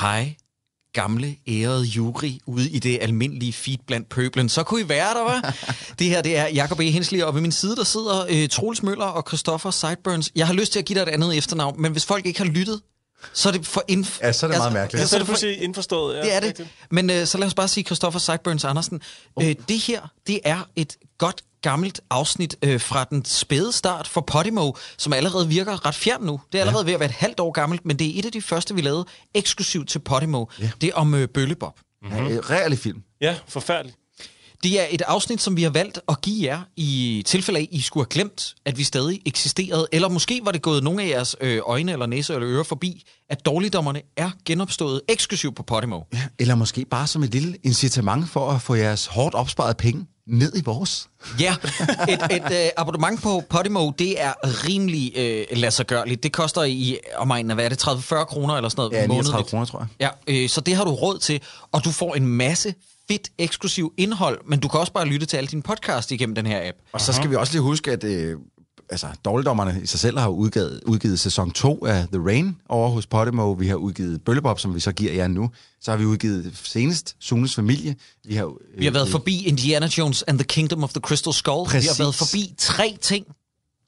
Hej, gamle, ærede jury ude i det almindelige feed blandt pøblen. Så kunne I være der, var. det her, det er Jacob E. Hensley, og ved min side, der sidder øh, Troels Møller og Christoffer Sideburns. Jeg har lyst til at give dig et andet efternavn, men hvis folk ikke har lyttet, så er det for inf- Ja, så er det meget mærkeligt. Ja, så er det pludselig indforstået. Ja, det er det. rigtigt. Men øh, så lad os bare sige Christoffer Sideburns Andersen. Oh. Øh, det her, det er et godt gammelt afsnit øh, fra den spæde start for Podimo, som allerede virker ret fjern nu. Det er allerede ja. ved at være et halvt år gammelt, men det er et af de første, vi lavede eksklusivt til Podimo. Ja. Det er om øh, Bøllebob. Mm-hmm. Ja, reallig film. Ja, forfærdeligt. Det er et afsnit, som vi har valgt at give jer i tilfælde af, at I skulle have glemt, at vi stadig eksisterede. Eller måske var det gået nogle af jeres øh, øjne eller næse eller ører forbi, at dårligdommerne er genopstået eksklusivt på Podimo. Ja, eller måske bare som et lille incitament for at få jeres hårdt opsparede penge ned i vores. Ja, et, et øh, abonnement på Podimo, det er rimelig øh, ladsiggørligt. Det koster i omegnen af, hvad er det, 30-40 kroner eller sådan noget? Ja, 39 månedligt. kroner, tror jeg. Ja, øh, så det har du råd til, og du får en masse fedt eksklusiv indhold, men du kan også bare lytte til alle dine podcast igennem den her app. Og så skal vi også lige huske, at øh, altså, dårligdommerne i sig selv har udgivet, udgivet sæson 2 af The Rain over hos Podimo. Vi har udgivet Bøllebop, som vi så giver jer nu. Så har vi udgivet senest Sunes Familie. Vi har, øh, Vi har været forbi Indiana Jones and the Kingdom of the Crystal Skull. Præcis. Vi har været forbi tre ting.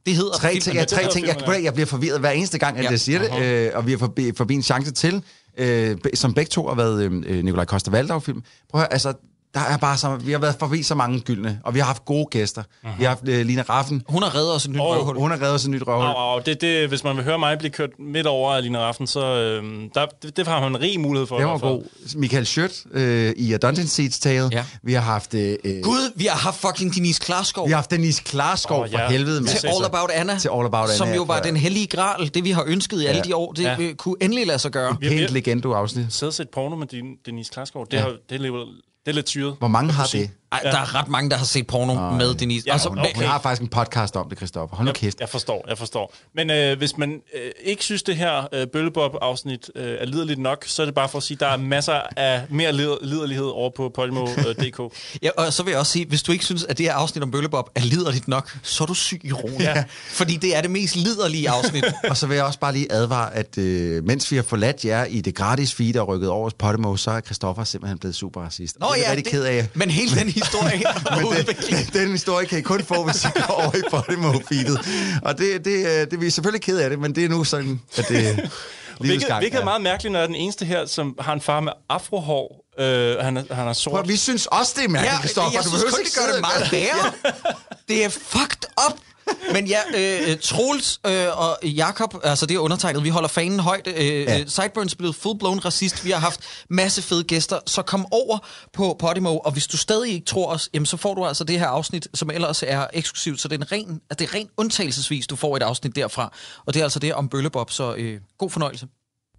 Det hedder Tre filmen. ting, ja, tre ting. Jeg, jeg bliver forvirret hver eneste gang, at Ja. jeg siger det. Øh, og vi har forbi, forbi en chance til, øh, som begge to har været øh, Nikolaj Koster Valdau-film. Prøv at høre, altså, der er bare så, vi har været forbi så mange gyldne, og vi har haft gode gæster. Vi har haft øh, Lina Raffen, Hun har reddet os et nyt Og- røvhul. hun har reddet os et nyt røvhul. Au, au, det, det, hvis man vil høre mig blive kørt midt over af Line Raffen, så øhm, der, det, det har man en rig mulighed for. Det var god. Michael Schødt øh, i A Dungeon Seeds tale. Ja. Vi har haft... Øh, øh, Gud, vi har haft fucking Denise Klarskov. vi har haft Denise Klarskov oh, for ja. helvede. Med. til All About Anna, Til All About Anna, som jo var for- den hellige gral, det vi har ønsket i alle Ja. de år, det Ja. kunne endelig lade sig gøre. Helt legendo-afsnit. Sidde og set porno med din, Denise Klarskov, det, Ja. har, det, er, lidt- det er lidt syret. Hvor mange har det? Ej, der er ret mange, der har set porno Ej. med Denise. Ja, altså, okay. Vi har faktisk en podcast om det, Christoffer. Hold nu kæft. Jeg forstår, jeg forstår. Men øh, hvis man øh, ikke synes, det her øh, Bøllebob-afsnit øh, er liderligt nok, så er det bare for at sige, at der er masser af mere lider- liderlighed over på Podimo.dk. Ja, og så vil jeg også sige, hvis du ikke synes, at det her afsnit om Bøllebob er liderligt nok, så er du syg i roen. Ja. Fordi det er det mest liderlige afsnit. Og så vil jeg også bare lige advare, at øh, mens vi har forladt jer i det gratis feed og rykket over hos Podimo, så er Christoffer simpelthen blevet super racist. Nå det er jeg ja, rigtig ked af. men hele den historie og Men den, den historie kan I kun få, hvis I går over i Podimo-feedet. Og det, det, øh, det, vi er selvfølgelig ked af det, men det er nu sådan, at det Hvilket, gang hvilket er meget mærkeligt, når jeg er den eneste her, som har en far med afrohår. Øh, han, er, han er sort. Prøv, vi synes også, det er mærkeligt, Ja, Christoffer. jeg Du synes behøver kun, ikke det gør det meget værre. Det er fucked up. Men ja, øh, Troels øh, og Jakob, altså det er undertegnet, vi holder fanen højt. Øh, Ja. ja. Sideburns er blevet full-blown racist. Vi har haft masse fede gæster, så kom over på Podimo, og hvis du stadig ikke tror os, jamen, så får du altså det her afsnit, som ellers er eksklusivt. Så det er, en ren, altså, det er ren undtagelsesvis, du får et afsnit derfra. Og det er altså det om Bøllebob, så øh, god fornøjelse.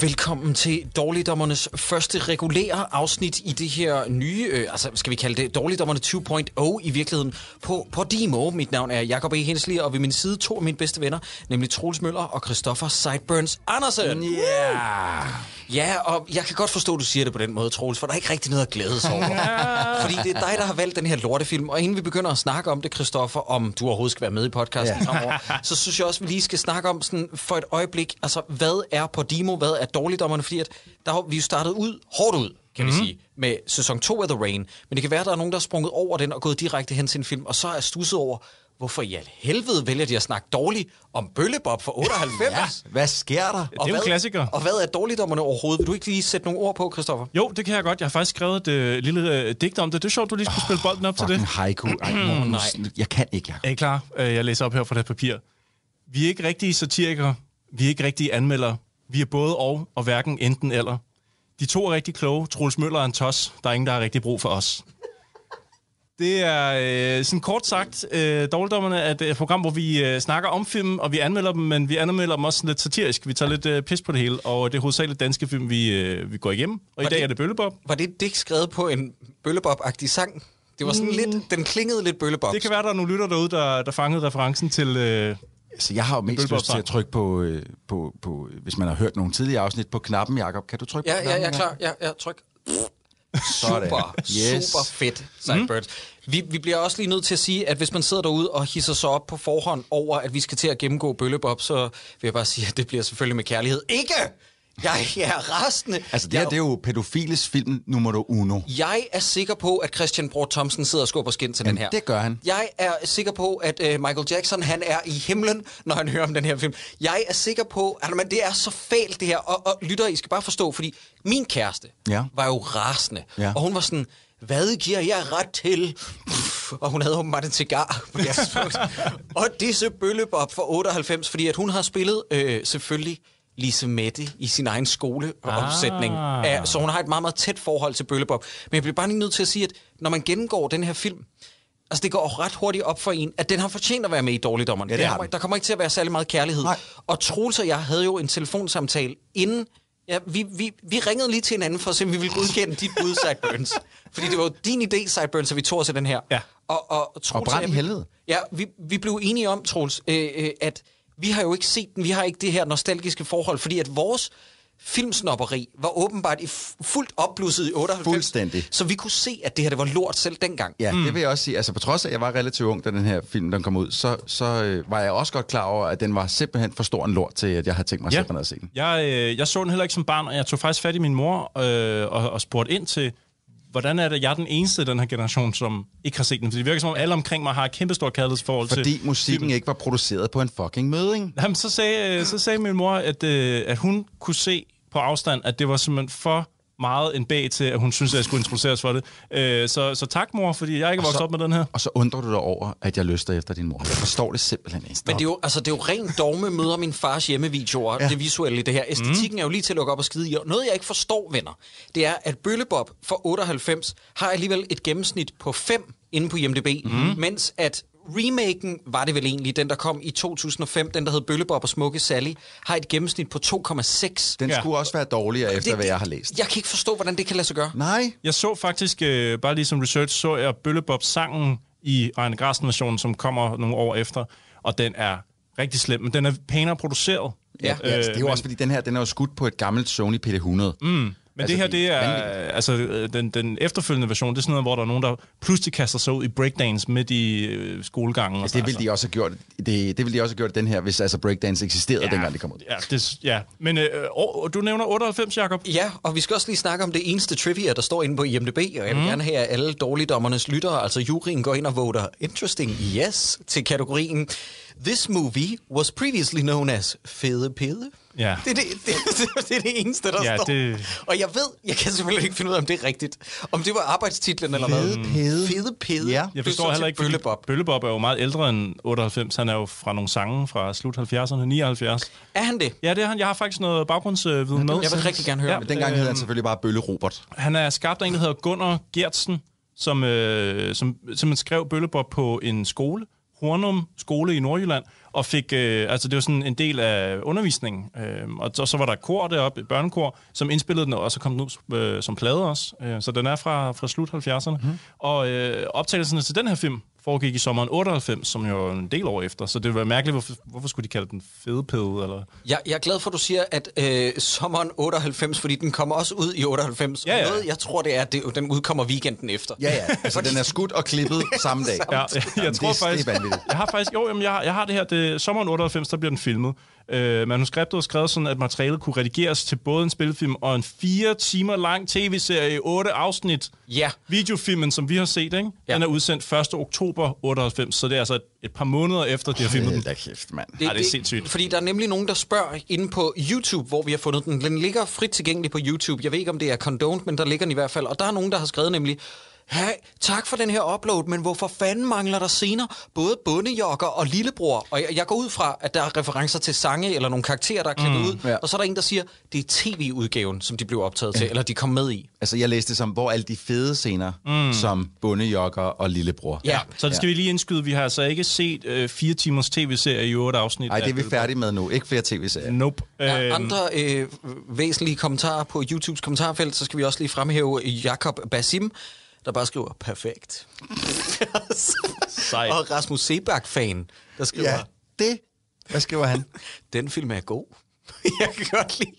Velkommen til Dårligdommernes første regulære afsnit i det her nye, øh, altså skal vi kalde det Dårligdommerne 2.0 i virkeligheden på på Dimo. Mit navn er Jakob E. Hensli, og ved min side to af mine bedste venner, nemlig Troels Møller og Christoffer Sideburns Andersen. Yeah! Ja, og jeg kan godt forstå, at du siger det på den måde, Troels, for der er ikke rigtig noget at glæde sig over. Fordi det er dig, der har valgt den her lortefilm, og inden vi begynder at snakke om det, Christoffer, om du overhovedet skal være med i podcasten Ja. fremover, så synes jeg også, at vi lige skal snakke om sådan for et øjeblik, altså hvad er Podimo, hvad er dårligdommerne, fordi at der har vi jo startet ud, hårdt ud, kan mm-hmm. vi sige, med sæson 2 af The Rain, men det kan være, at der er nogen, der er sprunget over den og gået direkte hen til en film, og så er stusset over, hvorfor i al helvede vælger de at snakke dårligt om Bøllebob for 98? Ja. Hvad sker der? Og Det er jo en hvad- klassiker. Og hvad er dårligdommerne overhovedet? Vil du ikke lige sætte nogle ord på, Christoffer? Jo, det kan jeg godt. Jeg har faktisk skrevet et øh, lille øh, digt om det. Det er sjovt, du lige skulle spille bolden op til det. Haiku. Ej, Morten, Nej. jeg kan ikke, jeg. Er I klar? Øh, Jeg læser op her fra det papir. Vi er ikke rigtige satirikere. Vi er ikke rigtige anmeldere. Vi er både og, og hverken enten eller. De to er rigtig kloge. Troels Møller er en tos. Der er ingen, der har rigtig brug for os. Det er øh, sådan kort sagt, øh, Dårligdommerne er et program, hvor vi øh, snakker om film, og vi anmelder dem, men vi anmelder dem også sådan lidt satirisk. Vi tager lidt øh, pis på det hele, og det er hovedsageligt danske film, vi, øh, vi går igennem. Og i dag det- er det Bøllebob. Var det et digt skrevet på en bøllebob-agtig sang? Det var sådan lidt, den klingede lidt bøllebob. Det kan være, der er nogle lytter derude, der, der fangede referencen til... Øh, Så jeg har jo mest lyst til at trykke på, øh, på, på, hvis man har hørt nogle tidligere afsnit, på knappen, Jacob. Kan du trykke Ja, på ja, knappen? jeg er klar. Ja, ja, tryk. Super, Yes. super fedt, Sideburns. Mm. Vi, vi bliver også lige nødt til at sige, at hvis man sidder derude og hisser sig op på forhånd over, at vi skal til at gennemgå Bøllebob, så vil jeg bare sige, at det bliver selvfølgelig med kærlighed. Ikke! Jeg er rasende. Altså, det her, jeg, det er jo pædofiles film nummer uno. jeg er sikker på, at Christian Bror Thomsen sidder og skubber skin til den her. det gør han. Jeg er sikker på, at uh, Michael Jackson han er i himlen, når han hører om den her film. Jeg er sikker på, at man, det er så fælt det her. Og, og lytter, I skal bare forstå, fordi min kæreste Ja. var jo rasende. Ja. Og hun var sådan, hvad giver jeg ret til? Og hun havde åbenbart en cigar på det tidspunkt. og disse bøllebop for 98, fordi at hun har spillet øh, selvfølgelig Lise Mette i sin egen skoleopsætning. Ah. Så hun har et meget, meget tæt forhold til bøllebop. Men jeg bliver bare lige nødt til at sige, at når man gennemgår den her film, Altså, det går ret hurtigt op for en, at den har fortjent at være med i Dårligdommerne. Ja, det Der kommer-. Der kommer ikke til at være særlig meget kærlighed. Nej. Og Troels og jeg havde jo en telefonsamtale inden... Ja, vi, vi, vi ringede lige til hinanden for at se, om vi ville godkende dit bud, Sideburns. Fordi det var jo din idé, Sideburns, at vi tog os af den her. Ja. Og, og, Troels Og brand i helvede. Ja, vi, vi blev enige om, Troels, øh, øh, at vi har jo ikke set den. Vi har ikke det her nostalgiske forhold, fordi at vores filmsnopperi var åbenbart i fuldt opblusset i 98. Fuldstændig. Så vi kunne se, at det her det var lort selv dengang. Ja, mm. det vil jeg også sige. Altså, på trods af, at jeg var relativt ung, da den her film den kom ud, så, så øh, var jeg også godt klar over, at den var simpelthen for stor en lort til, at jeg havde tænkt mig ja. selv at se den. Jeg, øh, jeg så den heller ikke som barn, og jeg tog faktisk fat i min mor øh, og, og spurgte ind til, hvordan er det, jeg er den eneste i den her generation, som ikke har set den? For det virker som om, alle omkring mig har et kæmpestort kærlighedsforhold til Fordi musikken ikke var produceret på en fucking møding. Jamen, så sagde, så sagde min mor, at, øh, at hun kunne se på afstand, at det var simpelthen for meget en bag til, at hun synes, at jeg skulle introduceres for det. Øh, så, så tak, mor, fordi jeg ikke er vokset op med den her. Og så undrer du dig over, at jeg lyster efter din mor. Jeg forstår det simpelthen ikke. Men det er jo, altså, det er jo rent dogme møder min fars hjemmevideoer, ja. det visuelle i det her. Æstetikken mm. er jo lige til at lukke op og skide i. Og noget, jeg ikke forstår, venner, det er, at Bøllebob for 98 har alligevel et gennemsnit på 5 inde på IMDb, mm. mens at remaken var det vel egentlig, den der kom i 2005, den der hed Bøllebob og Smukke Sally, har et gennemsnit på 2,6. Den Ja. skulle også være dårligere efter, hvad jeg har læst. Jeg kan ikke forstå, hvordan det kan lade sig gøre. Nej. Jeg så faktisk, øh, bare lige som research, så jeg Bøllebob-sangen i Reine Grasten-versionen, som kommer nogle år efter, og den er rigtig slem, men den er pænere produceret. Ja. Ja, altså, det er jo men- også, fordi den her den er jo skudt på et gammelt Sony PD100. Mm. Men altså, det her, det er, vanvittigt. altså, øh, den, den efterfølgende version, det er sådan noget, hvor der er nogen, der pludselig kaster sig ud i breakdance midt i øh, skolegangen. Altså, det ville de også have gjort, det, det ville de også have gjort den her, hvis altså breakdance eksisterede, ja. dengang det kom ud. Ja, det, ja. men øh, og, du nævner 98, Jacob. Ja, og vi skal også lige snakke om det eneste trivia, der står inde på IMDb, og jeg vil mm. gerne have, at alle dårligdommernes lyttere, altså juryen, går ind og voter interesting yes til kategorien This movie was previously known as Fede Pede. Ja. Det er det, det, det, det er det eneste, der Ja, står. det- Og jeg ved, jeg kan selvfølgelig ikke finde ud af, om det er rigtigt. Om det var arbejdstitlen eller hvad. Fede Pede. Fede Pede. Ja. Jeg forstår heller ikke, fordi Bøllebob. Bøllebob er jo meget ældre end 98. Han er jo fra nogle sange fra slut 70'erne, 79. Er han det? Ja, det er han. Jeg har faktisk noget baggrundsviden med. Jeg vil rigtig gerne høre. Ja, Men dengang hed han selvfølgelig bare Bølle Robert. Han er skabt af en, der hedder Gunnar Gertsen, som, øh, som simpelthen skrev Bøllebob på en skole, Hornum skole i Nordjylland, og fik, øh, altså det var sådan en del af undervisningen. Øh, og så, så var der kor deroppe, et børnekor, som indspillede den, og så kom den ud øh, som plade også. Øh, så den er fra, fra slut 70'erne. Mm. Og øh, optagelserne til den her film foregik i sommeren 98, som jo er en del år efter. Så det var mærkeligt, hvorfor, hvorfor skulle de kalde den fedepede? Eller? Jeg, jeg er glad for, at du siger, at øh, sommeren 98, fordi den kommer også ud i 98. Ja, ja. Noget, jeg tror, det er, at den udkommer weekenden efter. Ja, ja. Altså, den er skudt og klippet samme dag. Ja, jeg, jeg Jamen, tror det, faktisk... Det er vanvittigt. Jeg har faktisk... Jo, jamen, jeg, har- jeg har det her... Det, sommeren 98, der bliver den filmet. Øh, manuskriptet er skrevet sådan, at materialet kunne redigeres til både en spilfilm og en fire timer lang tv-serie i otte afsnit. Ja. Videofilmen, som vi har set, ikke? Ja. den er udsendt 1. oktober 98, så det er altså et, et par måneder efter, de har filmet den. Kæft, mand. Ej, det er sindssygt. Fordi der er nemlig nogen, der spørger inde på YouTube, hvor vi har fundet den. Den ligger frit tilgængelig på YouTube. Jeg ved ikke, om det er condoned, men der ligger den i hvert fald. Og der er nogen, der har skrevet nemlig, hey, tak for den her upload, men hvorfor fanden mangler der scener både bundejokker og lillebror? Og jeg, jeg går ud fra, at der er referencer til sange eller nogle karakterer, der er klippet mm, ud, ja. og så er der en, der siger, det er tv-udgaven, som de blev optaget til, eller de kom med i. Altså, jeg læste som, hvor alle de fede scener, mm. som bundejokker og lillebror. Ja. Så det skal ja. vi lige indskyde. Vi har altså ikke set øh, fire timers tv-serie i otte afsnit. Nej, det er vi færdige med nu. Ikke flere tv-serier. Nope. Er Øhm, andre øh, væsentlige kommentarer på YouTubes kommentarfelt, så skal vi også lige fremhæve Jakob Basim, der bare skriver, perfekt. Sejt. og Rasmus Sebak-fan, der skriver, Ja, det. Hvad skriver han? den film er god. jeg kan godt lide.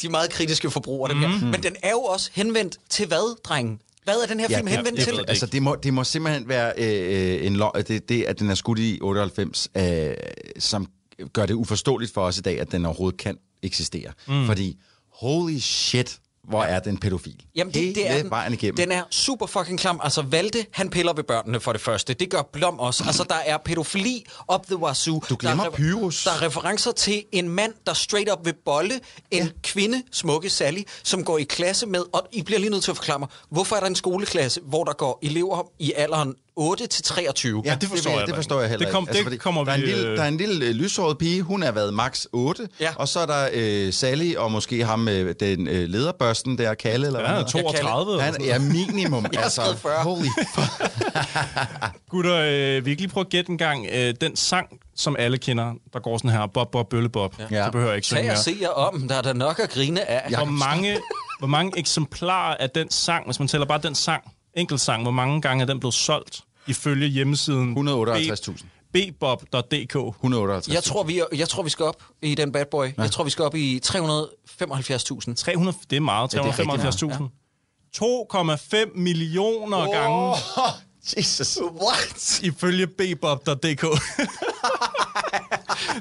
De er meget kritiske forbrugere, dem Mhm. her. Men den er jo også henvendt til hvad, dreng? Hvad er den her Ja, film ja, henvendt jeg til? Altså, det må, det må simpelthen være øh, en lo- det, det, at den er skudt i 98, øh, som gør det uforståeligt for os i dag, at den overhovedet kan eksistere. Mm. Fordi, holy shit, hvor er den pædofil. Jamen, det, det er den, vejen igennem. den er super fucking klam. Altså, Valde, han piller ved børnene for det første. Det gør Blom også. Altså, der er pædofili up the wazoo. Du glemmer der er, Pyrus. Der er referencer til en mand, der straight up vil bolle en ja. kvinde, smukke Sally, som går i klasse med... Og I bliver lige nødt til at forklare mig, hvorfor er der en skoleklasse, hvor der går elever i alderen 8 til 23? Ja, det forstår det, jeg det forstår jeg heller Det kom- ikke. Altså, det kommer der er en lille, øh, Der er en lille øh, lyshåret pige, hun har været max 8, Ja. og så er der øh, Sally, og måske ham med den øh, lederbørsten der, Kalle, eller Ja, hvad han han er hedder. 32. eller Han er minimum, Jeg altså. skrevet 40. Holy fuck. Gutter, øh, vi kan lige prøve at gætte en gang. Øh, den sang, som alle kender, der går sådan her, Bob, Bob, Bølle, Bob. Ja. Så behøver jeg ikke synge Tag og se jer om. Der er der nok at grine af. Hvor mange, hvor mange eksemplarer af den sang, hvis man tæller bare den sang, enkelt sang, hvor mange gange er den blevet solgt ifølge hjemmesiden 158.000. bbob.dk? 158. Jeg tror, vi, jeg tror, vi skal op i den bad boy. Jeg tror, vi skal op i 375.000. 300, det er meget, Ja, det er rigtig 375.000. 2,5 millioner oh. gange Jesus. What? ifølge bbob.dk.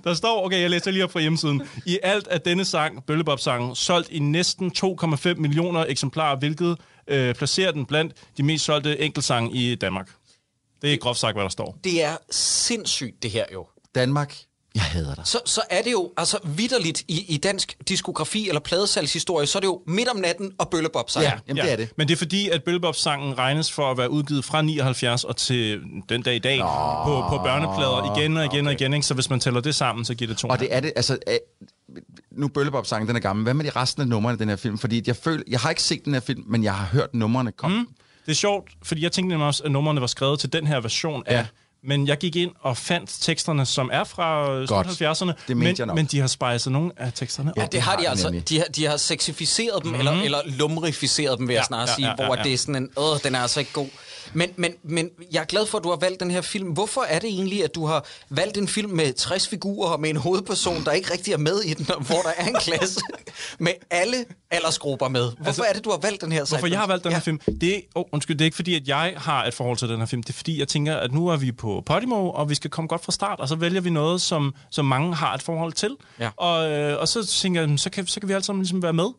Der står, okay, jeg læser lige op fra hjemmesiden. I alt er denne sang, Bøllebop-sangen, solgt i næsten 2,5 millioner eksemplarer, hvilket øh, placerer den blandt de mest solgte enkeltsange i Danmark. Det er groft sagt, hvad der står. Det er sindssygt, det her jo. Danmark, jeg hader dig. Så, så er det jo altså vidderligt i, i dansk diskografi eller pladesalgshistorie, så er det jo midt om natten og bøllebop sang. Ja, jamen det er det. Men det er fordi, at Bøllebop-sangen regnes for at være udgivet fra 79 og til den dag i dag på, på børneplader igen og igen okay. og igen. Ikke? Så hvis man tæller det sammen, så giver det to. Og det er det, altså... øh, Nu Bøllebop-sangen, den er gammel. Hvad med de resten af numrene i den her film? Fordi jeg føler, jeg har ikke set den her film, men jeg har hørt numrene komme. Mm. Det er sjovt, fordi jeg tænkte nemlig også, at numrene var skrevet til den her version af... Ja. Men jeg gik ind og fandt teksterne, som er fra øh, Godt. 70'erne, Det mente men, jeg men de har spejset nogle af teksterne Ja, op. Det har de altså. nemlig. De har, de har sexificeret dem, mm-hmm. eller, eller lumrificeret dem, vil jeg Ja, snart ja, sige, ja, ja, hvor ja. det er sådan en, åh, den er altså ikke god. Men, men, men jeg er glad for, at du har valgt den her film. Hvorfor er det egentlig, at du har valgt en film med 60 figurer og med en hovedperson, der ikke rigtig er med i den, og hvor der er en klasse med alle aldersgrupper med? Hvorfor altså, er det, du har valgt den her? Hvorfor jeg har valgt den ja. her film? Det oh, undskyld, det er ikke fordi, at jeg har et forhold til den her film. Det er fordi, jeg tænker, at nu er vi på Podimo, og vi skal komme godt fra start, og så vælger vi noget, som, som mange har et forhold til. Ja. Og, øh, og så tænker jeg, så kan, så kan vi alle sammen ligesom være med.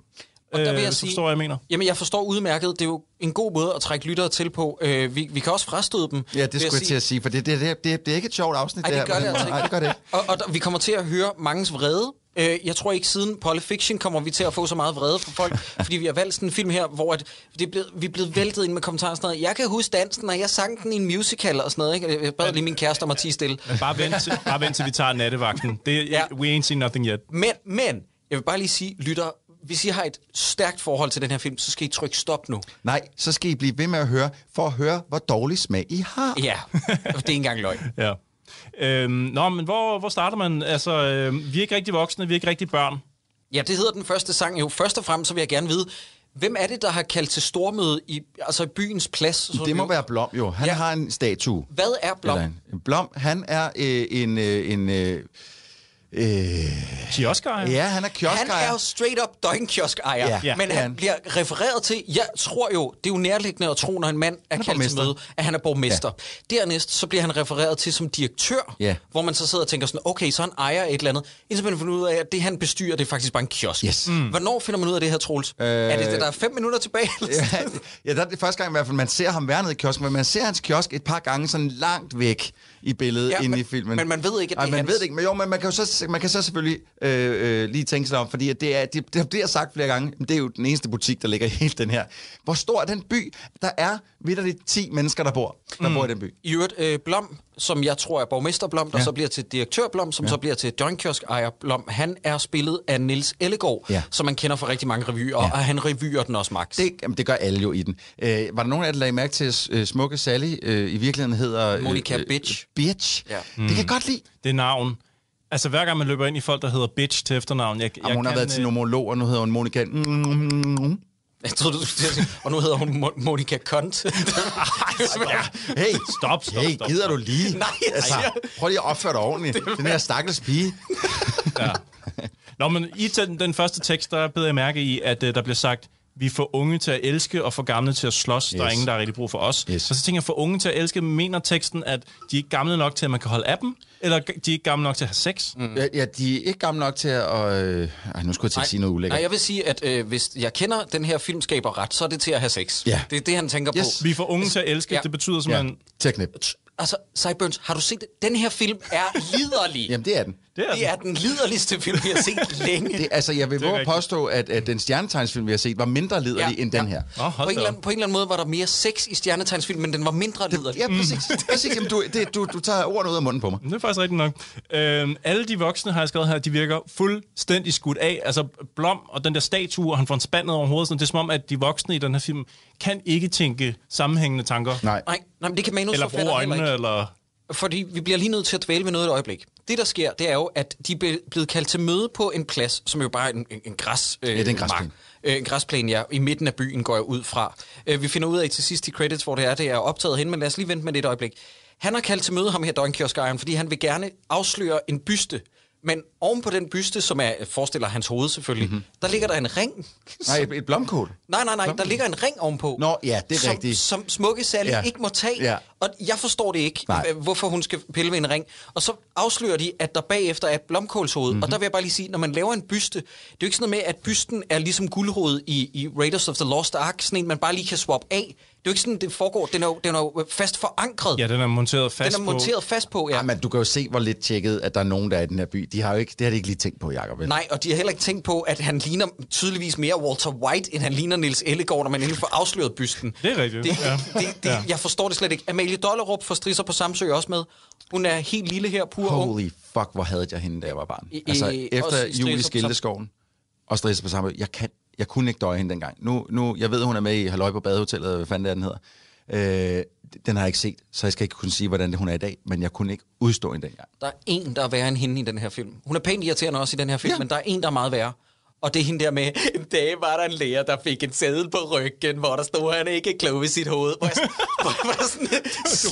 Og der vil jeg Øh, så sige, forstår, hvad jeg mener. Jamen, jeg forstår udmærket. Det er jo en god måde at trække lyttere til på. Øh, vi, vi kan også frastøde dem. Ja, det skulle jeg til at sige, for det, det, det, det, det er ikke et sjovt afsnit. Ej, det gør her, det på altså ikke. Nej, det gør det ikke. Og, og der, vi kommer til at høre mangens vrede. Øh, jeg tror ikke siden Pulp Fiction kommer vi til at få så meget vrede fra folk, fordi vi har valgt sådan en film her, hvor at det er blevet, vi er blevet væltet ind med kommentarer og sådan noget. Jeg kan huske dansen, og jeg sang den i en musical og sådan noget. Ikke? Jeg bad lige min kæreste om at tige stille. Bare vent, til, bare vent til vi tager nattevagten. Det, Ja. ja. We ain't seen nothing yet. Men, men, jeg vil bare lige sige, lytter, hvis I har et stærkt forhold til den her film, så skal I trykke stop nu. Nej, så skal I blive ved med at høre, for at høre, hvor dårlig smag I har. Ja, det er ikke engang løgn. Ja. Øhm, nå, men hvor, hvor starter man? Altså, øh, vi er ikke rigtig voksne, vi er ikke rigtig børn. Ja, det hedder den første sang jo. Først og fremmest så vil jeg gerne vide, hvem er det, der har kaldt til stormøde i, altså i byens plads? som Det må jo- være Blom jo. Han Ja. ja. har en statue. Hvad er Blom? Eller en- Blom, han er øh, en... Øh, en øh, øh, Kiosker? ja, han er Han kioskejer. er jo straight up døgnkiosk-ejer, Ja. Ja. men han han. bliver refereret til, jeg tror jo, det er jo nærliggende at tro, når en mand er, er kaldt til møde, at han er borgmester. Ja. Dernæst, så bliver han refereret til som direktør, Ja. hvor man så sidder og tænker sådan, okay, så han ejer et eller andet, indtil man finder ud af, at det han bestyrer, det er faktisk bare en kiosk. Yes. Mm. Hvornår finder man ud af det her, Troels? Øh... Er det det, der er fem minutter tilbage? Ja, ja, der er det første gang i hvert fald, man ser ham være nede i kiosken, men man ser hans kiosk et par gange sådan langt væk i billedet Ja, inde men- i filmen. men man ved ikke, at Ej, det er man hans. ved det ikke, men jo, men man kan jo så man kan så selvfølgelig øh, øh, lige tænke sig om, fordi at det, er, det, det bliver sagt flere gange, det er jo den eneste butik, der ligger i hele den her. Hvor stor er den by? Der er vidderligt 10 mennesker, der bor, der mm. bor i den by. I øvrigt, øh, Blom, som jeg tror er borgmester Blom, der Ja. så bliver til direktør Blom, som ja. så bliver til døgnkiosk ejer Blom, han er spillet af Nils Ellegaard, Ja. som man kender fra rigtig mange revyer, ja. og han revyer den også max. Det, jamen, det gør alle jo i den. Øh, var der nogen af jer, der lagde mærke til, at øh, smukke Sally øh, i virkeligheden hedder... Øh, Monica Bitch. Bitch. Ja. Mm. Det kan jeg godt lide. Det er navn. Altså, hver gang man løber ind i folk, der hedder bitch til efternavn. Jeg, Jamen, hun har været til nomolog, og nu hedder hun Monica... Mm, Jeg troede, du skulle sige, og nu hedder hun Mo- Monica Kont. Hey, Stop, stop, hey, stop, gider stop. du lige? Nej, jeg altså, siger- prøv lige at opføre dig ordentligt. Den her stakkels pige. Ja. Nå, men i den, den første tekst, der beder jeg mærke i, at uh, der bliver sagt, vi for unge til at elske og for gamle til at slås. Yes. Der er ingen, der er rigtig brug for os. Yes. Og så tænker jeg, for unge til at elske, mener teksten, at de er ikke gamle nok til, at man kan holde af dem? Eller de er ikke gamle nok til at have sex? Mm. Ja, ja, de er ikke gamle nok til at... Øh... Ej, nu skulle jeg til at sige noget ulækkert. Nej, jeg vil sige, at øh, hvis jeg kender den her filmskaber ret, så er det til at have sex. Ja. Det er det, han tænker Yes. på. Vi for unge til at elske, Ja. det betyder Ja, simpelthen... til at. Altså, Sideburns, har du set det? Den her film er liderlig. Jamen, det er den. Det er det er den liderligste film, vi har set længe. Det, altså, jeg vil våge påstå, at, at den stjernetegnsfilm, vi har set, var mindre liderlig ja, end den her. Hold på, en eller anden, på en eller anden måde var der mere sex i stjernetegnsfilmen, men den var mindre liderlig. Ja, præcis. præcis. Jamen, du, det, du, du tager ordene ud af munden på mig. Det er faktisk rigtigt nok. Øhm, alle de voksne, har jeg skrevet her, de virker fuldstændig skudt af. Altså Blom og den der statue, og han får en spand over hovedet. Sådan, det er som om, at de voksne i den her film kan ikke tænke sammenhængende tanker. Nej. Nej, nej, men det kan manus Eller bruge øjnene, eller... Fordi vi bliver lige nødt til at dvæle ved noget et øjeblik. Det, der sker, det er jo, at de er blevet kaldt til møde på en plads, som jo bare er en, en, en græs... Øh, Ja, det er en græsplæne. mark. Øh, en græsplæne, ja. I midten af byen går jeg ud fra. Øh, vi finder ud af til sidst i credits, hvor det er, det er optaget hen, men lad os lige vente med det et øjeblik. Han har kaldt til møde ham her, døgnkioskejeren, fordi han vil gerne afsløre en byste. Men oven på den byste, som er, forestiller hans hoved selvfølgelig, mm-hmm. der ligger der en ring. Nej, et, blomkål. Nej, nej, nej, der ligger en ring ovenpå. Nå, ja, det er som, rigtigt. Som smukke Sally Ja. ikke må tage. Ja. Og jeg forstår det ikke, Nej. hvorfor hun skal pille ved en ring. Og så afslører de, at der bagefter er et blomkålshoved. Mhm. Mm-hmm. Og der vil jeg bare lige sige, når man laver en byste, det er jo ikke sådan noget med, at bysten er ligesom guldhovedet i, i Raiders of the Lost Ark, sådan en, man bare lige kan swappe af. Det er jo ikke sådan, det foregår. Den er jo, den er jo fast forankret. Ja, den er monteret fast den er monteret fast på, ja. Ja, men du kan jo se, hvor lidt tjekket, at der er nogen, der er i den her by. De har jo ikke, det har de ikke lige tænkt på, Jacob. Nej, og de har heller ikke tænkt på, at han ligner tydeligvis mere Walter White, end han ligner Niels Ellegaard, når man endelig får afsløret bysten. Det er rigtigt, Det, ja. det, det, Ja. Jeg forstår det slet ikke. Amalie Dollerup får strisser på Samsø også med. Hun er helt lille her, pur ung. Holy fuck, hvor havde jeg hende, da jeg var barn. I- altså, efter også i jul i Strisser på Skildeskoven og Strisser på samme jeg kan jeg kunne ikke døje hende dengang. Nu, nu, jeg ved, hun er med i Halløj på Badehotellet, hvad fanden det er, den hedder. Øh, den har jeg ikke set, så jeg skal ikke kunne sige, hvordan det hun er i dag, men jeg kunne ikke udstå hende dengang. Der er en, der er værre end hende i den her film. Hun er pænt irriterende også i den her film, Ja. men der er en, der er meget værre. Og det er hende der med, en dag var der en lærer, der fik en sædel på ryggen, hvor der stod, han ikke er klog ved sit hoved. Hvor jeg, hvor jeg var sådan,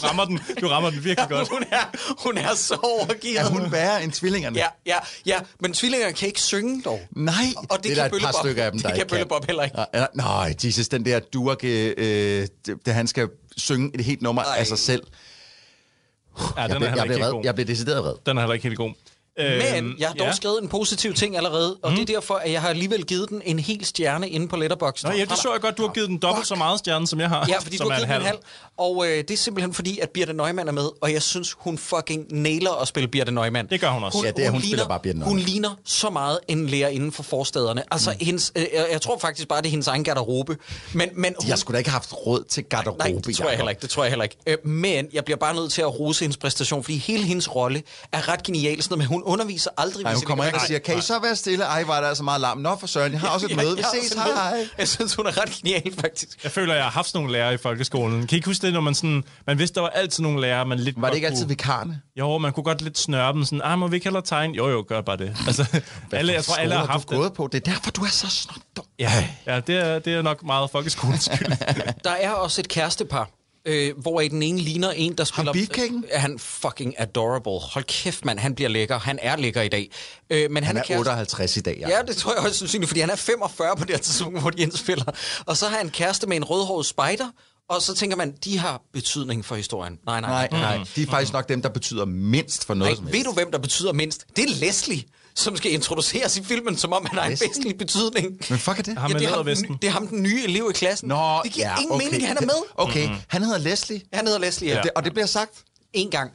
Du rammer den, du rammer den virkelig godt. hun, er, hun er så overgivet. Er hun værre end tvillingerne? Ja, ja, ja, men tvillingerne kan ikke synge dog. Nej, Og det det er kan der et par stykker af dem, Det der kan ikke Bølle Bob heller ikke. Ja, ja, Nej, Jesus, den der Durk, øh, øh, da han skal synge et helt nummer Ej. af sig selv. Ja, Jeg, den er blev, heller jeg, ikke blev helt vred. god. jeg blev decideret vred. Den er heller ikke helt god. Men Øhm, jeg har dog ja. skrevet en positiv ting allerede, og mm. det er derfor, at jeg har alligevel givet den en hel stjerne inde på Letterboxd. Nå ja, det så jeg godt. Du har givet den dobbelt så meget stjerne, som jeg har. Ja, fordi som du har er givet den en halv. Og øh, det er simpelthen fordi, at Birte Neumann er med, og jeg synes, hun fucking nailer at spille Birte Neumann. Det gør hun også. Ja, det er, hun spiller ligner, bare Birthe Hun Neumann. ligner så meget en lærer inden for forstederne. Altså, mm. hendes, øh, jeg, jeg tror faktisk bare, det er hendes egen garderobe. Men, men De har sgu da ikke haft råd til garderobe, Nej, det tror jeg heller ikke. Det tror jeg heller ikke. Øh, men jeg bliver bare nødt til at rose hendes præstation, fordi hele hendes rolle er ret genial. Sådan noget, men hun underviser aldrig. Nej, hun kommer ind og siger, kan I så være stille? Ej, var der altså meget larm. Nå, for søren, jeg har også et møde. Vi ses, hej. Jeg synes, hun er ret genial, faktisk. Jeg føler, jeg har haft sådan nogle lærere i folkeskolen. Kan I ikke huske det, når man sådan... Man vidste, der var altid nogle lærere, man lidt Var det ikke altid kunne- vikarne? Jo, man kunne godt lidt snøre dem sådan, ah, må vi ikke hellere tegne? Jo, jo, gør bare det. Altså, alle, jeg tror, alle har haft du det. gået på? Det er derfor, du er så snot dum. Ja, ja det, er, det er nok meget folkeskolens skyld. Der er også et kærestepar, øh, hvor den ene ligner en, der spiller... beefcaken? Øh, han fucking adorable. Hold kæft, mand, han bliver lækker. Han er lækker i dag. Øh, men han, Han er kæreste- 58 i dag, ja. Ja, det tror jeg også sandsynligt, fordi han er 45 på det her tidspunkt, hvor de indspiller. Og så har han kæreste med en rødhåret spider, og så tænker man, de har betydning for historien. Nej, nej, Nej, nej. nej. De er faktisk nok dem, der betyder mindst for noget nej. som Ved helst. du, hvem der betyder mindst? Det er Leslie, som skal introduceres i filmen, som om han har en væsentlig betydning. Men fuck er det? Med det, er ham, den- det er ham, den nye elev i klassen. Nå, det giver ja, ingen okay. mening, at han er med. Okay, han hedder Leslie. Han hedder Leslie, ja. Ja. Det, og det bliver sagt En gang.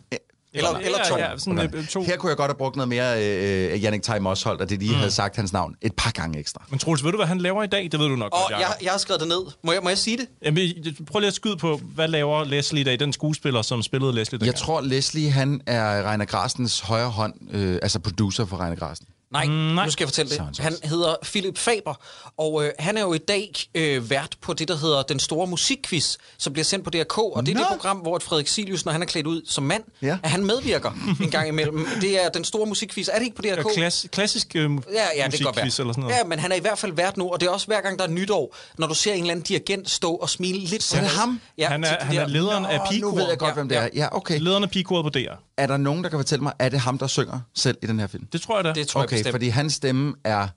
Eller, eller to. Ja, ja, sådan, Okay. øh, to. Her kunne jeg godt have brugt noget mere øh, øh, Jannik Tej Mosholdt, og det lige mm. havde sagt hans navn et par gange ekstra. Men Troels, ved du, hvad han laver i dag? Det ved du nok Og godt, jeg, Jacob. jeg har skrevet det ned. Må jeg, må jeg sige det? Jamen, prøv lige at skyde på, hvad laver Leslie i dag? Den skuespiller, som spillede Leslie dengang. Jeg tror, Leslie han er Reiner Grasens højre hånd, øh, altså producer for Reiner Grasen. Nej, mm, nej. nu skal jeg fortælle det. Han hedder Philip Faber, og øh, han er jo i dag øh, vært på det, der hedder Den Store Musikquiz, som bliver sendt på DRK, og det er Nå. det program, hvor Frederik Silius, når han er klædt ud som mand, Ja. at han medvirker en gang imellem. Det er Den Store Musikquiz. Er det ikke på DRK? Ja, klass, klassisk øh, Ja, ja, det kan godt musikquiz eller sådan noget. Ja, men han er i hvert fald vært nu, og det er også hver gang, der er nytår, når du ser en eller anden dirigent stå og smile lidt. Så er det ham? Ja, Han er- han er der- lederen af Åh, Pigekor. Nu ved jeg godt, Ja, hvem det er. ja. Okay. Lederen af pigekoret på DR. Er der nogen, der kan fortælle mig, er det ham, der synger selv i den her film? Det tror jeg da. Det tror jeg Okay, bestemt. fordi hans stemme er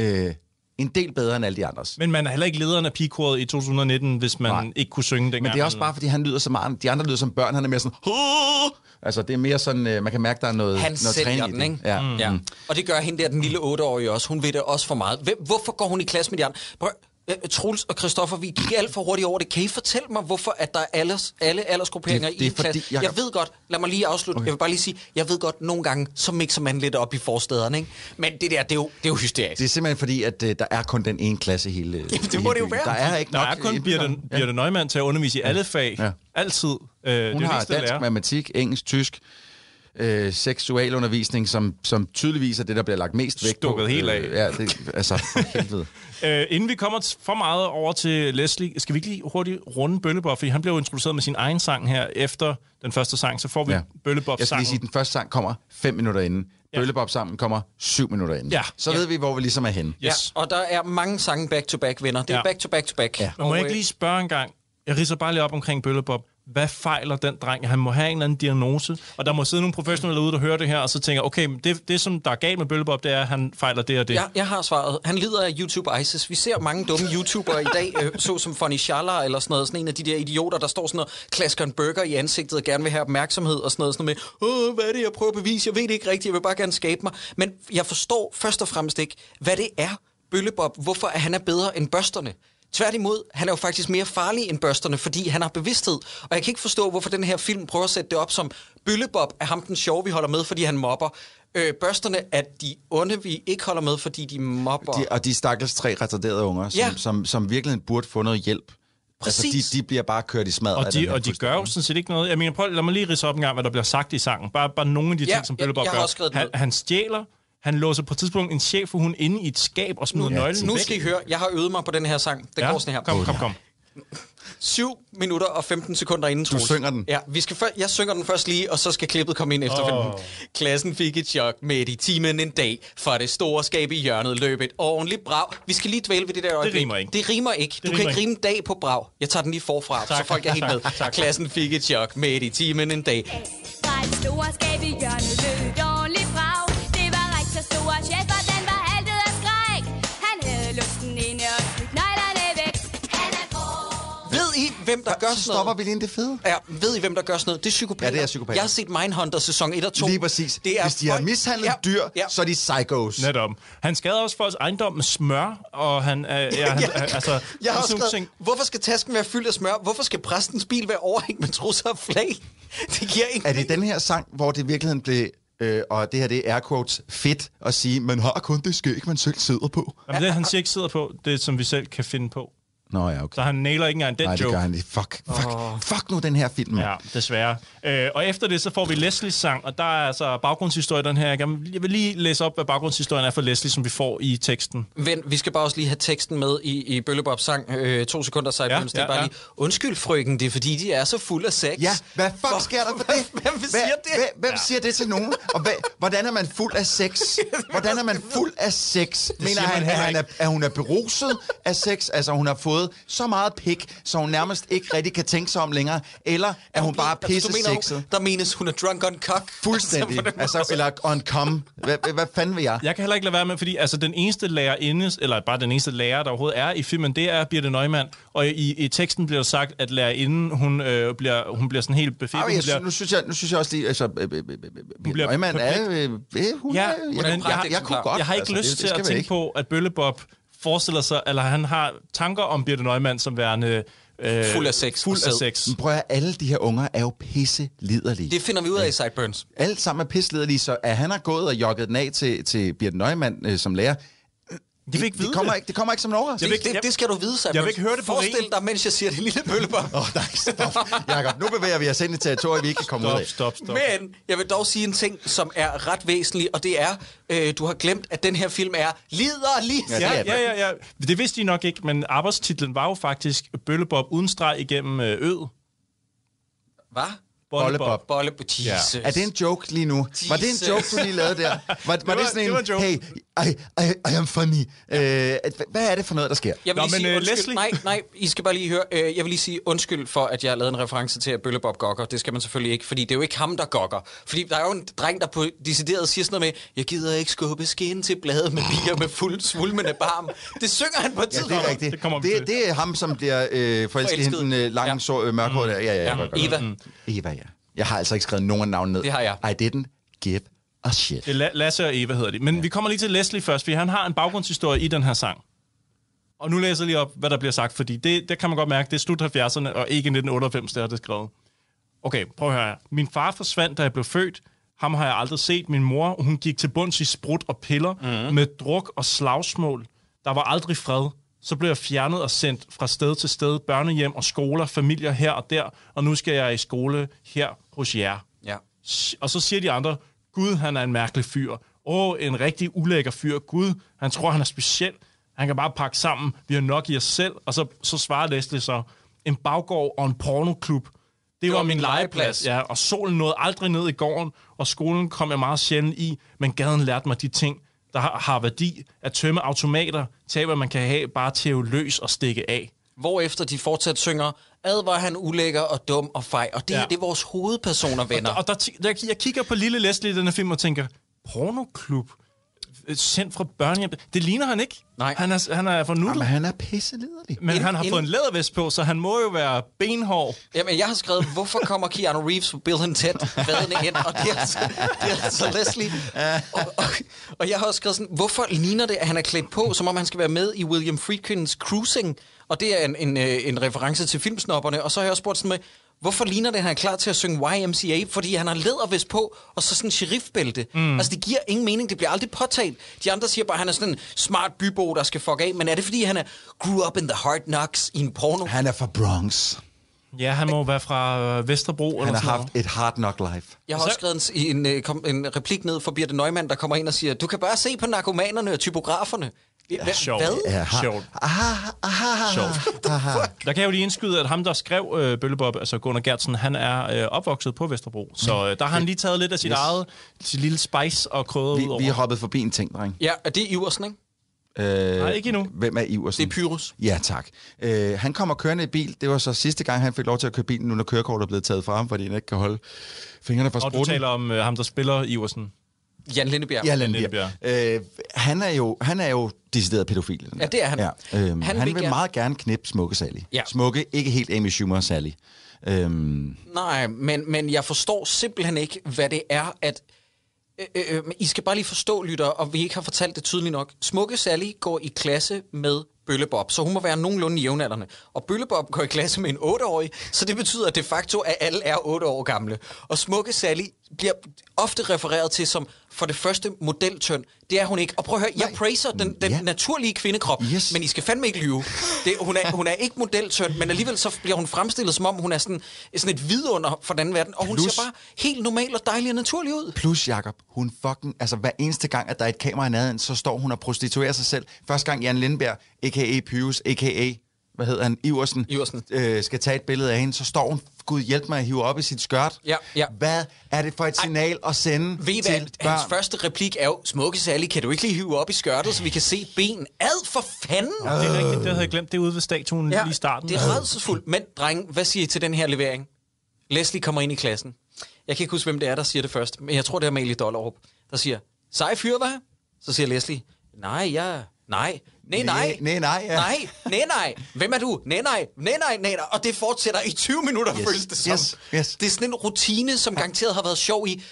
øh, en del bedre end alle de andres. Men man er heller ikke lederen af pigekoret i 2019, hvis man Nej. Ikke kunne synge dengang. Men det er også bare, fordi han lyder så meget... De andre lyder som børn, han er mere sådan... "Åh!" Altså, det er mere sådan... Øh, man kan mærke, der er noget, Han noget træning i den, det. ikke? Ja. Mm. ja. Og det gør hende der, den lille otteårige også. Hun ved det også for meget. Hvem, hvorfor går hun i klasse med de andre? Prøv, øh, Troels og Christoffer, vi gik alt for hurtigt over det. Kan I fortælle mig, hvorfor at der er alles, alle aldersgrupperinger Det- det er i en klasse? Jeg, jeg ved godt, lad mig lige afslutte. Okay. Jeg vil bare lige sige, jeg ved godt, nogle gange, så mixer man lidt op i forstederne, ikke? Men det der, det er jo, det er jo hysterisk. Det er simpelthen fordi, at øh, der er kun den ene klasse hele det hele må det jo byen. være. Der er ikke Der nok... er kun. Birte, Birte Neumann til at undervise i alle fag. Ja. Altid. Øh, Hun har det eneste, dansk, lærer. matematik, engelsk, tysk, øh, seksualundervisning, som, som tydeligvis er det, der bliver lagt mest vægt på. Stukket helt af. Øh, ja, det, altså, for helvede. Øh, inden vi kommer for meget over til Leslie, skal vi ikke lige hurtigt runde Bøllebob, fordi han blev jo introduceret med sin egen sang her efter den første sang, så får vi Ja. ja. Bøllebob Jeg skal lige sige, at den første sang kommer fem minutter inden. Ja. Bøllebop sammen kommer syv minutter inden. Ja. Så Ja. ved vi, hvor vi ligesom er henne. Yes. Ja, og der er mange sange back-to-back, venner. Det er Ja. back-to-back-to-back. Ja. Men må Og, jeg ikke øh, lige spørge en gang? Jeg ridser bare lige op omkring Bøllebob. Hvad fejler den dreng? Han må have en eller anden diagnose, og der må sidde nogle professionelle ude, der hører det her, og så tænker, okay, men det, det som der er galt med Bøllebob, det er, at han fejler det og det. Jeg, jeg har svaret. Han lider af YouTube ISIS. Vi ser mange dumme YouTubere i dag, øh, så som Funny Schaller eller sådan noget. Sådan en af de der idioter, der står sådan og klasker en burger i ansigtet og gerne vil have opmærksomhed og sådan noget, sådan noget med, Åh, hvad er det, jeg prøver at bevise? Jeg ved det ikke rigtigt, jeg vil bare gerne skabe mig. Men jeg forstår først og fremmest ikke, hvad det er, Bøllebob, hvorfor at han er bedre end børsterne. Tværtimod, han er jo faktisk mere farlig end børsterne, fordi han har bevidsthed. Og jeg kan ikke forstå, hvorfor den her film prøver at sætte det op som Bøllebob er ham den sjove, vi holder med, fordi han mobber. Øh, børsterne er de onde, vi ikke holder med, fordi de mobber. De, og de stakkels tre retarderede unger, som, Ja. som, som virkelig burde få noget hjælp. Præcis. Altså, de, de bliver bare kørt i smad. af Og de, og de gør jo sådan set ikke noget. Jeg mener, prøv, lad mig lige ridse op en gang, hvad der bliver sagt i sangen. Bare, bare nogle af de Ja, ting, som har gør. Han, han stjæler, han låser på et tidspunkt en chef for hun inde i et skab og smider nøglen Nu væk. skal I høre, jeg har øvet mig på den her sang. Den går sådan her. Kom, kom, kom. 7 minutter og 15 sekunder inden, Troels. synger den? Ja, vi skal før, jeg synger den først lige, og så skal klippet komme ind efterfølgende. Oh. Klassen fik et chok midt i timen en dag, for det store skab i hjørnet løb et ordentligt brag. Vi skal lige dvæle ved det der øjeblik. rimer ikke. Det rimer ikke. Du Det kan rimer ikke ikke. rime dag på brag. Jeg tager den lige forfra, så Tak. folk er helt med. Tak, tak. Klassen fik et chok midt i timen en dag. Fra et store skab i hjørnet lød store chef, og den var haltet af skræk. Han havde luften inde og smidt nøglerne væk. Han er grå. Ved I, hvem der gør Så sådan stopper noget? vi lige ind det fede. Ja, ved I, hvem der gør sådan noget? Det er psykopater. Ja, det er psykopater. Jeg har set Mindhunter sæson 1 og 2. Lige præcis. Det er Hvis de har folk- mishandlet Ja, dyr, ja. så er de psychos. Netop. Han skader også folks ejendom med smør, og han... Øh, ja, han Ja. altså, Jeg har skrevet, hvorfor skal tasken være fyldt af smør? Hvorfor skal præstens bil være overhængt med trusser og flag? Det giver ikke Er det den her sang, hvor det i virkeligheden blev, øh, og det her det er quotes, fedt at sige, man har kun det skæg, man selv sidder på? Jamen, det, han siger ikke sidder på, det er, som vi selv kan finde på. Nå ja, okay. Så han nailer ikke engang den Nej, det joke. gør han ikke. Fuck, fuck, oh. fuck nu den her film. Ja, desværre. Øh, og efter det, så får vi Leslies sang, og der er altså baggrundshistorie i den her. Jeg vil lige læse op, hvad baggrundshistorien er for Leslie, som vi får i teksten. Vent, vi skal bare også lige have teksten med i, i Bøllebobs sang. Øh, to sekunder sejt Ja, ja, det er ja, bare ja. lige, undskyld frøken, det er fordi, de er så fulde af sex. Ja, hvad fuck Hvor- sker der for det? Hvem Hvad- siger det? Hvem, hvem siger det til nogen? Og hvad, hvordan er man fuld af sex? Hvordan er man fuld af sex? Mener han, at, han er, at hun er beruset af sex? Altså, hun har fået så meget pik, så hun nærmest ikke rigtig kan tænke sig om længere? Eller er hun bare Altså, pisse sexet? Der menes, hun er drunk on cock. Fuldstændig. måde. Altså, eller on cum. Hvad, hvad, fanden vil jeg? Jeg kan heller ikke lade være med, fordi altså, den eneste lærerinde, eller bare den eneste lærer, der overhovedet er i filmen, det er Birte Neumann. Og i, i teksten bliver der sagt, at lærerinden, hun, øh, bliver, hun bliver sådan helt befættet. Ej, Hun jeg, bliver, nu, synes jeg, nu synes jeg også lige, altså, øh, øh, øh, øh, bliver Neumann er, øh, øh, hun Ja, er, hun jeg, er jeg, en jeg, jeg, kunne pragteksemplar. godt. jeg har ikke altså, lyst det- til det skal at tænke ikke. på, at Bøllebob forestiller sig, eller han har tanker om Birte Neumann som værende Øh, Fuld af sex Fuld af sex. Men prøv at alle de her unger er jo pisse liderlige. Det finder vi ud af i Sideburns. Alt sammen er pisse liderlige, så at han har gået og jogget den af til, til Birte Nøgman øh, som lærer, De vil ikke vide det, kommer det. ikke, det kommer ikke som en overraskelse. Det, det, det skal du vide, Sideburns. Jeg vil ikke høre det på Forestil dig, mens jeg siger det lille bøllebom. Åh, oh, nej, stop. Jacob, nu bevæger vi os ind i territoriet, vi ikke kan komme ud Stop, af. stop, stop. Men jeg vil dog sige en ting, som er ret væsentlig, og det er, øh, du har glemt, at den her film er liderlig. Ja, Ja, ja, ja, ja. Det vidste de nok ikke, men arbejdstitlen var jo faktisk Bøllebob uden streg igennem øh, øet. Hvad? Bollebob. Bolle... Jesus. Er det en joke lige nu? Var det Jesus. en joke, du lige lavede der? Var, var det, var- sådan det var en, en joke. hey, I, I, I am funny. Øh, hvad er det for noget, der sker? Jeg vil Nå, lige men, sige øh, undskyld. Leslie- Nej, nej, I skal bare lige høre. Øh, jeg vil lige sige undskyld for, at jeg har lavet en reference til, at Bøllebob gokker. Det skal man selvfølgelig ikke, fordi det er jo ikke ham, der gokker. Fordi der er jo en dreng, der på decideret siger sådan noget med, jeg gider ikke skubbe skin til bladet med bier med fuld svulmende barm. Det synger han på et Ja, det er rigtigt. Det kommer det, til. det er ham, som bliver øh, forelsket i hende, den øh, lange, Ja. ja. så, øh, mørkhårede der. Ja, ja, ja. Ja. Eva. Mm. Eva, ja. Jeg har altså ikke skrevet nogen navn ned. Det har jeg. I didn't give a shit. Det er La- Lasse og Eva hedder de. Men ja. vi kommer lige til Leslie først, fordi han har en baggrundshistorie i den her sang. Og nu læser jeg lige op, hvad der bliver sagt, fordi det, det kan man godt mærke, det er slut 70'erne, og ikke 1998, der er det skrevet. Okay, prøv at høre her. Min far forsvandt, da jeg blev født. Ham har jeg aldrig set. Min mor, hun gik til bunds i sprut og piller mm. med druk og slagsmål. Der var aldrig fred. Så blev jeg fjernet og sendt fra sted til sted, børnehjem og skoler, familier her og der, og nu skal jeg i skole her hos jer. Ja. Og så siger de andre, Gud, han er en mærkelig fyr. Åh, en rigtig ulækker fyr. Gud, han tror, han er speciel. Han kan bare pakke sammen. Vi har nok i os selv. Og så, så svarer Leslie så, en baggård og en pornoklub. Det var, var min legeplads. Ja, og solen nåede aldrig ned i gården, og skolen kom jeg meget sjældent i, men gaden lærte mig de ting, der har, værdi. At tømme automater, tage hvad man kan have, bare tæve løs og stikke af. Hvorefter de fortsat synger, ad var han ulækker og dum og fej. Og det, Ja. det er vores hovedpersoner, venner. Og der, ti- der, jeg kigger på lille Leslie i den her film og tænker, pornoklub? Øh, Sendt fra børnehjem? Det ligner han ikke. Nej. Han er, han er for nuttet. Jamen, han er pisse liderlig. Men Ind- han har ind- fået en lædervest på, så han må jo være benhård. Jamen, jeg har skrevet, hvorfor kommer Keanu Reeves på Bill and Ted vadende ind? Og det er altså, det er altså Leslie. Og, og, og jeg har også skrevet sådan, hvorfor ligner det, at han er klædt på, som om han skal være med i William Friedkins Cruising? Og det er en, en, øh, en reference til filmsnopperne. Og så har jeg også spurgt sådan med, hvorfor ligner det, at han er klar til at synge YMCA? Fordi han har lædervest på, og så sådan en sheriffbælte. Mm. Altså, det giver ingen mening. Det bliver aldrig påtalt. De andre siger bare, at han er sådan en smart bybo, der skal fuck af. Men er det, fordi han er grew up in the hard knocks i en porno? Han er fra Bronx. Ja, han må være fra øh, Vesterbro Han eller har sådan haft et hard knock life. Jeg har Så- også skrevet en, en, øh, en replik ned for Birte Neumann, der kommer ind og siger, du kan bare se på narkomanerne og typograferne. Hva- sjovt. Hvad? Ja, Sjovt. Aha, aha, Sjovt. aha. Der kan jeg jo lige indskyde, at ham, der skrev øh, Bøllebob, altså Gunnar Gertsen, han er øh, opvokset på Vesterbro. Så øh, der har han lige taget lidt af sit Yes. eget sit lille spice og krydret Vi, ud over. vi er hoppet forbi en ting, dreng. Ja, er det Iversen, ikke? Øh, Nej, ikke endnu. Hvem er Iversen? Det er Pyrus. Ja, tak. Øh, han kommer kørende i bil. Det var så sidste gang, han fik lov til at køre bilen, nu når kørekortet er blevet taget fra ham, fordi han ikke kan holde fingrene fra Og du taler om øh, ham, der spiller Iversen. Jan Lindebjerg. Ja, Lindebjerg. Lindbjerg. Øh, han, er jo, han er jo decideret pædofil. den Ja, det er han. Ja, øhm, han, Han vil vil, gerne- meget gerne knippe Smukke Sally. Ja. Smukke, ikke helt Amy Schumer Sally. Øhm, Nej, men, men jeg forstår simpelthen ikke, hvad det er, at... Øh, øh, øh, I skal bare lige forstå, lytter, og vi ikke har fortalt det tydeligt nok. Smukke Sally går i klasse med Bøllebob, så hun må være nogenlunde jævnaldrende. Og Bøllebob går i klasse med en 8-årig, så det betyder de facto, at alle er 8 år gamle. Og Smukke Sally bliver ofte refereret til som for det første modeltøn. Det er hun ikke. Og prøv at høre, jeg Nej. praiser den, den Ja. naturlige kvindekrop, Yes. men I skal fandme ikke lyve. Det, hun, er, hun er ikke modeltøn, men alligevel så bliver hun fremstillet, som om hun er sådan, sådan et vidunder for den verden. Og hun Plus- ser bare helt normal og dejlig og naturlig ud. plus, Jacob, hun fucking... Altså, hver eneste gang, at der er et kamera i nærheden, så står hun og prostituerer sig selv. Første gang Jan Lindberg, a.k.a. Pyrus, a.k.a. Hvad hedder han? Iversen. Iversen. Øh, skal tage et billede af hende, så står hun, Gud hjælp mig at hive op i sit skørt. Ja, ja. Hvad er det for et signal at sende Ved til hvad? børn? Hans første replik er jo, smukke Sally, kan du ikke lige hive op i skørtet, så vi kan se ben? Ad for fanden! Det er rigtigt, det havde jeg glemt. Det er ude ved statuen ja, lige i starten. det er rædselsfuldt. Men, dreng, hvad siger I til den her levering? Leslie kommer ind i klassen. Jeg kan ikke huske, hvem det er, der siger det først, men jeg tror, det er Amalie Dollerup, der siger, sej fyr, hvad? Så siger Leslie, nej, ja, nej, nej, nej, Nej, nej, ja. nej, nej, nej, hvem er du? Nej, nej, nej, nej, nej, nej. og det fortsætter i 20 minutter, Yes, føles det som. yes, yes. Det er sådan en rutine, som garanteret har været sjov i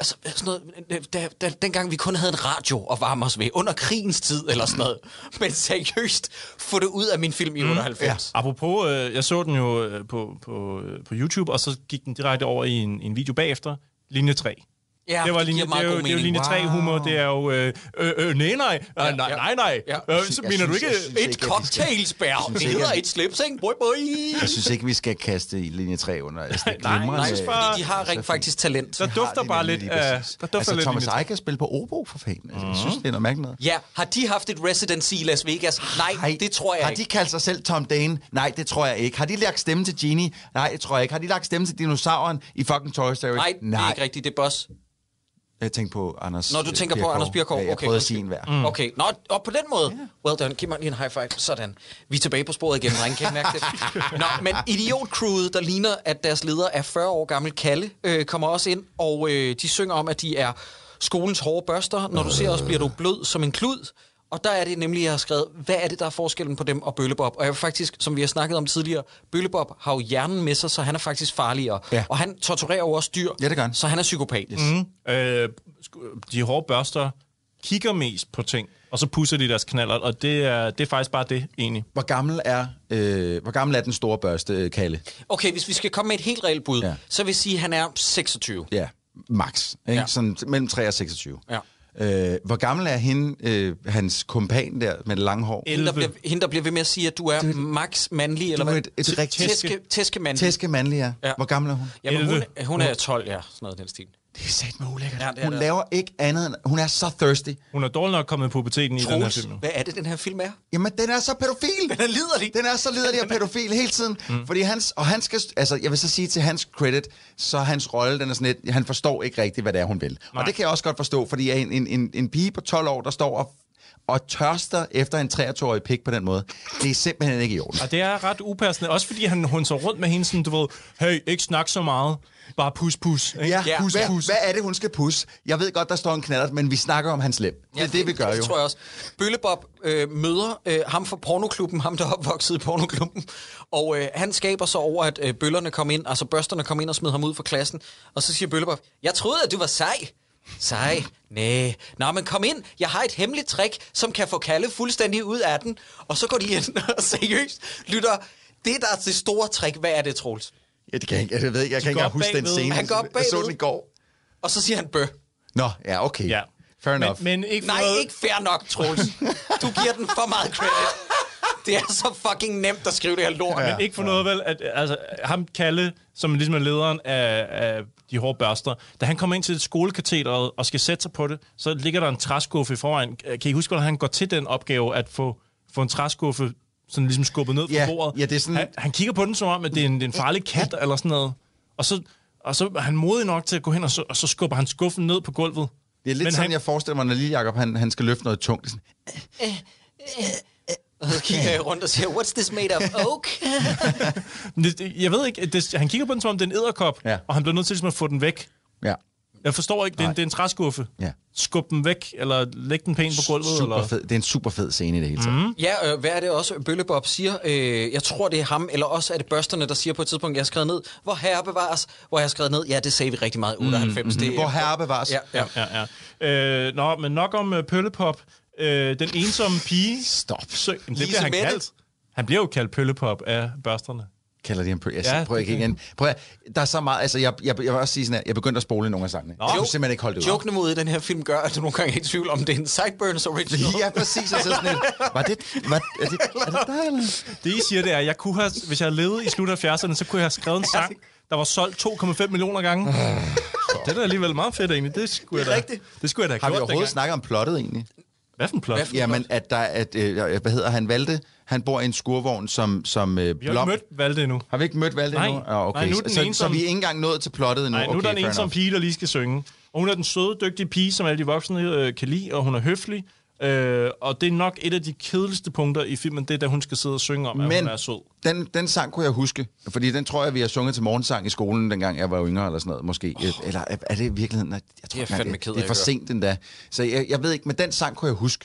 altså, sådan noget, øh, da, da, dengang vi kun havde en radio at varme os ved, under krigens tid eller sådan noget. Men seriøst, få det ud af min film i 98. Apropos, øh, jeg så den jo øh, på, på, øh, på YouTube, og så gik den direkte over i en, en video bagefter. Linje 3. Ja, det var linje, det er jo, god det er jo linje 3 humor, det er jo, øh, øh, øh nej, nej, ja, nej, ja. nej, nej. Ja. Øh, så Jeg mener du ikke... Et cocktailsbær. Det hedder et slips, ikke? Boy, boy. Jeg synes ikke, vi skal kaste i linje 3 under. Altså, det Nej, jeg synes øh, bare- De har rent faktisk talent. Der har dufter bare lidt. Der dufter altså, lidt Thomas linje 3. Eik spille på obo for fanden. Altså, jeg synes, det er noget mærkeligt. Ja, har de haft et residency i Las Vegas? Nej, det tror jeg Har ikke. de kaldt sig selv Tom Dane? Nej, det tror jeg ikke. Har de lagt stemme til Genie? Nej, det tror jeg ikke. Har de lagt stemme til dinosauren i fucking Toy Story? Nej, det er ikke rigtigt, det er Boss. Jeg tænker på Anders Når du øh, tænker på Birkov. Anders Birkov. Ja, jeg okay, prøvede at sige en hver. Mm. Okay, Nå, og på den måde. Well done. Giv mig lige en high five. Sådan. Vi er tilbage på sporet igen, drenge. Kan I mærke det? Nå, men Idiot-crewet, der ligner, at deres leder er 40 år gammel, Kalle, øh, kommer også ind, og øh, de synger om, at de er skolens hårde børster. Når du ser os, bliver du blød som en klud. Og der er det nemlig, jeg har skrevet, hvad er det, der er forskellen på dem og Bøllebob? Og jeg vil faktisk, som vi har snakket om tidligere, Bøllebob har jo hjernen med sig, så han er faktisk farligere. Ja. Og han torturerer jo også dyr, Ja, det gør han. så han er psykopat. Yes. Mm. Øh, de hårde børster kigger mest på ting, og så pusser de deres knaller, og det er, det er faktisk bare det, egentlig. Hvor gammel er, øh, hvor gammel er den store børste, øh, Kalle? Okay, hvis vi skal komme med et helt reelt bud, Ja. så vil jeg sige, at han er 26. Ja, max. Ikke? Ja. Sådan mellem 3 og 26. Ja. Øh, hvor gammel er hende, øh, hans kompan der med det lange hår? Hende der, 11. bliver, hende, der bliver ved med at sige, at du er max mandlig, eller Du er hvad? et, et rigtigt Tæske, tæske mandlig. tæske mandlig, ja. Ja. Hvor gammel er hun? Jamen, hun, 11. hun er 12, ja, sådan noget den stil. Det er sat med ulækkert. Ja, det er hun det. laver ikke andet end... Hun er så thirsty. Hun er dårlig nok kommet i puberteten i den her film. hvad er det, den her film er? Jamen, den er så pædofil. Den er liderlig. Den er så liderlig og pædofil hele tiden. Mm. Fordi hans, og han skal, altså jeg vil så sige til hans credit, så hans rolle, den er sådan lidt, han forstår ikke rigtigt, hvad det er, hun vil. Nej. Og det kan jeg også godt forstå, fordi en, en, en, en pige på 12 år, der står og, og tørster efter en 23-årig pik på den måde, det er simpelthen ikke i orden. Og det er ret upassende, også fordi han hunser rundt med hende sådan, du ved, hey, ikke snak så meget, bare pus pus. Ikke? Ja, Ja. pus, Hvad- hvad, hvad er det, hun skal pusse? Jeg ved godt, der står en knallert, men vi snakker om hans lem. Det er det, vi gør det, jo. tror jeg også. Bøllebob øh, møder øh, ham fra pornoklubben, ham der er opvokset i pornoklubben, og øh, han skaber så over, at øh, bøllerne kom ind, altså børsterne kom ind og smed ham ud fra klassen, og så siger Bøllebob, jeg troede, at du var sej. Sej? Næh. Nå, men kom ind. Jeg har et hemmeligt trick, som kan få Kalle fuldstændig ud af den. Og så går de ind og seriøst lytter. Det, der er det store trick, hvad er det, Troels? Ja, det kan jeg, ikke- jeg ved ikke, jeg kan ikke huske den bagved. scene. Han går Jeg så bagved. den i går. Og så siger han bø. Nå, ja, okay. Ja. Fair Men, enough. men ikke for Nej, noget, ikke fair nok, Troels. Du giver den for meget credit. Det er så fucking nemt at skrive det her lort. Men ikke for noget vel, at altså, ham Kalle, som ligesom er lederen af, af de hårde børster, da han kommer ind til skolekatedret og skal sætte sig på det, så ligger der en træskuffe i forvejen. Kan I huske, hvordan han går til den opgave at få, få en træskuffe sådan ligesom skubbet ned fra Ja, bordet? ja, det er sådan- han, han kigger på den som om, at det er en, det er en farlig kat eller sådan noget. Og så, og så er han modig nok til at gå hen, og så, og så skubber han skuffen ned på gulvet. Det er lidt Men sådan, han- jeg forestiller mig, når Lille Jacob, han, han skal løfte noget tungt. Det er sådan, Og så kigger jeg rundt og siger, what's this made of oak? Jeg ved ikke, det, han kigger på den som om det er en æderkop, Ja. og han bliver nødt til ligesom at få den væk. ja. Jeg forstår ikke, det er, en, det er en træskuffe. Ja. Skub den væk, eller læg den pænt på gulvet. Super eller? fed. Det er en super fed scene i det hele taget. Mm. Ja, øh, hvad er det også, Bøllebob siger? Øh, jeg tror, det er ham, eller også er det børsterne, der siger på et tidspunkt, jeg har skrevet ned, hvor herre bevares, hvor jeg har skrevet ned, ja, det sagde vi rigtig meget, 98. Mm, det, Hvor herre bevares. Ja, ja. Ja, ja. Øh, nå, men nok om uh, Pøllepop. Øh, den ensomme pige... Stop. Sø, det Lise bliver han Mette. kaldt. Han bliver jo kaldt Pøllepop af børsterne. Kalder de en pøl. Jeg Ja, prøver ikke igen. Prøv at, der er så meget, altså jeg, jeg, jeg vil også sige sådan her, jeg begyndte at spole nogle af sangene. Jeg kunne simpelthen ikke holde det ud. Jokene mod i den her film gør, at du nogle gange er i tvivl om, det er en Sideburns original. Ja, præcis. Og så sådan et, var det, var, er, det, er det dig, eller? Det, I siger, det er, at jeg kunne have, hvis jeg havde levet i slut af 70'erne, så kunne jeg have skrevet en sang, der var solgt 2,5 millioner gange. det er da alligevel meget fedt, egentlig. Det skulle, Det er jeg da, rigtigt. det skulle jeg da have Har vi overhovedet snakket om plottet egentlig? Hvad for en plot? Hvad for- Jamen, at der, at, øh, hvad hedder han, Valde, han bor i en skurvogn som, som øh, Vi har ikke mødt Valde endnu. Har vi ikke mødt Valde Nej. endnu? Ah, okay. Nej, nu er den så, ensomme- så vi er ikke engang nået til plottet endnu? Nej, nu okay, er der en ensom enough. pige, der lige skal synge. Og hun er den søde, dygtige pige, som alle de voksne øh, kan lide, og hun er høflig. Øh, og det er nok et af de kedeligste punkter i filmen, det er, da hun skal sidde og synge om, at Men hun er sød. den, den sang kunne jeg huske, fordi den tror jeg, vi har sunget til morgensang i skolen, dengang jeg var yngre eller sådan noget, måske. Oh. Eller er, er det i virkeligheden? Jeg tror, Det er fandme ked af det er for at sent endda. Så jeg, jeg ved ikke, men den sang kunne jeg huske.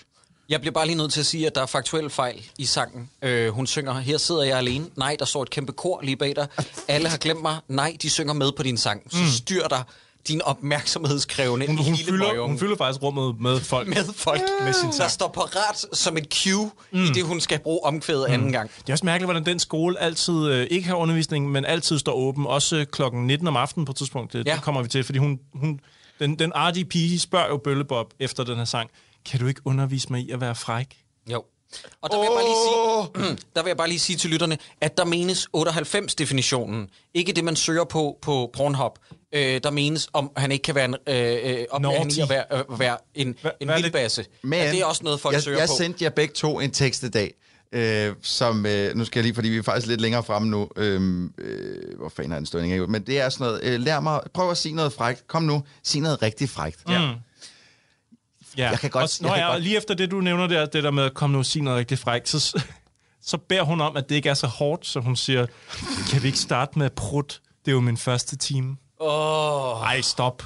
Jeg bliver bare lige nødt til at sige, at der er faktuelle fejl i sangen. Øh, hun synger, her sidder jeg alene. Nej, der står et kæmpe kor lige bag dig. Alle har glemt mig. Nej, de synger med på din sang. Så styr dig. Din opmærksomhedskrævende Hun, hun, lille fylder, møgunge hun fylder faktisk rummet med folk. med folk, Med sin der sang. står parat som et cue, mm. i det hun skal bruge omkvædet mm. anden gang. Det er også mærkeligt, hvordan den skole altid øh, ikke har undervisning, men altid står åben. Også øh, klokken 19 om aftenen på et tidspunkt. Det, Ja. ja. det kommer vi til, fordi hun, hun, den, den artige pige spørger jo Bøllebob efter den her sang, kan du ikke undervise mig i at være fræk? Jo. Og der vil, jeg bare lige sige, der vil jeg bare lige sige til lytterne, at der menes 98-definitionen. Ikke det, man søger på på Pornhub. Øh, der menes, om han ikke kan være en, øh, øh, oplære han i at være, øh, være en, Hva- en er vildbasse. Men er det også noget, folk jeg, søger jeg på? sendte jer begge to en tekst i dag, øh, som, øh, nu skal jeg lige, fordi vi er faktisk lidt længere fremme nu, øh, øh, hvor fanden er den stående? Men det er sådan noget, øh, lær mig, prøv at sige noget frækt. Kom nu, sig noget rigtig frækt. Ja. Ja. Jeg kan godt- Og, jeg nå, kan ja, godt- lige efter det, du nævner der, det der med at komme nu og sige noget rigtig frækt, så, så beder hun om, at det ikke er så hårdt, så hun siger, kan vi ikke starte med prut? Det er jo min første time. Åh. Ej, stop.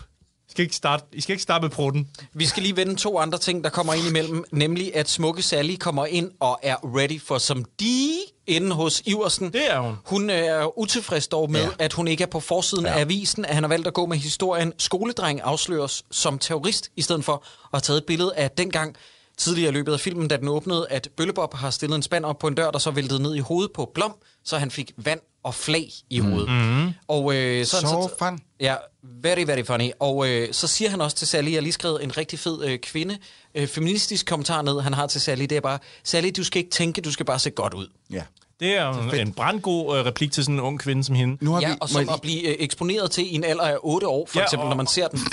I skal ikke starte, I skal ikke starte med prutten. Vi skal lige vende to andre ting, der kommer ind imellem, nemlig at Smukke Sally kommer ind og er ready for som de inde hos Iversen. Det er hun. Hun er utilfreds dog med, Ja. at hun ikke er på forsiden ja. af avisen, at han har valgt at gå med historien. Skoledreng afsløres som terrorist, i stedet for at have taget et billede af dengang tidligere i løbet af filmen, da den åbnede, at Bøllebob har stillet en spand op på en dør, der så væltede ned i hovedet på Blom, så han fik vand og flag i hovedet. Mm-hmm. Og øh, så, Så fun. Ja, very, very funny. Og øh, så siger han også til Sally, jeg har lige skrevet en rigtig fed øh, kvinde, øh, feministisk kommentar ned, han har til Sally, det er bare, Sally, du skal ikke tænke, du skal bare se godt ud. ja. Det er jo en brandgod øh, replik til sådan en ung kvinde som hende. Nu har Ja, vi, og som jeg at blive øh, eksponeret til i en alder af 8 år, for Ja, eksempel, og- når man ser den.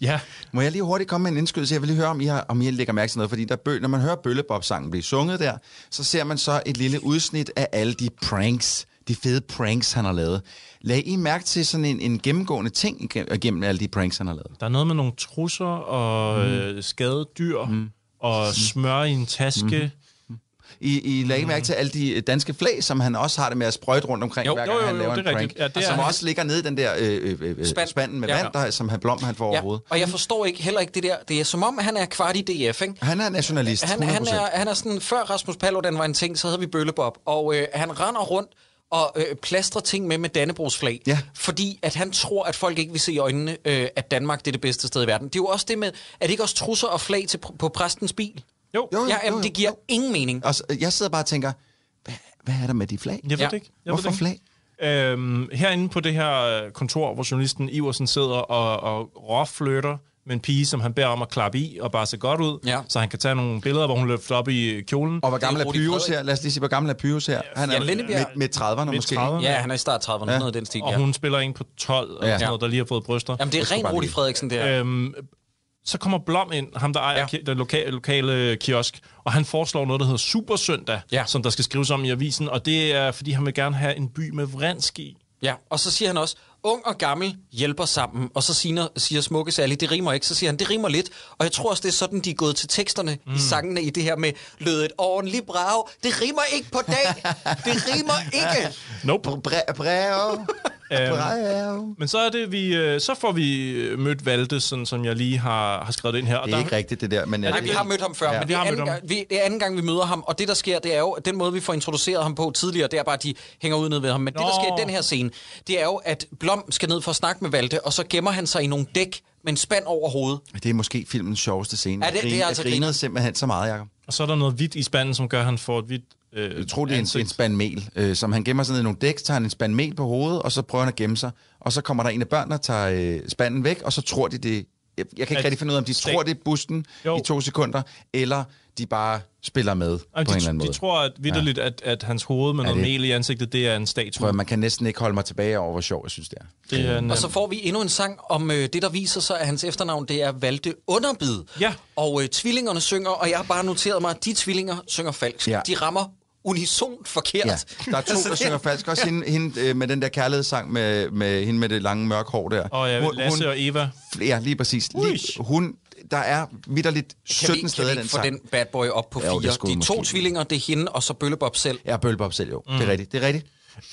Ja, Må jeg lige hurtigt komme med en indskydelse? Jeg vil lige høre, om I, har, om I lægger mærke til noget. Fordi der bø, når man hører Bøllebob-sangen blive sunget der, så ser man så et lille udsnit af alle de pranks, de fede pranks, han har lavet. Lag I mærke til sådan en, en gennemgående ting igennem alle de pranks, han har lavet? der er noget med nogle trusser og mm. øh, skadede dyr mm. og smør i en taske. Mm. I, I lagde I mærke til alle de øh, danske flag, som han også har det med at sprøjte rundt omkring, Jo, hver gang jo, han jo, laver det en prank. Ja, det og som han. også ligger nede i den der øh, øh, øh, Spand. spanden med Ja. vand, der, som han Blom han får Ja, hovedet. og jeg forstår ikke heller ikke det der. Det er som om, han er kvart i DF, ikke? Han er nationalist, 100%. Han, han, er, han er sådan, før Rasmus Paludan var en ting, så havde vi Bøllebob, og øh, han render rundt og øh, plastrer ting med med Dannebrogsflag, Ja. fordi at han tror, at folk ikke vil se i øjnene, øh, at Danmark det er det bedste sted i verden. Det er jo også det med, at det ikke også trusser og flag til, på præstens bil? Jo, Jo, jo, Ja, jamen, jo, det giver jo. ingen mening. Og så, jeg sidder bare og tænker, hvad, hvad er der med de flag? jeg ved Ja. det ikke. Jeg Hvorfor ved det ikke. flag? Øhm, herinde på det her kontor, hvor journalisten Iversen sidder og, og råfløter med en pige, som han beder om at klappe i og bare se godt ud, Ja. så han kan tage nogle billeder, hvor hun løfter op i kjolen. Og hvor gammel er Pyrus her? Lad os lige sige, hvor gammel er Pyrus her? Han er Lindebjerg. midt, midt 30'erne Midt måske. 30'erne. Ja, han er i start 30'erne, Ja. noget den stil, Og ja. hun spiller en på 12, ja. Ja. og sådan noget, der lige har fået bryster. Jamen, det er bare Rudi Frederiksen, det her. Øhm, så kommer Blom ind, ham der ejer Ja. ja. den lokale, lokale kiosk, og han foreslår noget, der hedder Supersøndag, Ja. som der skal skrives om i avisen, og det er, fordi han vil gerne have en by med vrinsk i. Ja, og så siger han også, ung og gammel hjælper sammen. Og så siger, siger Smukke Sally, det rimer ikke. Så siger han, det rimer lidt. Og jeg tror også, det er sådan, de er gået til teksterne mm. i sangene i det her med, lød et ordentligt brag. Det rimer ikke på dag. Det rimer ikke. Nope. Bre- Brev. Men så er det, vi, øh, så får vi øh, mødt Valde, sådan, som jeg lige har, har skrevet ind her. Og Det er der, ikke rigtigt, det der. Men, Nej, vi har mødt ham før, Ja. men Vi det er, anden gang, vi, det er anden gang, vi møder ham. Og det, der sker, det er jo, at den måde, vi får introduceret ham på tidligere, det er bare, at de hænger ud ned ved ham. Men Nå. det, der sker i den her scene, det er jo, at Blom skal ned for at snakke med Valde, og så gemmer han sig i nogle dæk med en spand over hovedet. Det er måske filmens sjoveste scene. Ja, det- det er altså Jeg grinede simpelthen så meget, Jacob. og så er der noget hvidt i spanden, som gør, at han får et hvidt øh, Jeg tror, det er en, en spand mel, øh, som han gemmer sådan i nogle dæk, tager han en spand mel på hovedet, og så prøver han at gemme sig. Og så kommer der en af børnene, der tager øh, spanden væk, og så tror de det... Jeg, jeg kan ikke At- rigtig finde ud af, om de tror, det er busten Jo. i to sekunder, eller de bare spiller med Jamen, på en de, eller anden de måde. tror at vidderligt, ja. at, at hans hoved med noget det- mel i ansigtet, det er en statue. tror jeg, man kan næsten ikke holde mig tilbage over, hvor sjov jeg synes, det er. det er en, Og så får vi endnu en sang om øh, det, der viser sig, at hans efternavn, det er Valde Underbid. Ja. Og øh, tvillingerne synger, og jeg har bare noteret mig, at de tvillinger synger falsk. Ja. De rammer unisont forkert. Ja, der er to, Altså, der det- synger falsk. Også hende, hende øh, med den der kærlighedssang med, med hende med det lange mørke hår der. og ja, Hun- Lasse hun, og Eva. Ja, lige præcis. Lige, hun, der er vidderligt Kan vi, 17 kan steder vi i den ikke få sang. den bad boy op på Jo, det fire? skulle De vi to tvillinger, det er hende, og så Bøllebob selv. Ja, Bøllebob selv jo. Mm. Det er rigtigt. Det er rigtigt.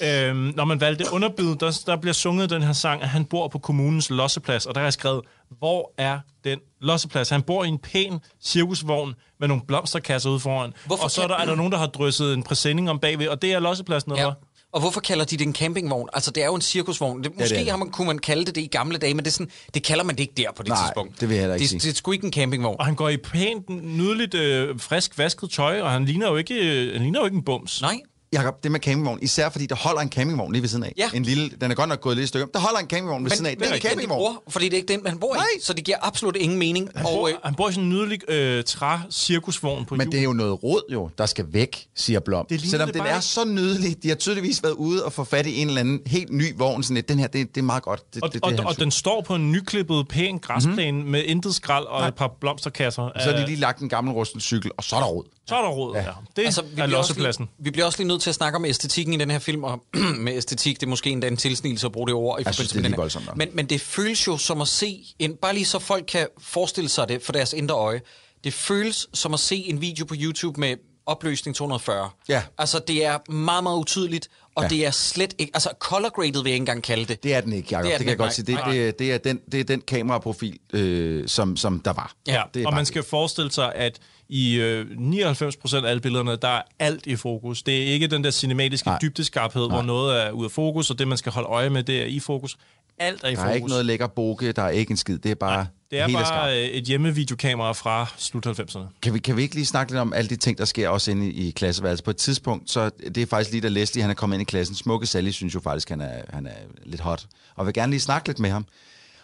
Øhm, når man valgte underbid, der, der bliver sunget den her sang, at han bor på kommunens losseplads, og der har jeg skrevet, hvor er den losseplads? Han bor i en pæn cirkusvogn med nogle blomsterkasser ude foran, Hvorfor og så er der, er der nogen, der har drysset en præsending om bagved, og det er lossepladsen, eller Ja. hvad? Og hvorfor kalder de det en campingvogn? Altså, det er jo en cirkusvogn. Det, måske det har man, kunne man kalde det det i gamle dage, men det, er sådan, det kalder man det ikke der på det Nej, tidspunkt. det vil jeg heller ikke det, sige. Det er sgu ikke en campingvogn. Og han går i pænt, nydeligt, øh, frisk vasket tøj, og han ligner jo ikke, øh, han ligner jo ikke en bums. Nej. Jakob, det med campingvogn, især fordi der holder en campingvogn lige ved siden af. Ja. En lille, den er godt nok gået lidt stykker. Der holder en campingvogn ved Men, siden af. men Det er en campingvogn. bruger, fordi det er ikke den, han bor Nej. i. Så det giver absolut ingen mening. Han, Og, bor, øh, han bor i sådan en nydelig øh, træ-cirkusvogn på Men hjul. det er jo noget råd jo, der skal væk, siger Blom. Det Selvom det den bare er ikke. så nydelig. De har tydeligvis været ude og få fat i en eller anden helt ny vogn. Sådan lidt, den her, det, det er meget godt. Det, og, det, og, det, og hans- den står på en nyklippet, pæn græsplæne mm-hmm. med intet skrald og et par blomsterkasser. Mhm. så har de Øh, lige lagt en gammel rusten cykel, og så er der råd. Så er der råd, ja. ja. Det Altså, vi, er bliver også lossepladsen. lige, vi bliver også lige nødt til at snakke om æstetikken i den her film, og med æstetik, det er måske endda en tilsnigelse at bruge det ord i Jeg synes, forbindelse det er med lige voldsomt nok. Men, men det føles jo som at se, en, bare lige så folk kan forestille sig det for deres indre øje, det føles som at se en video på YouTube med opløsning 240. Ja. Altså, det er meget, meget utydeligt, og Ja. det er slet ikke... Altså, color graded vil jeg ikke engang kalde det. Det er den ikke, Jacob. Det Det, det kan jeg godt sige. Det, det, det, er den, det er den kameraprofil, øh, som, som der var. Ja, det er og man skal forestille sig, at i øh, 99% af alle billederne, der er alt i fokus. Det er ikke den der cinematiske Nej. dybdeskarphed, hvor noget er ude af fokus, og det, man skal holde øje med, det er i fokus. Alt er i Der fokus. er ikke noget lækker boke, der er ikke en skid. Det er bare det er bare skarpt. øh, et hjemmevideokamera fra slut 90'erne. Kan vi, kan vi ikke lige snakke lidt om alle de ting, der sker også inde i, i klasseværelset? På et tidspunkt, så det er faktisk lige da Leslie han er kommet ind i klassen. Smukke Sally synes jo faktisk, han er, han er lidt hot. Og vil gerne lige snakke lidt med ham.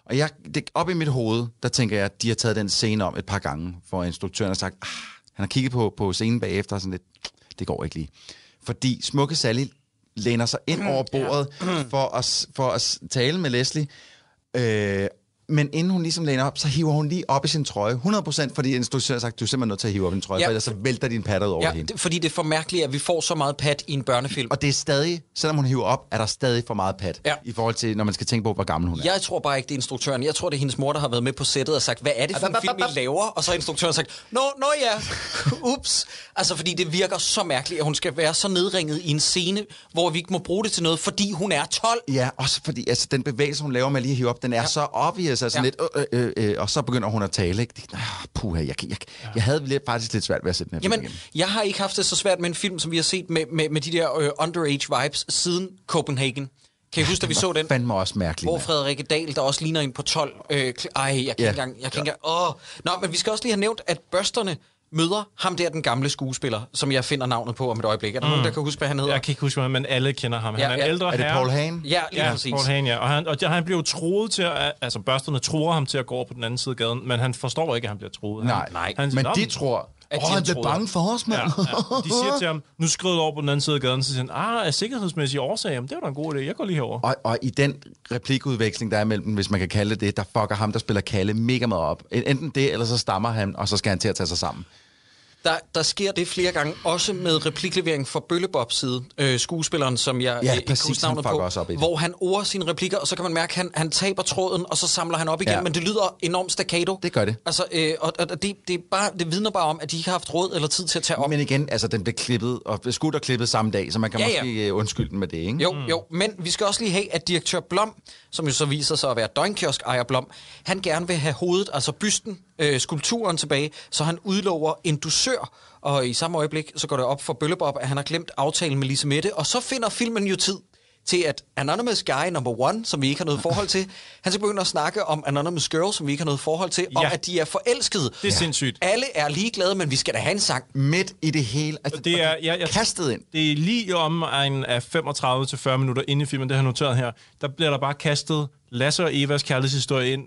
Og jeg, det, op i mit hoved, der tænker jeg, at de har taget den scene om et par gange, for instruktøren har sagt, ah, han har kigget på, på scenen bagefter og sådan lidt, det går ikke lige. Fordi Smukke Sally læner sig ind over bordet for, at, for at tale med Leslie. Øh, men inden hun ligesom læner op, så hiver hun lige op i sin trøje. 100% fordi instruktøren har sagt, du er simpelthen nødt til at hive op i din trøje, Ja. for ellers så vælter din ud over Ja, hende. det, fordi det er for mærkeligt, at vi får så meget pat i en børnefilm. Og det er stadig, selvom hun hiver op, er der stadig for meget pat. Ja. I forhold til, når man skal tænke på, hvor gammel hun er. Jeg tror bare ikke, det er instruktøren. Jeg tror, det er hendes mor, der har været med på sættet og sagt, hvad er det for en film, I laver? Og så har instruktøren sagt, nå, nå ja, ups. Altså, fordi det virker så mærkeligt, at hun skal være så nedringet i en scene, hvor vi ikke må bruge det til noget, fordi hun er 12. Ja, også fordi altså, den bevægelse, hun laver med lige at hive op, den er ja. så obvious, altså Ja. ja. lidt, øh, øh, øh, og så begynder hun at tale. Ikke? Øh, puha, jeg, jeg, jeg, jeg havde lidt, faktisk lidt svært ved at sætte den her Jamen, igen. jeg har ikke haft det så svært med en film, som vi har set med, med, med de der øh, underage vibes siden Copenhagen. Kan I huske, da vi så den? fandme også mærkeligt. Hvor mand. Frederikke Dahl, der også ligner en på 12. Øh, ej, jeg kan Ja. ikke engang... Jeg kan ikke engang åh. Nå, men vi skal også lige have nævnt, at børsterne møder ham der, den gamle skuespiller, som jeg finder navnet på om et øjeblik. Er der mm. nogen, der kan huske, hvad han hedder? Jeg kan ikke huske, hvad, men alle kender ham. Han Ja, er en ja. ældre Er det. Paul Hagen? Ja, lige Ja, præcis. Paul Hagen, ja. Og han, og han bliver jo troet til at, altså børsterne tror ham til at gå over på den anden side af gaden, men han forstår ikke, at han bliver troet. Nej, han, nej. Han, Men Nå, de tror, At de oh, han blev troet- bange for os, mand. Ja, ja. De siger til ham, nu skrider du over på den anden side af gaden, så siger han, ah, af sikkerhedsmæssige årsager, jamen, det var da en god idé, jeg går lige herover. Og, og i den replikudveksling, der er mellem hvis man kan kalde det det, der fucker ham, der spiller Kalle mega meget op. Enten det, eller så stammer han, og så skal han til at tage sig sammen. Der, der sker det flere gange, også med repliklevering fra Bøllebobs side, øh, skuespilleren, som jeg Ja, øh, ikke præcis, navnet på, også op i det. hvor han order sine replikker, og så kan man mærke, at han, han taber tråden, og så samler han op igen, Ja. men det lyder enormt staccato. Det gør det. Altså, øh, og, og det, det, er bare, det vidner bare om, at de ikke har haft råd eller tid til at tage op. Men igen, altså den blev klippet, og skudt og klippet samme dag, så man kan Ja, ja. måske øh, undskylde den med det, ikke? Jo, mm. jo, men vi skal også lige have, at direktør Blom, som jo så viser sig at være døgnkiosk ejer Blom, han gerne vil have hovedet, altså bysten, øh, skulpturen tilbage, så han udlover en dusør, og i samme øjeblik, så går det op for Bøllebob, at han har glemt aftalen med Lise Mette, og så finder filmen jo tid til at Anonymous Guy number one, som vi ikke har noget forhold til, han skal begynde at snakke om Anonymous Girl, som vi ikke har noget forhold til, ja. om Ja. at de er forelskede. Det er sindssygt. Alle er ligeglade, men vi skal da have en sang. Midt i det hele. Altså, Det er, jeg, jeg, kastet ind. Det er lige om en af 35 til 40 minutter inde i filmen, det har jeg noteret her, der bliver der bare kastet Lasse og Evas kærlighedshistorie ind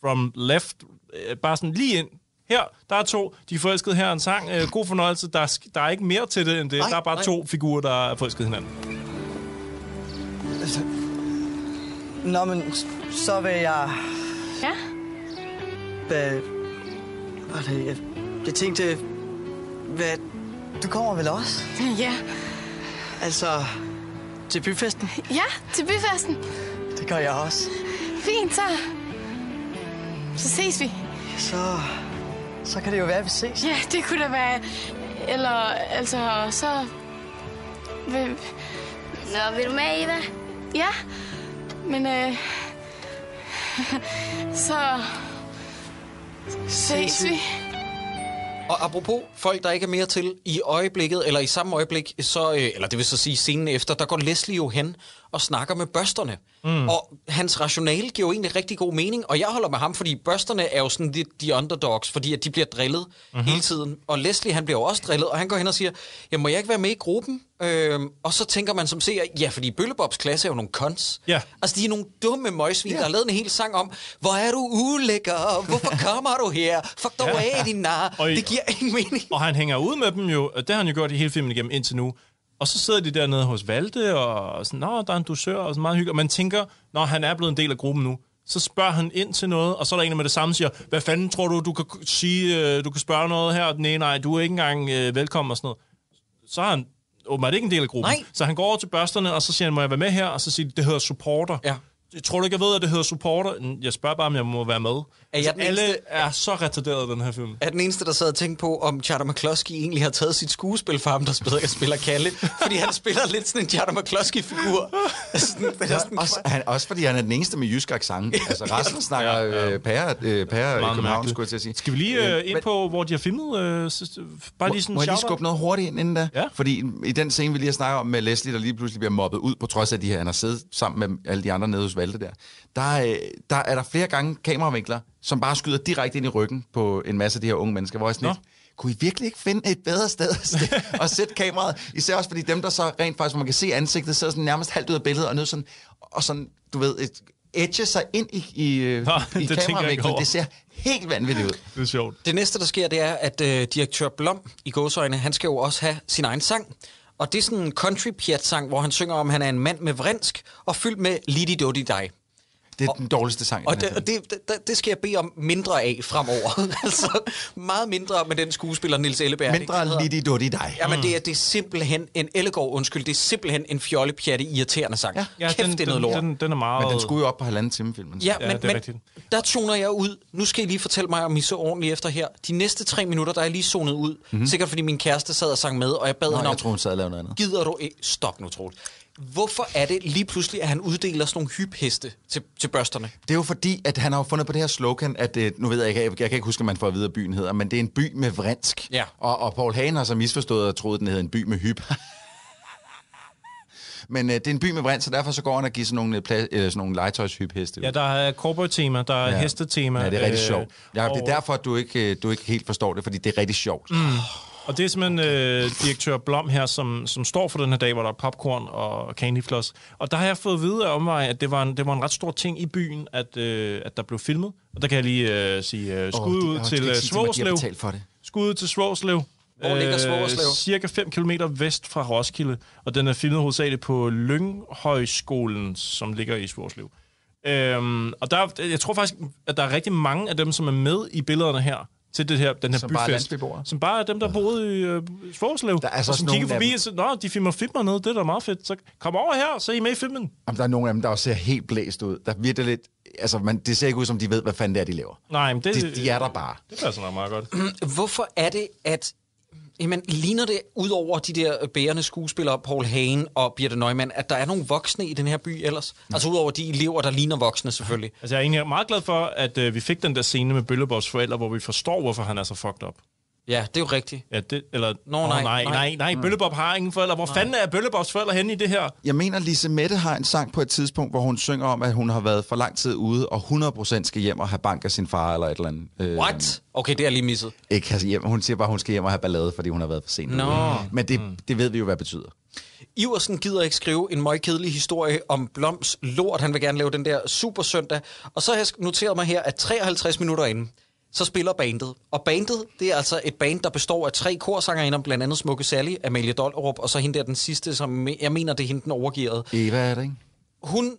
from left, øh, bare sådan lige ind. Her, der er to, de er forelskede her er en sang, øh, god fornøjelse, der er, der er ikke mere til det end det, Nej, der er bare nej. to figurer, der er forelskede hinanden. Nå, men så vil jeg... Ja? Hvad... Hvad det? Jeg, jeg tænkte... Hvad... Du kommer vel også? Ja. Altså... Til byfesten? Ja, til byfesten. Det gør jeg også. Fint, så. Så ses vi. Så... Så kan det jo være, at vi ses. Ja, det kunne da være... Eller, altså, så... Vil, Nå, vil du med, Eva? ja, men øh, så ses vi. Og apropos folk, der ikke er mere til i øjeblikket, eller i samme øjeblik, så, øh, eller det vil så sige scenen efter, der går Leslie jo hen og snakker med børsterne. Mm. Og hans rationale giver jo egentlig rigtig god mening, og jeg holder med ham, fordi børsterne er jo sådan de, de underdogs, fordi at de bliver drillet mm-hmm. hele tiden. Og Leslie, han bliver jo også drillet, og han går hen og siger, ja, må jeg ikke være med i gruppen? Øhm, og så tænker man som seer, ja, fordi Bøllebobs klasse er jo nogle cons. Ja. Altså, de er nogle dumme møgsvin, ja. der har lavet en hel sang om, hvor er du ulækker, hvorfor kommer du her? Fuck dig Ja. af, din nar. Det giver ingen mening. Og han hænger ud med dem jo, og det har han jo gjort i hele filmen igennem indtil nu. Og så sidder de dernede hos Valde, og sådan, nå, der er en dusør, og sådan meget hyggeligt. Og man tænker, når han er blevet en del af gruppen nu, så spørger han ind til noget, og så er der en, der med det samme siger, hvad fanden tror du, du kan sige, øh, du kan spørge noget her? Nej, nej, du er ikke engang øh, velkommen og sådan noget. Så er han åbenbart ikke en del af gruppen. Nej. Så han går over til børsterne, og så siger han, må jeg være med her? Og så siger de, det hedder supporter. Ja. Jeg tror du ikke, jeg ved, at det hedder supporter? Jeg spørger bare, om jeg må være med. Er jeg Så den alle eneste- er så retarderet i den her film. er den eneste, der sad og tænkte på, om Charter McCloskey egentlig har taget sit skuespil fra ham, der spiller, spiller Kalle. Fordi han spiller lidt sådan en Charter McCloskey-figur. Altså, sådan, det er sådan, Også, han, også fordi han er den eneste med jysk accent. Altså resten snakker Ja, ja. øh, pære, øh, pære København, skulle jeg til at sige. Skal vi lige øh, ind men- på, hvor de har filmet? Øh, bare lige sådan Må jeg lige skubbe noget hurtigt ind inden da? Ja. Fordi i den scene, vi lige har snakket om med Leslie, der lige pludselig bliver mobbet ud, på trods af, at de, han har siddet sammen med alle de andre nede hos Valde der, der, øh, der er der flere gange kameravinkler, som bare skyder direkte ind i ryggen på en masse af de her unge mennesker, hvor jeg sådan lidt, kunne I virkelig ikke finde et bedre sted at sætte, at sætte kameraet? Især også fordi dem, der så rent faktisk, hvor man kan se ansigtet, så er sådan nærmest halvt ud af billedet, og nødt sådan, og sådan, du ved, et, edge sig ind i, i, øh, Nå, i det tænker jeg kameravinklen. Det ser helt vanvittigt ud. Det er sjovt. Det næste, der sker, det er, at øh, direktør Blom i gåsøjne, han skal jo også have sin egen sang. Og det er sådan en country sang, hvor han synger om, at han er en mand med vrinsk og fyldt med lidi dodi dig. Det er den dårligste sang. i Og det, og det, det, det skal jeg bede om mindre af fremover. altså meget mindre med den skuespiller, Nils Elleberg. er det ikke, det Mindre hedder? lidi dutti dig. Jamen, det er, det er simpelthen en Ellegaard, undskyld, det er simpelthen en fjollepjatte irriterende sang. Ja, Ja, Kæft, den, det er noget lort. Den, den er meget... Men den skulle jo op på halvanden time, filmen. Ja, Ja, men, det er men der toner jeg ud. Nu skal I lige fortælle mig, om I så ordentligt efter her. De næste tre minutter, der er jeg lige zonet ud. Mm-hmm. Sikkert fordi min kæreste sad og sang med, og jeg bad Nå, hende om, jeg tror, hun sad og lavede noget andet. gider du ikke? Stop nu, Troel. Hvorfor er det lige pludselig, at han uddeler sådan nogle hypheste til, til børsterne? Det er jo fordi, at han har fundet på det her slogan, at øh, nu ved jeg ikke, jeg, jeg kan ikke huske, at man får at vide, hvad byen hedder, men det er en by med vrinsk. Ja. Og, og Paul Hagen har så misforstået og troet, at den hedder en by med hyb. men øh, det er en by med vrinsk, så derfor så går han og giver sådan nogle, øh, pla- øh, sådan nogle legetøjshypheste. Ja, der er cowboy-tema, der er ja. hestetema. Ja, det er rigtig øh, sjovt. Ja, det og- er derfor, at du ikke, øh, du ikke helt forstår det, fordi det er rigtig sjovt. Mm. Og det er simpelthen øh, direktør Blom her, som, som står for den her dag, hvor der er popcorn og candyfloss. Og der har jeg fået at vide af omvej, at det var, en, det var en ret stor ting i byen, at, øh, at der blev filmet. Og der kan jeg lige øh, sige øh, skud ud det- til øh, Svorslev. Skud ud til Svorslev. Hvor ligger Svorslev? Cirka 5 km vest fra Roskilde. Og den er filmet hovedsageligt på Lynghøjskolen, som ligger i Svorslev. Øhm, og der, jeg tror faktisk, at der er rigtig mange af dem, som er med i billederne her, til det her, den her Som bare er byfest. landsbyboere? Som bare er dem, der boede i øh, Svorslev. Der er så og som kigger forbi dem- og siger, Nå, de filmer filmer ned, det er da meget fedt. Så kom over her, så er I med i filmen. Jamen, der er nogle af dem, der også ser helt blæst ud. Der virker lidt... Altså, man, det ser ikke ud, som de ved, hvad fanden det er, de laver. Nej, men det, De, de er der bare. det passer nok meget godt. Hvorfor er det, at... Jamen, ligner det ud over de der bærende skuespillere, Paul Hagen og Birte Neumann, at der er nogle voksne i den her by ellers? Altså ud over de elever, der ligner voksne selvfølgelig. Altså, jeg er egentlig meget glad for, at øh, vi fik den der scene med Bøllebobs forældre, hvor vi forstår, hvorfor han er så fucked up. Ja, det er jo rigtigt. Ja, det, eller... Nå, nej, nej, nej. nej, nej, nej, Bøllebob har ingen forældre. Hvor fanden er Bøllebobs forældre henne i det her? Jeg mener, Lise Mette har en sang på et tidspunkt, hvor hun synger om, at hun har været for lang tid ude, og 100% skal hjem og have bank af sin far eller et eller andet. Øh, What? Okay, det er lige misset. Ikke have hjem. Hun siger bare, at hun skal hjem og have ballade, fordi hun har været for sent. Nå. ude. Men det, det ved vi jo, hvad det betyder. Iversen gider ikke skrive en meget kedelig historie om Bloms lort. Han vil gerne lave den der super søndag. Og så har jeg noteret mig her, at 53 minutter inden, så spiller bandet. Og bandet, det er altså et band, der består af tre korsangerinder, blandt andet Smukke Sally, Amalie Dollerup, og så hende der den sidste, som jeg mener, det er hende den overgivede. Eva er det, ikke? Hun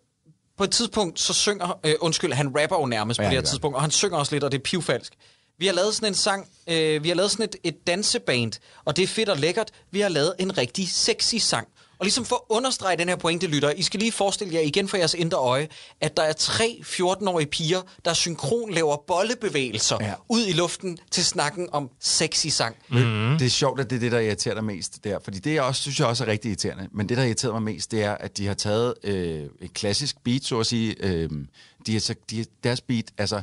på et tidspunkt så synger, øh, undskyld, han rapper jo nærmest på Ja, det her det han. tidspunkt, og han synger også lidt, og det er pivfalsk. Vi har lavet sådan en sang, øh, vi har lavet sådan et, et danseband, og det er fedt og lækkert. Vi har lavet en rigtig sexy sang. Og ligesom for at understrege den her pointe, lytter, I skal lige forestille jer igen for jeres indre øje, at der er tre 14-årige piger, der synkron laver bollebevægelser Ja. ja. ud i luften til snakken om sexy sang. Mm. Det er sjovt, at det er det, der irriterer dig mest der. Fordi det, jeg også, synes jeg også er rigtig irriterende. Men det, der irriterer mig mest, det er, at de har taget øh, et klassisk beat, så at sige. Øh, de har, så- de, deres beat, altså...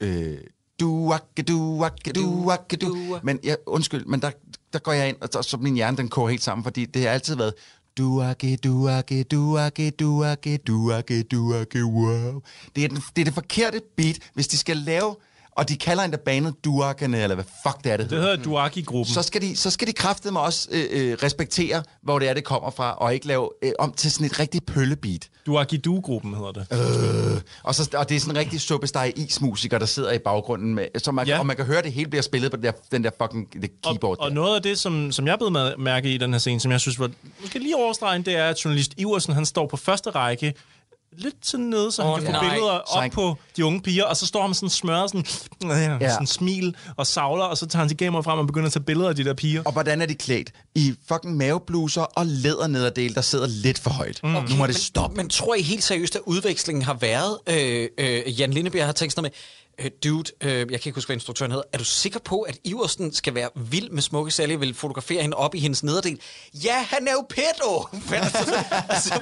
Øh, duakke, duakke, duakke, du. Men jeg, undskyld, men der, der går jeg ind, og så, så min hjerne, den koger helt sammen, fordi det har altid været Duake, duake, duake, duake, duake, duake, wow. Det er, den, det er det forkerte beat, hvis de skal lave, og de kalder endda banet duakkerne, eller hvad fuck det er, det Det hedder Duaki-gruppen. så skal de, så skal de kraftedeme også øh, øh, respektere, hvor det er, det kommer fra, og ikke lave øh, om til sådan et rigtig pøllebeat. Duaki-Du-gruppen hedder det. Øh, og, så, og det er sådan en rigtig suppesteg ismusiker, der sidder i baggrunden, med, så man, Ja. og man kan høre, at det hele bliver spillet på den der, den der fucking det keyboard. Og, og der. noget af det, som, som jeg blev mærke i den her scene, som jeg synes var måske lige overstregen, det er, at journalist Iversen, han står på første række, lidt til nede, så Åh, han kan få nej. billeder Så op han- på de unge piger, og så står han med sådan smør, sådan, ja. Ja. sådan smil og savler, og så tager han sit kamera frem og begynder at tage billeder af de der piger. Og hvordan er de klædt? I fucking mavebluser og lædernederdel, der sidder lidt for højt. Mm. Nu må det stoppe. Men, men tror I helt seriøst, at udvekslingen har været... Øh, øh, Jan Lindebjerg har tænkt sådan noget med... Øh, dude, øh, jeg kan ikke huske, hvad instruktøren hedder. Er du sikker på, at Iversen skal være vild med smukke Sally vil fotografere hende op i hendes nederdel? Ja, han er jo pedo! Altså, altså,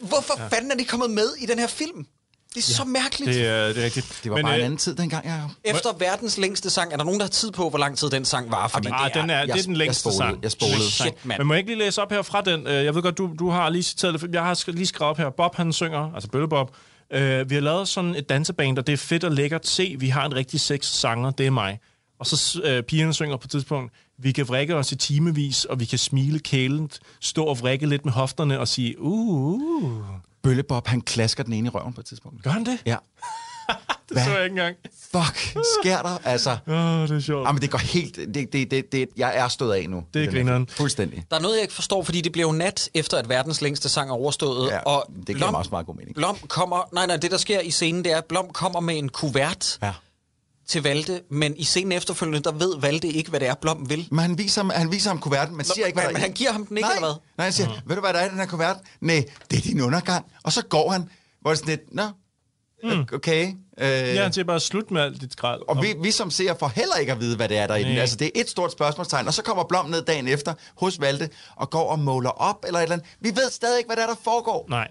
hvorfor ja. fanden er de kommet med i den her film? Det er ja, så mærkeligt. Det, er, det er rigtigt. Det var Men, bare en øh, anden tid dengang, jeg... Efter verdens længste sang, er der nogen, der har tid på, hvor lang tid den sang var? Fordi Ah, den er, det er jeg- den jeg længste spolede- sang. jeg spolede. Shit, mand. Men må jeg ikke lige læse op her fra den? Øh, Jeg ved godt, du, du har lige citeret det. Jeg har lige skrevet op her. Bob, han synger, altså Bølle Bob. Øh, vi har lavet sådan et danseband, og det er fedt og lækkert. Se, vi har en rigtig sex sanger, det er mig. Og så øh, pigerne synger på et tidspunkt, vi kan vrikke os i timevis, og vi kan smile kælent, stå og vrikke lidt med hofterne og sige, uh, uh. Bøllebob, han klasker den ene i røven på et tidspunkt. Gør han det? Ja. Det så jeg ikke engang. Fuck, sker der? Altså, Åh, oh, det er sjovt. jamen, det går helt... Det, det, det, det, jeg er stået af nu. Det er grineren. Fuldstændig. Der er noget, jeg ikke forstår, fordi det blev jo nat efter, at verdens længste sang er overstået. Ja, og det giver mig også meget god mening. Blom kommer... Nej, nej, det der sker i scenen, det er, at Blom kommer med en kuvert Ja. til Valde, men i scenen efterfølgende, der ved Valde ikke, hvad det er, Blom vil. Men han viser ham, han viser ham kuverten, men siger ikke, hvad men- men han giver ham den ikke, Nej. eller hvad? Nej, han siger, ved du, hvad der er i den her kuvert? Nej, det er din undergang. Og så går han, hvor det er sådan lidt, nå, okay. Øh, Ja, siger bare, slut med alt dit skrald. og vi, vi som ser får heller ikke at vide, hvad det er der i den. Altså, det er et stort spørgsmålstegn. Og så kommer Blom ned dagen efter hos Valde og går og måler op eller et eller andet. Vi ved stadig ikke, hvad der er, der foregår. Nej.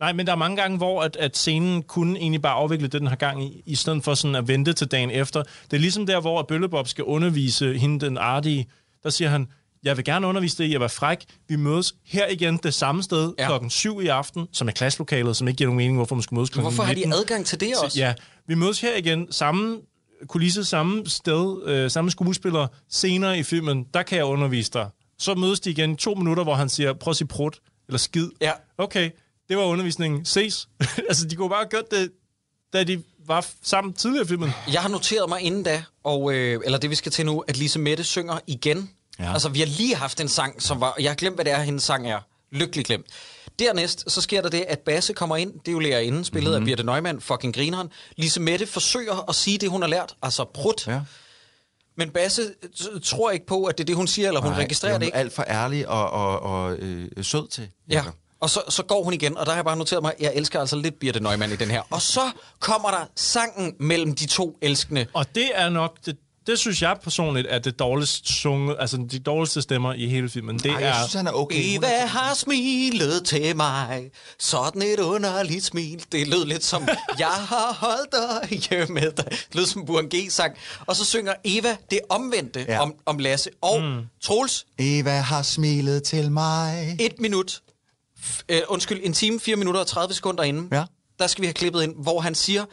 Nej, men der er mange gange, hvor at, at scenen kunne egentlig bare afvikle det, den har gang i, i stedet for sådan at vente til dagen efter. Det er ligesom der, hvor Bøllebob skal undervise hende, den artige. Der siger han, jeg vil gerne undervise dig i at være fræk. Vi mødes her igen det samme sted Ja. klokken 7 i aften, som er klasselokalet, som ikke giver nogen mening, hvorfor man skal mødes klokken Hvorfor har de 19. adgang til det også? Ja, vi mødes her igen, samme kulisse, samme sted, øh, samme skuespiller, senere i filmen, der kan jeg undervise dig. Så mødes de igen i to minutter, hvor han siger, prøv at sige prut, eller skid. Ja. Okay, det var undervisningen. Ses. altså, de kunne bare have gjort det, da de var sammen tidligere i filmen. Jeg har noteret mig inden da, og, øh, eller det vi skal til nu, at Lise Mette synger igen. Ja. Altså, vi har lige haft en sang, som var... Jeg har glemt, hvad det er, hendes sang er. Lykkelig glemt. Dernæst, så sker der det, at Basse kommer ind. Det er jo lærerinden, spillet mm-hmm. af Birte Neumann, fucking grineren. Lise Mette forsøger at sige det, hun har lært. Altså, prut. Ja. Men Basse t- tror ikke på, at det er det, hun siger, eller hun Nej, registrerer hun det er ikke. alt for ærlig og, og, og øh, sød til. Ja. Og så, så går hun igen, og der har jeg bare noteret mig, jeg elsker altså lidt Birte Neumann i den her. Og så kommer der sangen mellem de to elskende. Og det er nok, det, det synes jeg personligt, er det dårligste sunget, altså de dårligste stemmer i hele filmen. Det Ej, er... jeg synes, han er okay. Eva er- har smilet til mig, sådan et underligt smil. Det lød lidt som, jeg har holdt dig hjemme med dig. Det lød som Buren G-sang. Og så synger Eva det omvendte ja. Om, om Lasse. Og mm. Troels, Eva har smilet til mig. et minut, f- øh, undskyld, en time, 4 minutter og 30 sekunder inden, Ja. der skal vi have klippet ind, hvor han siger,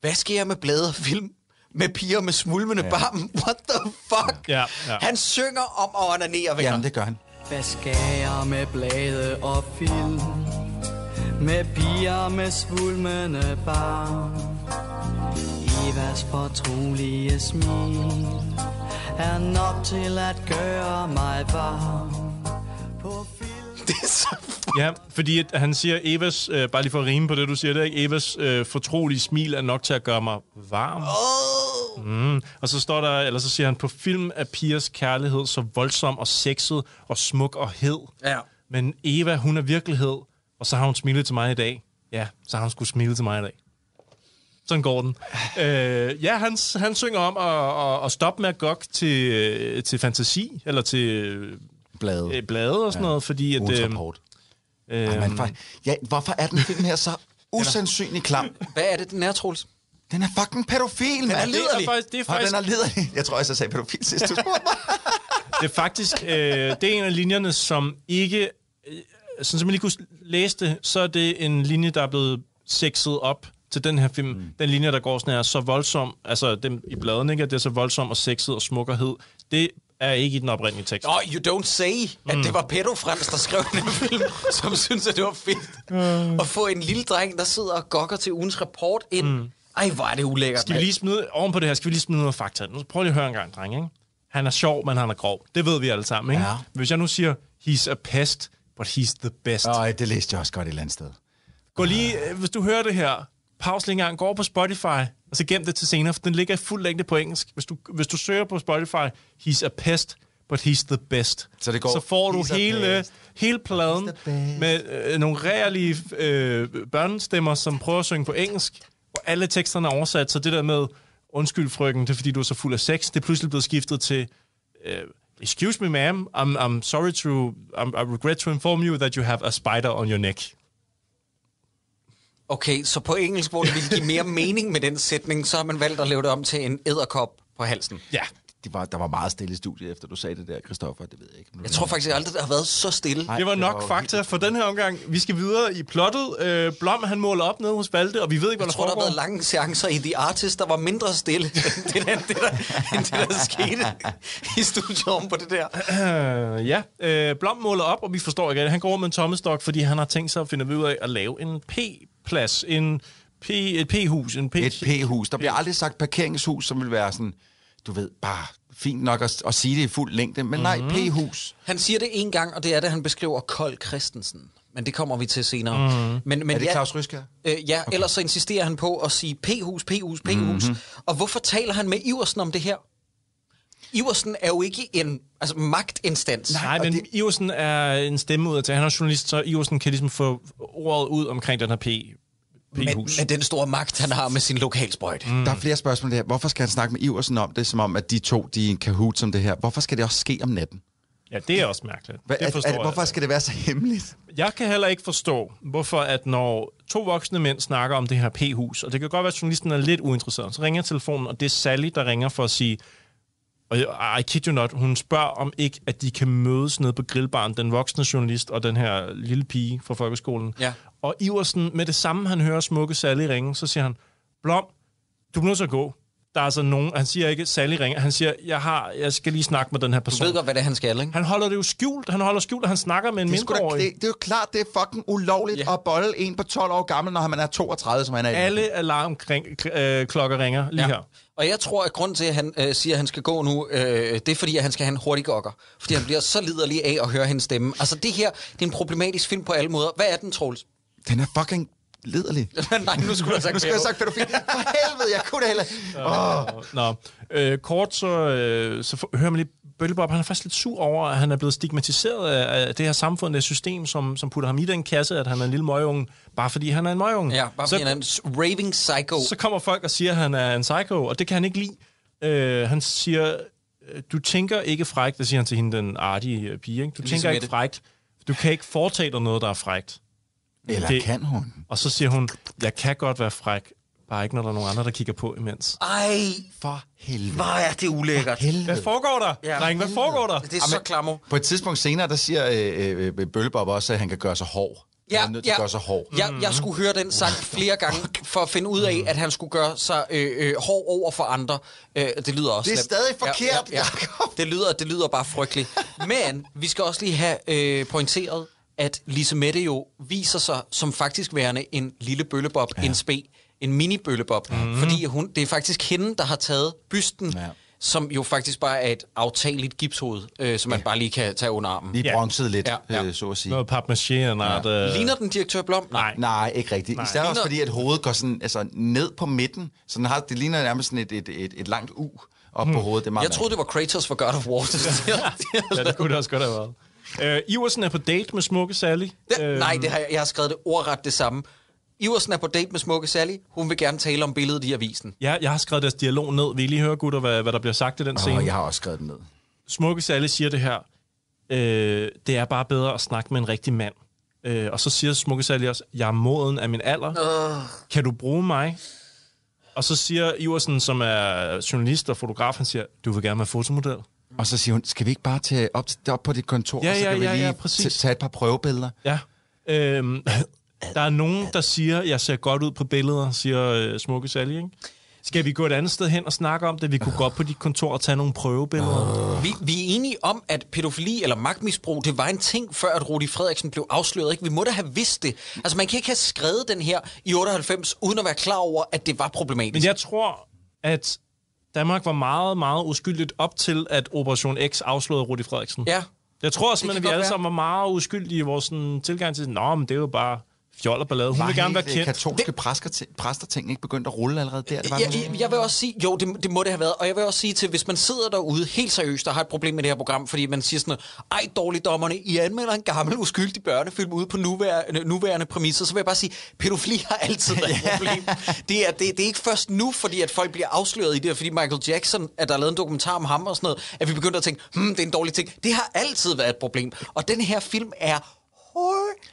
hvad skal jeg med blade og film? Med piger med smulmende ja. barm? What the fuck? Ja, ja. Han synger om at onanere, venner. Jamen, det gør han. Hvad skal jeg med blade og film? Med piger med svulmende barn Evas fortrolige smil Er nok til at gøre mig varm På film Det er så Ja, fordi at han siger, Evas, øh, bare lige for at rime på det, du siger, det er ikke, Evas øh, fortrolige smil er nok til at gøre mig varm. Oh. Mm. Og så står der, eller så siger han, på film er pigers kærlighed så voldsom og sexet og smuk og hed. Ja. Men Eva, hun er virkelighed, og så har hun smilet til mig i dag. Ja, så har hun skulle smile til mig i dag. Sådan går den. Øh, ja, han, han synger om at, at, at stoppe med at gokke til, øh, til fantasi, eller til øh, Blade. blade og sådan ja. noget, fordi at... Øh, rapport. øh, Ej, man, for, ja, hvorfor er den film her så usandsynlig klam? Hvad er det, den er, Troels? Den er fucking pædofil, Den er. Det er faktisk, det er Og faktisk, den er liderlig. Jeg tror også, jeg sagde pædofil sidst, du spurgte mig. det er faktisk øh, det er en af linjerne, som ikke... Øh, sådan som jeg lige kunne læse det, så er det en linje, der er blevet sexet op til den her film. Mm. Den linje, der går sådan her, så voldsom, altså dem i bladen, ikke, at det er så voldsom og sexet og smukkerhed, det er ikke i den oprindelige tekst. Nå, you don't say, at det var Pedro Frans, der skrev den film, som synes, at det var fedt. At få en lille dreng, der sidder og gokker til ugens rapport ind. Mm. Ej, hvor er det ulækkert. Skal vi lige smide, oven på det her, skal vi lige smide noget fakta. Nu prøv lige at høre en gang, dreng, ikke? Han er sjov, men han er grov. Det ved vi alle sammen, ikke? Ja. Hvis jeg nu siger, he's a pest, but he's the best. Øj, det læste jeg også godt et eller andet sted. Gå lige, øh, hvis du hører det her, pause lige en gang, gå over på Spotify, og så gem det til senere, for den ligger i fuld længde på engelsk. Hvis du, hvis du søger på Spotify, he's a pest, but he's the best. Så det går, så får du "He's a hele, hele pladen the best." med øh, nogle reelle øh, børnestemmer, som prøver at synge på engelsk, hvor alle teksterne er oversat, så det der med, undskyld frøken, det er fordi du er så fuld af sex, det er pludselig blevet skiftet til, øh, excuse me ma'am, I'm, I'm sorry to, I'm, I regret to inform you that you have a spider on your neck. Okay, så på engelsk, hvor det ville give mere mening med den sætning, så har man valgt at lave det om til en æderkop på halsen. Ja, Det var, der var meget stille i studiet, efter du sagde det der, Christoffer. Det ved jeg ikke. Jeg tror faktisk aldrig, der har været så stille. Nej, Det var det nok var fakta for den her omgang. Vi skal videre i plottet. Øh, Blom, han måler op nede hos Valde, og vi ved ikke, hvad Jeg der tror, der har foregår. været lange seancer i The Artist, der var mindre stille, end det, der, det, der, end det, der skete i studiet om på det der. Øh, ja, øh, Blom måler op, og vi forstår ikke, at han går med en tommestok, fordi han har tænkt sig at finde ud af at lave en P-plads, en P, et P-hus, en P... Et P-hus. Der bliver aldrig sagt parkeringshus, som vil være sådan, du ved, bare fint nok at, at sige det i fuld længde. Men nej, P-hus. Han siger det en gang, og det er det, han beskriver Kold Christensen. Men det kommer vi til senere. Mm. Men, men Er det ja, Claus Ryskær? Øh, ja, okay. ellers så insisterer han på at sige P-hus, P-hus, P-hus. Mm-hmm. Og hvorfor taler han med Iversen om det her? Iversen er jo ikke en altså, magtinstans. Nej, men det... Iversen er en stemme ud af til. Han er journalist, så Iversen kan ligesom få ordet ud omkring den her P, P-hus. med den store magt, han har med sin lokalsprøjt. Mm. Der er flere spørgsmål der. Hvorfor skal han snakke med Iversen om det, som om, at de to, de er en kahoot som det her? Hvorfor skal det også ske om natten? Ja, det er også mærkeligt. Hvad, det forstår er, det- hvorfor jeg. skal det være så hemmeligt? Jeg kan heller ikke forstå, hvorfor at når to voksne mænd snakker om det her P-hus, og det kan godt være, at journalisten er lidt uinteresseret, så ringer telefonen, og det er Sally, der ringer for at sige, og I kid you not, hun spørger om ikke, at de kan mødes nede på grillbaren, den voksne journalist og den her lille pige fra folkeskolen. Ja. Og Iversen, med det samme han hører smukke Sally ringe, så siger han, Blom, du er nødt til at gå. Der er altså nogen, han siger ikke, Sally ringer, han siger, jeg, har, jeg skal lige snakke med den her Du person. ved godt, hvad det er, han skal, ikke? Han holder det jo skjult, han holder skjult, at han snakker med en Det er, sgu da, mindreårig. det, det er jo klart, det er fucking ulovligt ja. at bolle en på 12 år gammel, når man er 32, som han er i. Alle alarmklokker ringer lige ja. her. Og jeg tror, at grunden til, at han øh, siger, at han skal gå nu, øh, det er fordi, at han skal have en hurtig gokker. Fordi han bliver så liderlig af at høre hendes stemme. Altså det her, det er en problematisk film på alle måder. Hvad er den, Troels? Den er fucking liderlig. Nej, nu skulle jeg sagt Nu skal jeg sagt pædofil. For helvede, jeg kunne det heller. Oh. Nå, øh, kort så, øh, så får- hører man lige Bøllebob, han er faktisk lidt sur over, at han er blevet stigmatiseret af, det her samfund, det system, som, som putter ham i den kasse, at han er en lille møgeunge, bare fordi han er en møgeunge. Ja, bare så, fordi han er en raving psycho. så kommer folk og siger, at han er en psycho, og det kan han ikke lide. Øh, han siger, øh, du tænker ikke frækt, det siger han til hende, den artige øh, pige, ikke? du Ligesom tænker ikke frækt, du kan ikke foretage dig noget, der er frækt. Eller Det- kan hun? Og så siger hun, jeg kan godt være fræk, bare ikke når der er nogen andre, der kigger på imens. Ej, For helvede. hvor er det ulækkert. Hvad helvede. foregår der? Ja. Ja. Dreng, hvad foregår der? Det er så klammer. På et tidspunkt senere, der siger øh, øh, Bøllebob også, at han kan gøre sig hård. Ja, han er nødt til ja. at gøre sig hård. Jeg, jeg skulle høre den sagt flere gange, for at finde ud af, at han skulle gøre sig øh, øh, hård over for andre. Øh, det lyder også Det er slemt. stadig forkert, Jacob. Det, lyder, det lyder bare frygteligt. Men vi skal også lige have øh, pointeret, at Lise Mette jo viser sig som faktisk værende en lille bøllebob, ja. en spe, en mini-bøllebob. Mm-hmm. Fordi hun, det er faktisk hende, der har taget bysten, ja. Som jo faktisk bare er et aftageligt gipshoved, øh, som man ja. bare lige kan tage under armen. Lige bronzet lidt, Ja, ja, ja. ja. Øh, så at sige. Noget papmaché ja. noget. Ligner den direktør Blom? Nej. Nej, ikke rigtigt. Nej. I stedet også Ligner- fordi, at hovedet går sådan, altså, ned på midten. Så den har, det ligner nærmest sådan et, et, et, et langt U op hmm. på hovedet. Det er meget Jeg troede, det var Kratos for God of War. Ja, det kunne det også godt have været. Øh, Iversen er på date med smukke Sally. Det, nej, det har jeg, jeg har skrevet det ordret det samme. Iversen er på date med smukke Sally. Hun vil gerne tale om billedet i avisen. Ja, jeg har skrevet deres dialog ned. Vil I lige høre, gutter, hvad, hvad der bliver sagt i den scene? Åh, jeg har også skrevet den ned. Smukke Sally siger det her. Øh, det er bare bedre at snakke med en rigtig mand. Øh, og så siger Smukke Sally også, jeg er moden af min alder. Uh. Kan du bruge mig? Og så siger Iversen, som er journalist og fotograf, han siger, du vil gerne være fotomodel. Og så siger hun, skal vi ikke bare tage op, til- op på dit kontor, Ja, og så ja, kan vi ja, lige ja, præcis. t- tage et par prøvebilleder? Ja. Øhm, der er nogen, der siger, jeg ser godt ud på billeder, siger øh, Smukke Sally, ikke? Skal vi gå et andet sted hen og snakke om det? Vi kunne gå op på dit kontor og tage nogle prøvebilleder. Vi, vi er enige om, at pædofili eller magtmisbrug, det var en ting, før at Rudi Frederiksen blev afsløret. Ikke? Vi må da have vidst det. Altså, man kan ikke have skrevet den her i 98, uden at være klar over, at det var problematisk. Men jeg tror, at Danmark var meget, meget uskyldigt op til, at Operation X afslørede Rudi Frederiksen. Ja. Jeg tror simpelthen, at vi alle være. sammen var meget uskyldige i vores sådan, tilgang til, Nå, men det er jo bare fjol og ballade. Hun vil gerne være øh, kendt. katolske præster, præster ting ikke begyndt at rulle allerede der? Det var jeg, jeg, jeg vil også sige, jo, det, det må det have været, og jeg vil også sige til, hvis man sidder derude helt seriøst og har et problem med det her program, fordi man siger sådan, ej, dårligdommerne, I anmelder en gammel, uskyldig børnefilm ude på nuværende, nuværende præmisser, så vil jeg bare sige, pædofili har altid været et problem. Det er, det, det er ikke først nu, fordi at folk bliver afsløret i det, fordi Michael Jackson, at der er lavet en dokumentar om ham og sådan noget, at vi begynder at tænke, hmm, det er en dårlig ting. Det har altid været et problem, og den her film er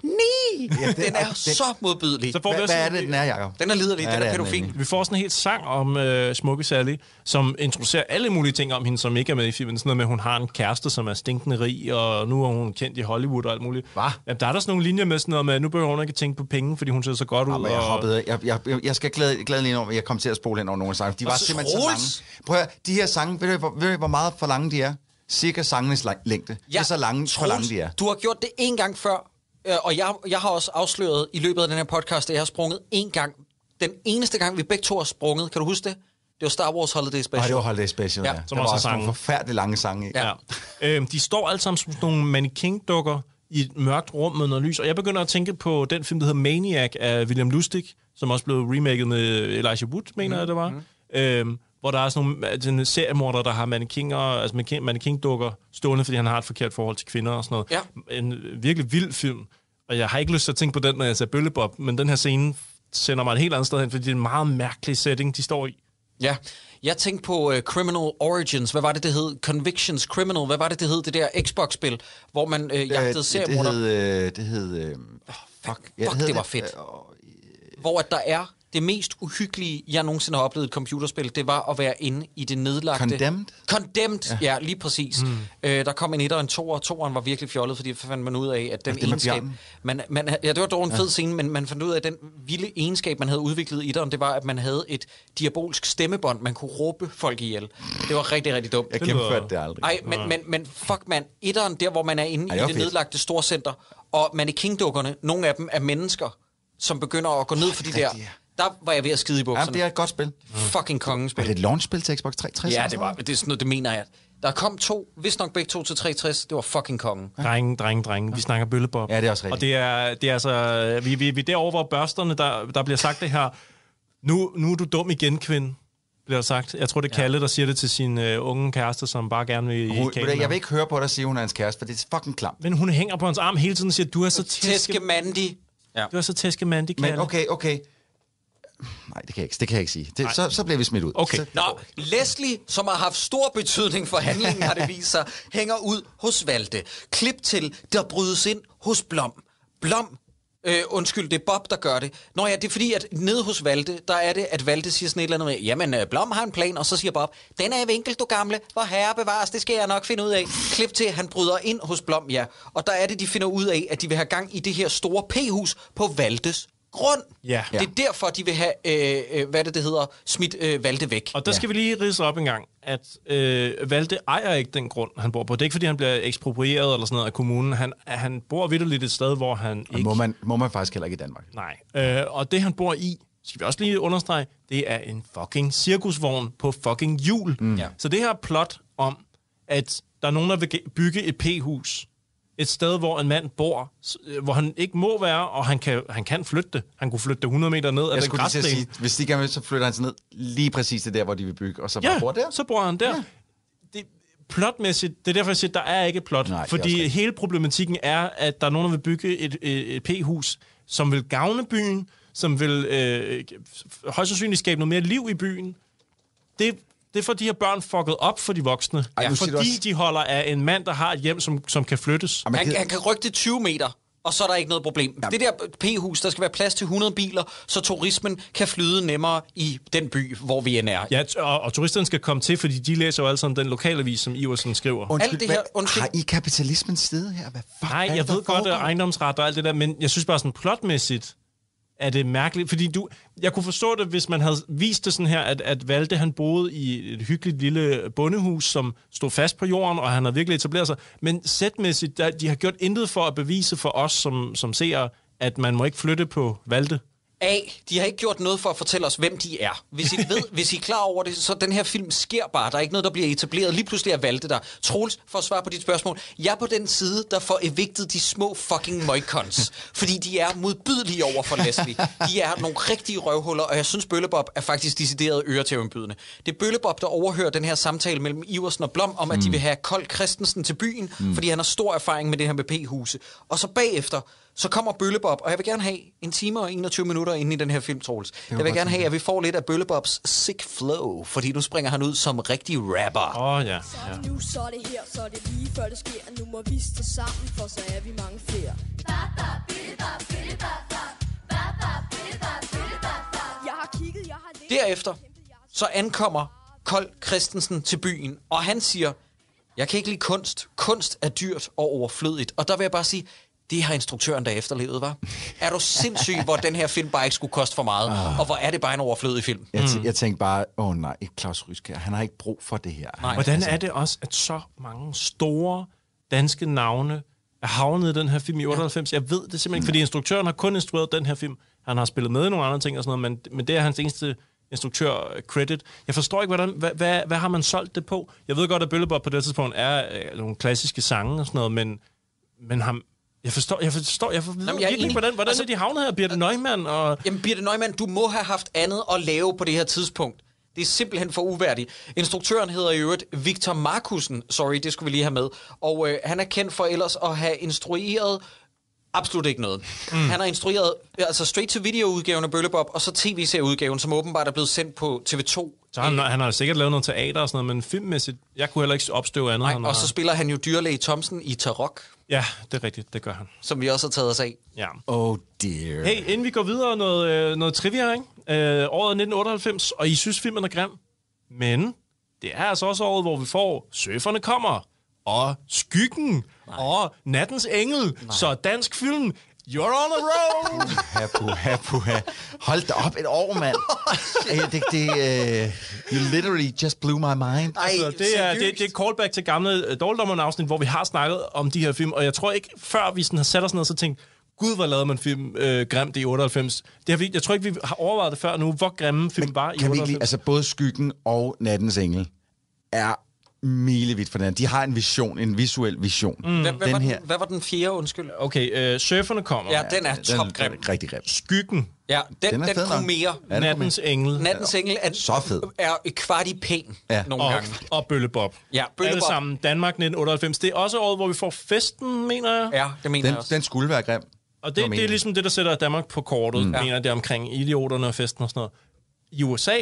horny. Ja, den er så modbydelig. Så får vi Hvad, også hvad er det, den er, Jacob? Den er liderlig, Ja, den det er er den pædofil. Vi får sådan en helt sang om øh, Smukke Sally, som introducerer alle mulige ting om hende, som ikke er med i filmen. Sådan noget med, at hun har en kæreste, som er stinkende rig, og nu er hun kendt i Hollywood og alt muligt. Hva? Jamen, der er der sådan nogle linjer med sådan noget med, at nu behøver hun ikke tænke på penge, fordi hun ser så godt ud. Jamen, jeg, og... hoppede, jeg, jeg, jeg, jeg skal glæde, glæde lige om, at jeg kom til at spole hen over nogle af sangene. De var så simpelthen så Troels! lange. Prøv at høre, de her sange, ved du, hvor, ved du, hvor meget for lange de er? Cirka sangenes længde. Ja, det er så lange, for lange de er. Du har gjort det en gang før, og jeg, jeg har også afsløret i løbet af den her podcast, at jeg har sprunget en gang. Den eneste gang, vi begge to har sprunget, kan du huske det? Det var Star Wars Holiday Special. Nej, det var Holiday Special, Ja, ja. som der også var også nogle sange. forfærdeligt lange sange. Ja. Ja. øhm, de står alle sammen som sådan nogle mannequin-dukker i et mørkt rum med noget lys. Og jeg begynder at tænke på den film, der hedder Maniac af William Lustig, som også blev remaket med Elijah Wood, mener mm. jeg, det var. Mm. Øhm, hvor der er sådan nogle altså en seriemorder, der har mannequiner, altså mannequin- mannequin-dukker stående, fordi han har et forkert forhold til kvinder og sådan noget. Ja. En virkelig vild film. Og jeg har ikke lyst til at tænke på den, når jeg ser Bøllebob, men den her scene sender mig et helt andet sted hen, fordi det er en meget mærkelig setting, de står i. Ja. Jeg tænkte på uh, Criminal Origins. Hvad var det, det hed? Convictions Criminal. Hvad var det, det hed? Det der Xbox-spil, hvor man uh, jagtede Øh, det, det seriemorder. hed... Øh, det hed øh, fuck, ja, fuck, hed det var fedt. Øh, hvor at der er det mest uhyggelige, jeg nogensinde har oplevet i et computerspil, det var at være inde i det nedlagte... Condemned? Condemned, ja, ja lige præcis. Mm. Øh, der kom en etter og en toer, og toeren var virkelig fjollet, fordi fandt man ud af, at den det med egenskab... Man, man, ja, det var dog en fed scene, men man fandt ud af, at den vilde egenskab, man havde udviklet i etteren, det var, at man havde et diabolsk stemmebånd, man kunne råbe folk ihjel. Det var rigtig, rigtig dumt. Jeg gennemførte det aldrig. Ej, men, men, men fuck man, etteren, der hvor man er inde Ej, i det fedt. nedlagte storcenter, og mannequin-dukkerne, nogle af dem er mennesker, som begynder at gå ned for de der... Der var jeg ved at skide i Ja, bukserne. det er et godt spil. fucking Er kongespil. det et launchspil til Xbox 360? Ja, det var det er sådan noget, det mener jeg. Der kom to, hvis nok begge to til 360, det var fucking kongen. Drenge, drenge, drenge. Vi snakker bøllebob. Ja, det er også rigtigt. Og det er, det er altså... Vi, vi, vi er derovre, hvor børsterne, der, der bliver sagt det her. Nu, nu er du dum igen, kvinde, bliver sagt. Jeg tror, det er Kalle, der siger det til sin uh, unge kæreste, som bare gerne vil i Hun, med jeg vil ikke høre på dig sige, hun er hans kæreste, for det er fucking klamt. Men hun hænger på hans arm hele tiden og siger, du er så Tæske tæske... Mandy. Ja. Du er så tæskemandig, Kalle. Men okay, okay. Nej, det kan jeg ikke, det kan jeg ikke sige. Det, så, så bliver vi smidt ud. Okay. Så, Nå, Leslie, som har haft stor betydning for handlingen, har det vist sig, hænger ud hos Valde. Klip til, der brydes ind hos Blom. Blom, øh, undskyld, det er Bob, der gør det. Nå ja, det er fordi, at nede hos Valde, der er det, at Valde siger sådan et eller andet med, jamen, øh, Blom har en plan, og så siger Bob, den er i vinkel, du gamle, hvor herre bevares, det skal jeg nok finde ud af. Klip til, han bryder ind hos Blom, ja. Og der er det, de finder ud af, at de vil have gang i det her store P-hus på Valdes grund. Ja. Det er derfor, de vil have, øh, øh, hvad det, det hedder, smidt øh, Valde væk. Og der skal vi lige ridse op en gang, at øh, Valde ejer ikke den grund, han bor på. Det er ikke, fordi han bliver eksproprieret eller sådan noget af kommunen. Han, han bor vidderligt et sted, hvor han Og ikke... må man, må man faktisk heller ikke i Danmark. Nej. Øh, og det, han bor i, skal vi også lige understrege, det er en fucking cirkusvogn på fucking hjul. Mm. Ja. Så det her plot om, at der er nogen, der vil ge- bygge et p-hus, et sted, hvor en mand bor, øh, hvor han ikke må være, og han kan, han kan flytte det. Han kunne flytte det 100 meter ned af Jeg den græsplæne. sige, hvis de gerne vil, så flytter han sig ned lige præcis til der, hvor de vil bygge, og så Ja, bor der. så bor han der. Ja. Det, plotmæssigt, det er derfor, jeg siger, at der er ikke et plot. Nej, det fordi hele problematikken er, at der er nogen, der vil bygge et, et, et p-hus, som vil gavne byen, som vil øh, højst sandsynligt skabe noget mere liv i byen. Det, det får de her børn fucket op for de voksne. Ej, siger fordi også- de holder af en mand, der har et hjem, som, som kan flyttes. Han, han kan rykke det 20 meter, og så er der ikke noget problem. Det der P-hus, der skal være plads til 100 biler, så turismen kan flyde nemmere i den by, hvor vi end er. Ja, og, og turisterne skal komme til, fordi de læser jo alle sammen den lokalavis, som Iversen skriver. Undskyld, Alt det her- hvad, undskyld. har I kapitalismens sted her? Hvad fuck Nej, jeg ved godt, at ejendomsret og alt det der, men jeg synes bare sådan plotmæssigt, er det mærkeligt. Fordi du, jeg kunne forstå det, hvis man havde vist det sådan her, at, at Valde han boede i et hyggeligt lille bondehus, som stod fast på jorden, og han havde virkelig etableret sig. Men sætmæssigt, der, de har gjort intet for at bevise for os som, som ser, at man må ikke flytte på Valde. A, de har ikke gjort noget for at fortælle os, hvem de er. Hvis I, ved, hvis I er klar over det, så den her film sker bare. Der er ikke noget, der bliver etableret. Lige pludselig er Valde der. Troels, for at svare på dit spørgsmål. Jeg er på den side, der får evigtet de små fucking møgkons. Fordi de er modbydelige over for Leslie. De er nogle rigtige røvhuller, og jeg synes, Bøllebob er faktisk decideret øretævindbydende. Det er Bøllebob, der overhører den her samtale mellem Iversen og Blom om, at de vil have Kold Christensen til byen, mm. fordi han har stor erfaring med det her med P-huse. Og så bagefter, så kommer Bøllebob, og jeg vil gerne have en time og 21 minutter inde i den her film, Troels. Jeg vil gerne have, at vi får lidt af Bøllebobs sick flow, fordi nu springer han ud som rigtig rapper. Åh oh, ja. ja. Nu så er det her, så er det lige før det sker Nu må vi stå sammen, for så er vi mange flere Jeg har kigget, jeg har læst Derefter, så ankommer Kold Christensen til byen, og han siger, jeg kan ikke lide kunst. Kunst er dyrt og overflødigt. Og der vil jeg bare sige, det har instruktøren der efterlevet, var. Er du sindssyg, hvor den her film bare ikke skulle koste for meget? Og hvor er det bare en overflødig film? Jeg, t- jeg tænkte bare, åh oh, nej, Claus Ryskær. Han har ikke brug for det her. Nej. Hvordan er det også, at så mange store danske navne er havnet i den her film i 98? Jeg ved det simpelthen ikke, fordi instruktøren har kun instrueret den her film. Han har spillet med i nogle andre ting og sådan noget, men, men det er hans eneste instruktør-credit. Jeg forstår ikke, hvordan, hvad, hvad, hvad har man solgt det på? Jeg ved godt, at Bøllebop på det tidspunkt er øh, nogle klassiske sange og sådan noget, men, men ham, jeg forstår, jeg forstår, jeg forstår jeg er virkelig hvordan, hvordan Altså- er de havnet her? Birte Neumann og... Jamen, Birte Neumann, du må have haft andet at lave på det her tidspunkt. Det er simpelthen for uværdigt. Instruktøren hedder i øvrigt Victor Markusen. Sorry, det skulle vi lige have med. Og øh, han er kendt for ellers at have instrueret absolut ikke noget. Mm. Han har instrueret altså straight-to-video-udgaven af Bøllebop, og så tv-serieudgaven, som åbenbart er blevet sendt på TV2. Så han, han har sikkert lavet noget teater og sådan noget, men filmmæssigt, jeg kunne heller ikke opstøve andet. Nej, og har- så spiller han jo dyrlæge Thomsen i Tarok, Ja, det er rigtigt, det gør han. som vi også har taget os af. Ja. Oh dear. Hey, inden vi går videre, noget, øh, noget trivia, ikke? Øh, året er 1998, og I synes, filmen er grim. Men det er altså også året, hvor vi får Søferne kommer, og Skyggen, Nej. og Nattens Engel. Nej. Så dansk film, you're on a roll! Hapu, hapu, ha. Hold da op et år, mand. Øh, det, det, uh, you literally just blew my mind. Ej, Så det er, det, det er callback til gamle uh, Dårligdommerne-afsnit, hvor vi har snakket om de her film, og jeg tror ikke, før vi sådan har sat os ned og så tænkt, Gud, hvor lavede man film øh, grimt i 98. Det har vi, jeg tror ikke, vi har overvejet det før nu, hvor grimme film var i Kan vi 98. ikke lige, altså både Skyggen og Nattens Engel er milevidt for den. De har en vision, en visuel vision. Mm. Hvad, hvad, Den var her, den, hvad var den fjerde, undskyld? Okay, øh, Surferne kommer. Ja, den er topgrim. Den er rigtig grim. Skyggen. Ja, den, Den er den kunne mere. Ja, den Nattens Engel. Nattens Engel er, Så fed. er et kvart i pæn Ja. nogle og, gange. og Bøllebob. Ja, Bøllebob. Alle sammen. Danmark 1998. Det er også året, hvor vi får festen, mener jeg. Ja, det mener Den, jeg også. den skulle være grim. Og det, det er ligesom det, der sætter Danmark på kortet, mm. mener det omkring idioterne og festen og sådan noget. I USA,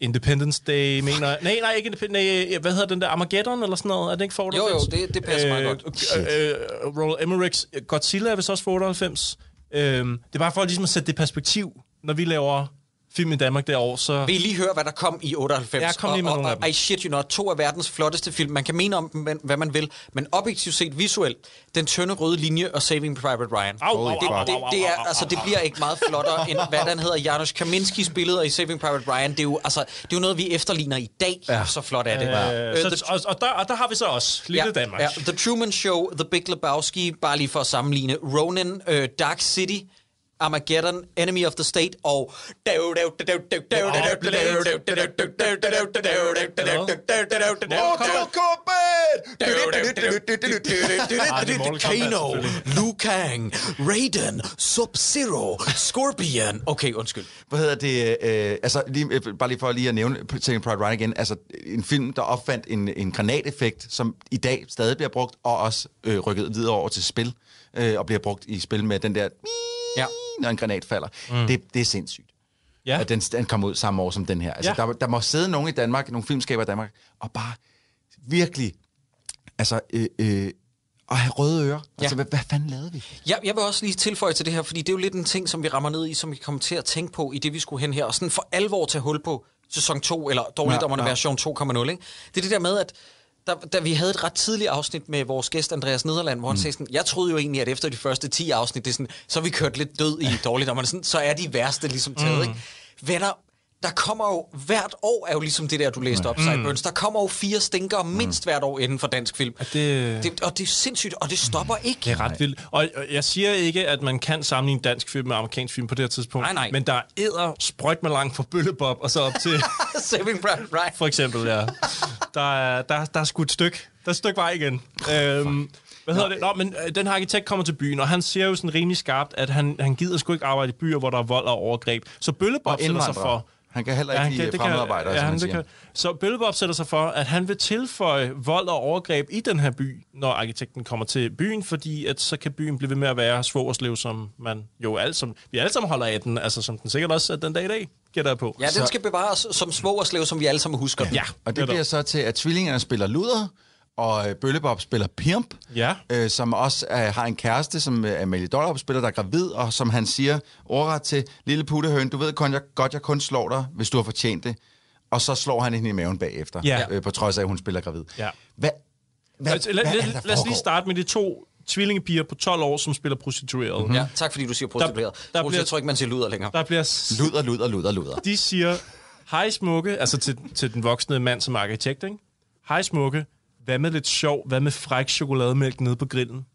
Independence Day, mener jeg. Nej, nej, ikke Independence Nej, hvad hedder den der? Armageddon eller sådan noget? Er det ikke for 98? Jo, jo, det- det passer meget godt. Øh, øh, Roland Emmerichs Godzilla er vist også for 98. Øh, det er bare for ligesom at sætte det perspektiv, når vi laver film i Danmark derovre, så... Vil I lige høre, hvad der kom i 98? Ja, kom lige med og, nogle og, af dem. I shit you not, to af verdens flotteste film. Man kan mene om dem, hvad man vil, men objektivt set visuelt, Den tynde røde linje og Saving Private Ryan. Au, au, det, det, au, det, er, altså, det bliver ikke meget flottere, end hvad den hedder. Janusz Kaminskis billeder i Saving Private Ryan. Det er jo, altså, det er jo noget, vi efterligner i dag. Ja. Så flot er det. Øh, Øh, så, og, og, der, og der har vi så også lille Danmark. Ja, The Truman Show, The Big Lebowski, bare lige for at sammenligne. Ronin, uh, Dark City, Armageddon, Enemy of the State og... Kano, Liu Kang, Raiden, Sub-Zero, Scorpion. Okay, undskyld. Hvad hedder det? Øh, altså, lige, øh, bare lige for lige at nævne Saving Private Ryan igen. Altså, en film, der opfandt en, en granateffekt, som i dag stadig bliver brugt, og også øh, rykket videre over til spil, øh, og bliver brugt i spil med den der... Ja. Når en granat falder. Mm. Det, det er sindssygt. Ja. At den, den kom ud samme år som den her. Altså, Ja. der, der må sidde nogen i Danmark, nogle filmskaber i Danmark, og bare virkelig altså, øh, øh, at have røde ører. Altså, hvad, hvad fanden lavede vi? Ja, jeg vil også lige tilføje til det her, fordi det er jo lidt en ting, som vi rammer ned i, som vi kommer til at tænke på i det, vi skulle hen her, og sådan for alvor tage hul på sæson 2, eller dårligdommerne Ja, ja, ja. version 2.0. Ikke? Det er det der med, at da, da vi havde et ret tidligt afsnit med vores gæst Andreas Nederland, hvor han mm. sagde sådan, jeg troede jo egentlig, at efter de første 10 afsnit, det er sådan, så er vi kørt lidt død i dårligdommerne, sådan, så er de værste ligesom taget. Mm. Ikke? Venner, der kommer jo, hvert år er jo ligesom det der, du læste op, mm. Sideburns, der kommer jo fire stinker mindst hvert år inden for dansk film. det- det, og det er sindssygt, og det stopper ikke. Det er ret vildt. Og jeg siger ikke, at man kan sammenligne dansk film med amerikansk film på det her tidspunkt. Nej, nej. Men der er æder sprøjt med langt fra Bøllebop og så op til, Saving Private Ryan. for eksempel, ja. Der er, der, der er sgu et stykke. Der er et stykke vej igen. Øhm, hvad hedder det? Nå, men øh, den her arkitekt kommer til byen, og han siger jo sådan rimelig skarpt, at han, han gider sgu ikke arbejde i byer, hvor der er vold og overgreb. Så Bøllebop sætter sig for... Han kan heller ikke han lide det fremmedarbejdere, som han, det siger. kan. Så Bøllebop sætter sig for, at han vil tilføje vold og overgreb i den her by, når arkitekten kommer til byen, fordi at så kan byen blive ved med at være svogerslev, som man jo alle som, vi alle sammen holder af den, altså som den sikkert også er den dag i dag, gætter jeg på. Ja, den skal bevares som svogerslev, som vi alle sammen husker den. ja Og det netop. bliver så til, at tvillingerne spiller luder, og øh, Bøllebop spiller Pimp, Ja. øh, som også øh, har en kæreste, som øh, Amalie Dollerup spiller, der er gravid, og som han siger ordret til, lille puttehøn, du ved kun, jeg, godt, jeg kun slår dig, hvis du har fortjent det. Og så slår han hende i maven bagefter, Ja. øh, på trods af, at hun spiller gravid. Ja. Hvad, hvad, Altså, hvad lad, er det, lad, der lad os lige starte med de to tvillingepiger på 12 år, som spiller prostitueret. Mm-hmm. Ja, tak fordi du siger prostitueret. Der- Der, bliver- Jeg tror ikke, man siger luder længere. Der bliver s- Luder, luder, luder, luder. de siger, hej smukke, altså til, til den voksne mand som arkitekt, ikke? Hej smukke, hvad med lidt sjov, hvad med fræk chokolademælk nede på grillen?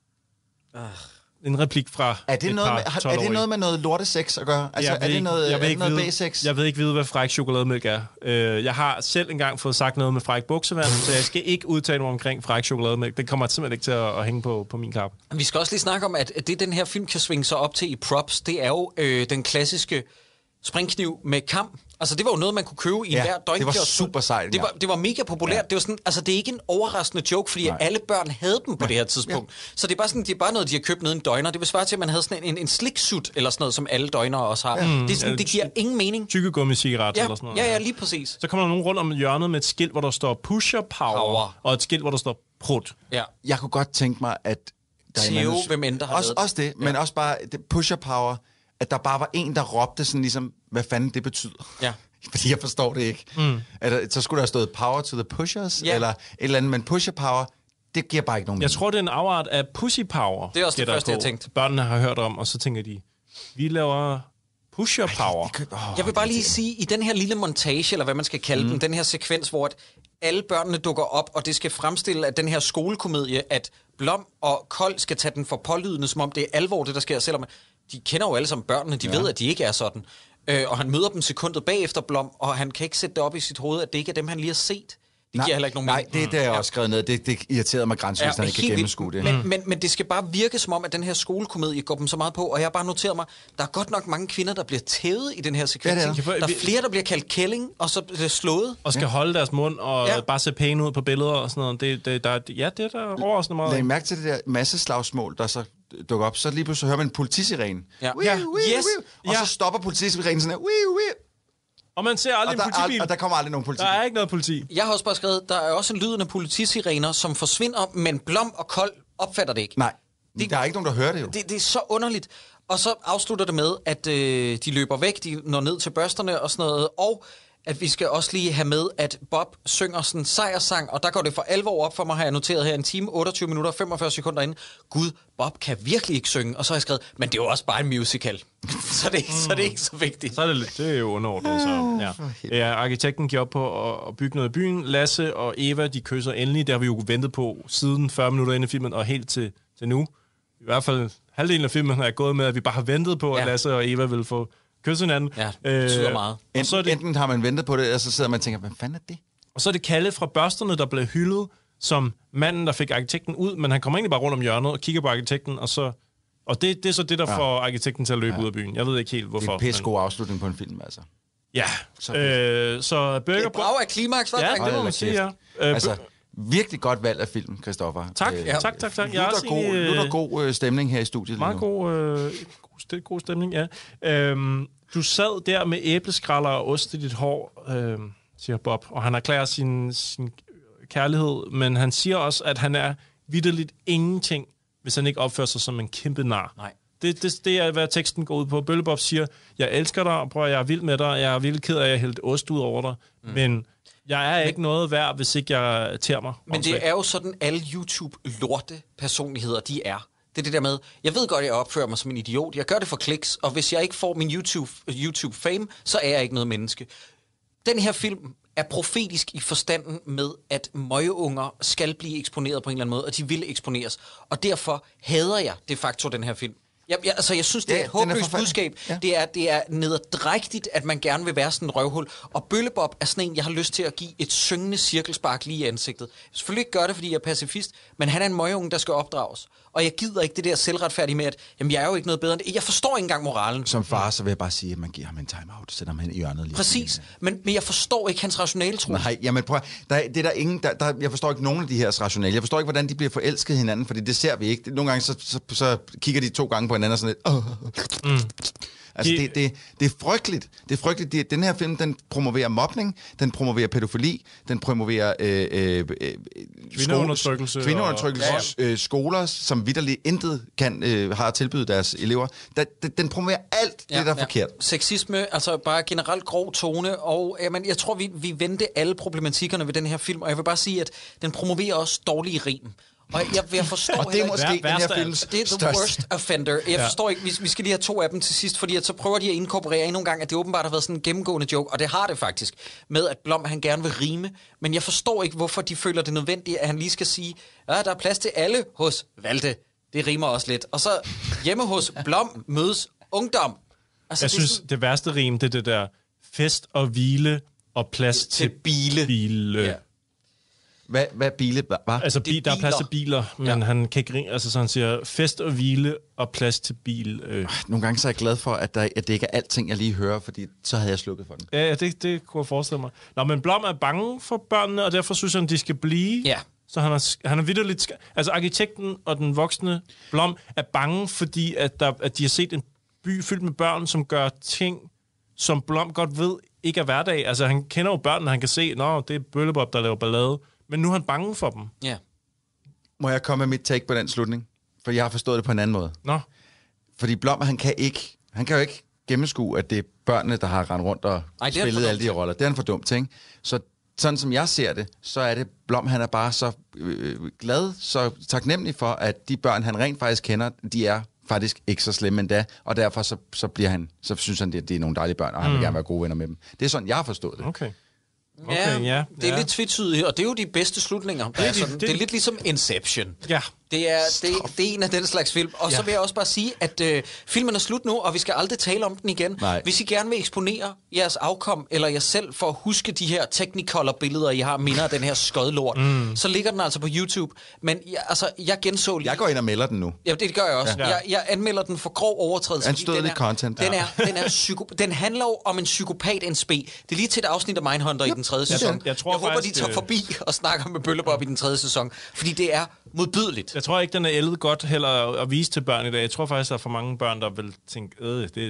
En replik fra Er det, et noget par med, har- er 12-årige. det noget med noget lortesex at gøre? Altså, Jeg er ved det ikke- noget, jeg er det ikke noget vide- basics? Jeg ved ikke vide, hvad fræk chokolademælk er. Øh, jeg har selv engang fået sagt noget med fræk buksevand, så jeg skal ikke udtale mig omkring fræk chokolademælk. Det kommer simpelthen ikke til at, at hænge på, på min kappe. Vi skal også lige snakke om, at det, den her film kan svinge sig op til i props, det er jo øh, den klassiske springkniv med kam. Altså, det var jo noget, man kunne købe i Ja, hver det var super sejt, Det ja. var, det var mega populært. Ja. Det var sådan, altså, det er ikke en overraskende joke, fordi Nej. alle børn havde dem på det her tidspunkt. Så det er bare sådan, det er bare noget, de har købt nede i en døgner. Det vil svare til, at man havde sådan en, en, en sliksuit eller sådan noget, som alle døgner også har. Det, er sådan, det giver ingen mening. Tykkegummi-cigaret Ja, eller sådan noget. ja, ja, lige præcis. Så kommer der nogen rundt om hjørnet med et skilt, hvor der står pusher power, Power. og et skilt, hvor der står prut. Ja. Jeg kunne godt tænke mig, at... Der er en Theo, anden- hvem end der har også, også det, men også bare det pusher power, at der bare var en, der råbte sådan ligesom, hvad fanden det betyder. Ja. Fordi jeg forstår det ikke. Mm. Der, så skulle der have stået power to the pushers, Ja. eller et eller andet, men pusher power, det giver bare ikke nogen Jeg mening. tror, det er en afart af pussy power. Det er også det gætter første, jeg tænkte. Børnene har hørt om, og så tænker de, vi laver pusher power. Oh, Jeg vil bare lige sige, i den her lille montage, eller hvad man skal kalde mm. den, den her sekvens, hvor at alle børnene dukker op, og det skal fremstille, at den her skolekomedie, at Blom og Kold skal tage den for pålydende, som om det er alvor, det der sker, selvom de kender jo alle sammen børnene, de ja. ved, at de ikke er sådan. Øh, og han møder dem sekundet bagefter Blom, og han kan ikke sætte det op i sit hoved, at det ikke er dem, han lige har set. Det giver heller ikke nogen Nej, mening. det er det, jeg Ja. også skrevet ned. Det, det irriterede mig grænsen, hvis han ikke kan gennemskue det. Men, men, men det skal bare virke som om, at den her skolekomedie går dem så meget på, og jeg har bare noteret mig, der er godt nok mange kvinder, der bliver tævet i den her sekvens. Ja, det er der. der er flere, der bliver kaldt kælling, og så bliver slået. Og skal ja. holde deres mund og Ja. ja. bare se pæne ud på billeder og sådan noget. Det, det, der, ja, det er der overraskende meget. Læg mærke til det der masseslagsmål, der så dukker op. Så lige pludselig hører man en politisirene. Ja. Wiu, yes. wiu. Og Ja. så stopper politisirenen sådan her. Wiu, wiu. Og man ser aldrig Og en der, politibil. og der kommer aldrig nogen politi. Der er ikke noget politi. Jeg har også bare skrevet, der er også en lyden af politisirener, som forsvinder, men Blom og Kold opfatter det ikke. Nej, Det- der er ikke nogen, der hører det jo. Det, det er så underligt. Og så afslutter det med, at øh, de løber væk, de når ned til børsterne og sådan noget, og at vi skal også lige have med, at Bob synger sådan en sejrsang, og der går det for alvor op for mig, har jeg noteret her, en time, 28 minutter og 45 sekunder inde. Gud, Bob kan virkelig ikke synge, og så har jeg skrevet, men det er jo også bare en musical. så, det, er- så det er ikke så vigtigt. Så er det, det er jo underordnet. Så, ja. ja, arkitekten giver op på at, bygge noget i byen. Lasse og Eva, de kysser endelig. Det har vi jo ventet på siden 40 minutter inde i filmen, og helt til, til nu. I hvert fald halvdelen af filmen er gået med, at vi bare har ventet på, at Ja. Lasse og Eva vil få kysse hinanden. Ja, det betyder meget. Og Enten, så, er det, enten har man ventet på det, og så sidder man og tænker, hvad fanden er det? og så er det Kalle fra Børsterne, der bliver hyldet som manden, der fik arkitekten ud, men han kommer egentlig bare rundt om hjørnet og kigger på arkitekten, og så... Og det, det er så det, der ja. får arkitekten til at løbe ja. ud af byen. Jeg ved ikke helt, Det hvorfor. er en pisse god afslutning på en film, altså. Ja. Så- Øh, så Det Burger er brag af klimaks, hva' Ja, drenge? det må man sige, ja. Øh, Altså, virkelig godt valg af film, Christoffer. Tak, Øh, ja. tak, tak, tak. Jeg er også god, egentlig, øh, god øh, stemning her i studiet. lige Meget nu. god, øh, god, god stemning, ja. Øhm, du sad der med æbleskralder og ost i dit hår, øh, siger Bob, og han erklærer sin, sin kærlighed, men han siger også, at han er vidderligt ingenting, hvis han ikke opfører sig som en kæmpe nar. Nej. Det, det, det er, hvad teksten går ud på. Bøllebob siger, jeg elsker dig, bror, jeg er vild med dig, jeg er vildt ked af, at jeg hældt ost ud over dig, mm. men jeg er ikke noget værd, hvis ikke jeg tærer mig. Men det er jo sådan, alle YouTube-lorte-personligheder, de er. Det er det der med, jeg ved godt, at jeg opfører mig som en idiot. Jeg gør det for kliks, og hvis jeg ikke får min YouTube, YouTube-fame, så er jeg ikke noget menneske. Den her film er profetisk i forstanden med, at møgeunger skal blive eksponeret på en eller anden måde, og de vil eksponeres. Og derfor hader jeg de facto den her film. Jeg, jeg, altså, jeg synes, det Ja, er et håbløst budskab. Ja. Det er, det er nederdrægtigt, at man gerne vil være sådan en røvhul. Og Bøllebob er sådan en, jeg har lyst til at give et syngende cirkelspark lige i ansigtet. Jeg selvfølgelig ikke gøre det, fordi jeg er pacifist, men han er en møgeunge, der skal opdrages. Og jeg gider ikke det der selvretfærdige med, at jamen, jeg er jo ikke noget bedre end det. Jeg forstår ikke engang moralen. Som far, så vil jeg bare sige, at man giver ham en timeout, sætter ham hen i hjørnet. Lige Præcis. Men, men jeg forstår ikke hans rationale tro. Nej, jamen prøv, der, er- det er der ingen, der, der, jeg forstår ikke nogen af de her rationale. Jeg forstår ikke, hvordan de bliver forelsket hinanden, fordi det ser vi ikke. Nogle gange så, så, så kigger de to gange på hinanden og sådan lidt... Mm. Altså, De- det, det, det er frygteligt. Det er frygteligt. Det, den her film, den promoverer mobning, den promoverer pædofili, den promoverer øh, øh, øh, Kvindeundertrykkelse skole- kvindeundertrykkelse og- øh, skoler, som vidderligt intet kan, øh, har at tilbyde deres elever. Der, den, den promoverer alt det, der er forkert. Sexisme, altså bare generelt grov tone, og jamen, jeg tror, vi, vi vendte alle problematikkerne ved den her film, og jeg vil bare sige, at den promoverer også dårlige rim. Og jeg, jeg forstår Og det er måske den her films det er the største- worst offender. Jeg forstår ikke, vi, vi skal lige have to af dem til sidst, fordi at så prøver de at inkorporere endnu en gang, at det åbenbart har været sådan en gennemgående joke, og det har det faktisk, med at Blom han gerne vil rime, men jeg forstår ikke, hvorfor de føler det nødvendigt, at han lige skal sige, ja, der er plads til alle hos Valde. Det rimer også lidt. Og så hjemme hos Blom mødes ungdom. Altså, Jeg det synes, det værste rim, det er det der fest og hvile og plads til, Til bile. bile. Ja. Hvad, hvad Bile var? Altså, bi, der er plads til biler. men ja. han kan ikke ringe. Altså, så han siger fest og hvile og plads til bil. Øh. Nogle gange så er jeg glad for, at, der, at det ikke er alting, jeg lige hører, fordi så havde jeg slukket for den. Ja, ja, det, det kunne jeg forestille mig. Nå, men Blom er bange for børnene, og derfor synes han, de skal blive. Ja. Så han er, han er vidderligt... Altså, arkitekten og den voksne Blom er bange, fordi at, der, at de har set en by fyldt med børn, som gør ting, som Blom godt ved ikke er hverdag. Altså, han kender jo børnene, han kan se, nå, det er Bøllebob, der laver ballade. Men nu er han bange for dem. Ja. Må jeg komme med mit take på den slutning? For jeg har forstået det på en anden måde. Nå, Fordi Blom, han kan ikke, han kan jo ikke gennemskue, at det er børnene, der har rendt rundt og Ej, spillet alle de dum roller. Det er han for dumt til, ikke? Så sådan som jeg ser det, så er det, Blom han er bare så øh, glad, så taknemmelig for, at de børn, han rent faktisk kender, de er faktisk ikke så slemme endda, og derfor så, så, bliver han, så synes han, det, det er nogle dejlige børn, og han vil gerne være gode venner med dem. Det er sådan, jeg har forstået det. okay. Ja, Okay, ja, det er ja. lidt tvetydigt, og det er jo de bedste slutninger. Det er, de- sådan, det- det er lidt ligesom Inception. Ja. Det er, det, det er en af den slags film. Og ja. så Ja. vil jeg også bare sige, at øh, filmen er slut nu, og vi skal aldrig tale om den igen. Nej. Hvis I gerne vil eksponere jeres afkom, eller jer selv, for at huske de her Technicolor-billeder, I har minder af den her skodlort, mm. så ligger den altså på YouTube. Men jeg, altså, jeg genså lige... Jeg går ind og melder den nu. Ja, det gør jeg også. Ja. Ja. Jeg, jeg anmelder den for grov overtrædelse. Anstødelig den content. Den, Ja. er, den, er psyko, den handler jo om en psykopat NSB. Det er lige til et afsnit af Mindhunter i den tredje sæson. jeg tror jeg håber, faktisk, de tager øh, forbi og snakker med Bøllebob i den tredje sæson. Fordi det er modbydeligt. Jeg tror ikke, den er ældet godt heller at, vise til børn i dag. Jeg tror faktisk, der er for mange børn, der vil tænke, øh, det, det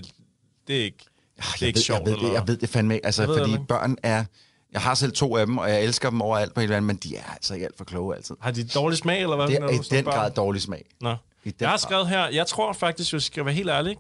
er ikke, det er jeg ikke ved, sjovt. jeg, ved det, eller- jeg ved det fandme ikke. Altså, Jeg fordi det børn er... Jeg har selv to af dem, og jeg elsker dem overalt på hele verden, men de er altså ikke alt for kloge altid. Har de dårlig smag, eller hvad? Det er i den grad dårlig smag. Nå. I den Jeg har skrevet her, jeg tror faktisk, hvis jeg skal være helt ærlig?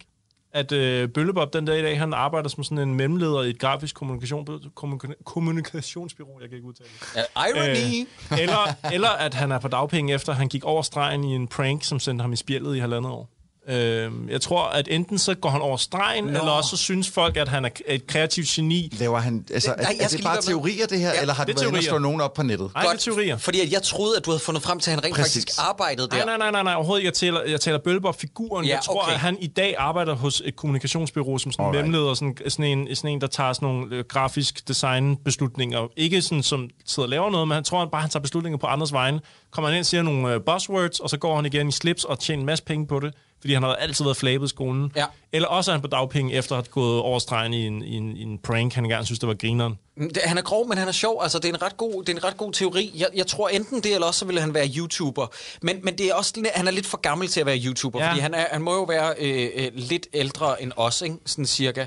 At øh, Bøllebob den dag i dag, han arbejder som sådan en mellemleder i et grafisk kommunikation, kommunika- kommunikationsbyrå, jeg kan ikke udtale det. Uh, irony! Øh, eller, eller at han er på dagpenge efter, han gik over stregen i en prank, som sendte ham i spjældet i halvandet år. Øh, jeg tror, at enten så går han over stregen, eller også så synes folk, at han er et kreativt geni. Laver han, altså, Nej, er, er det bare teorier, det her, Ja, eller har det du været slå nogen op på nettet? Nej, det er teorier. Fordi at jeg troede, at du havde fundet frem til, at han rent Præcis. faktisk arbejdede der. Nej, nej, nej, nej, nej, overhovedet. Jeg taler, jeg taler Bøllebob-figuren. Ja, jeg tror, okay. at han i dag arbejder hos et kommunikationsbyrå som sådan en Alright. mellemleder, sådan, sådan, en, sådan en, der tager sådan nogle øh, grafisk design-beslutninger. Ikke sådan, som sidder og laver noget, men han tror han bare, han tager beslutninger på andres vegne. Kommer han ind og siger nogle øh, buzzwords, og så går han igen i slips og tjener en masse penge på det, fordi han har altid været flabet i skolen. Ja. Eller også er han på dagpenge, efter at have gået over stregen i en, i en, i en prank, han engang synes, det var grineren. Mm, Det, han er grov, men han er sjov. Altså, det er en ret god, det er en ret god teori. Jeg, jeg tror enten det, eller også så ville han være YouTuber. Men, men det er også, han er lidt for gammel til at være YouTuber, ja. fordi han, er, han må jo være øh, øh, lidt ældre end os, ikke? Sådan cirka.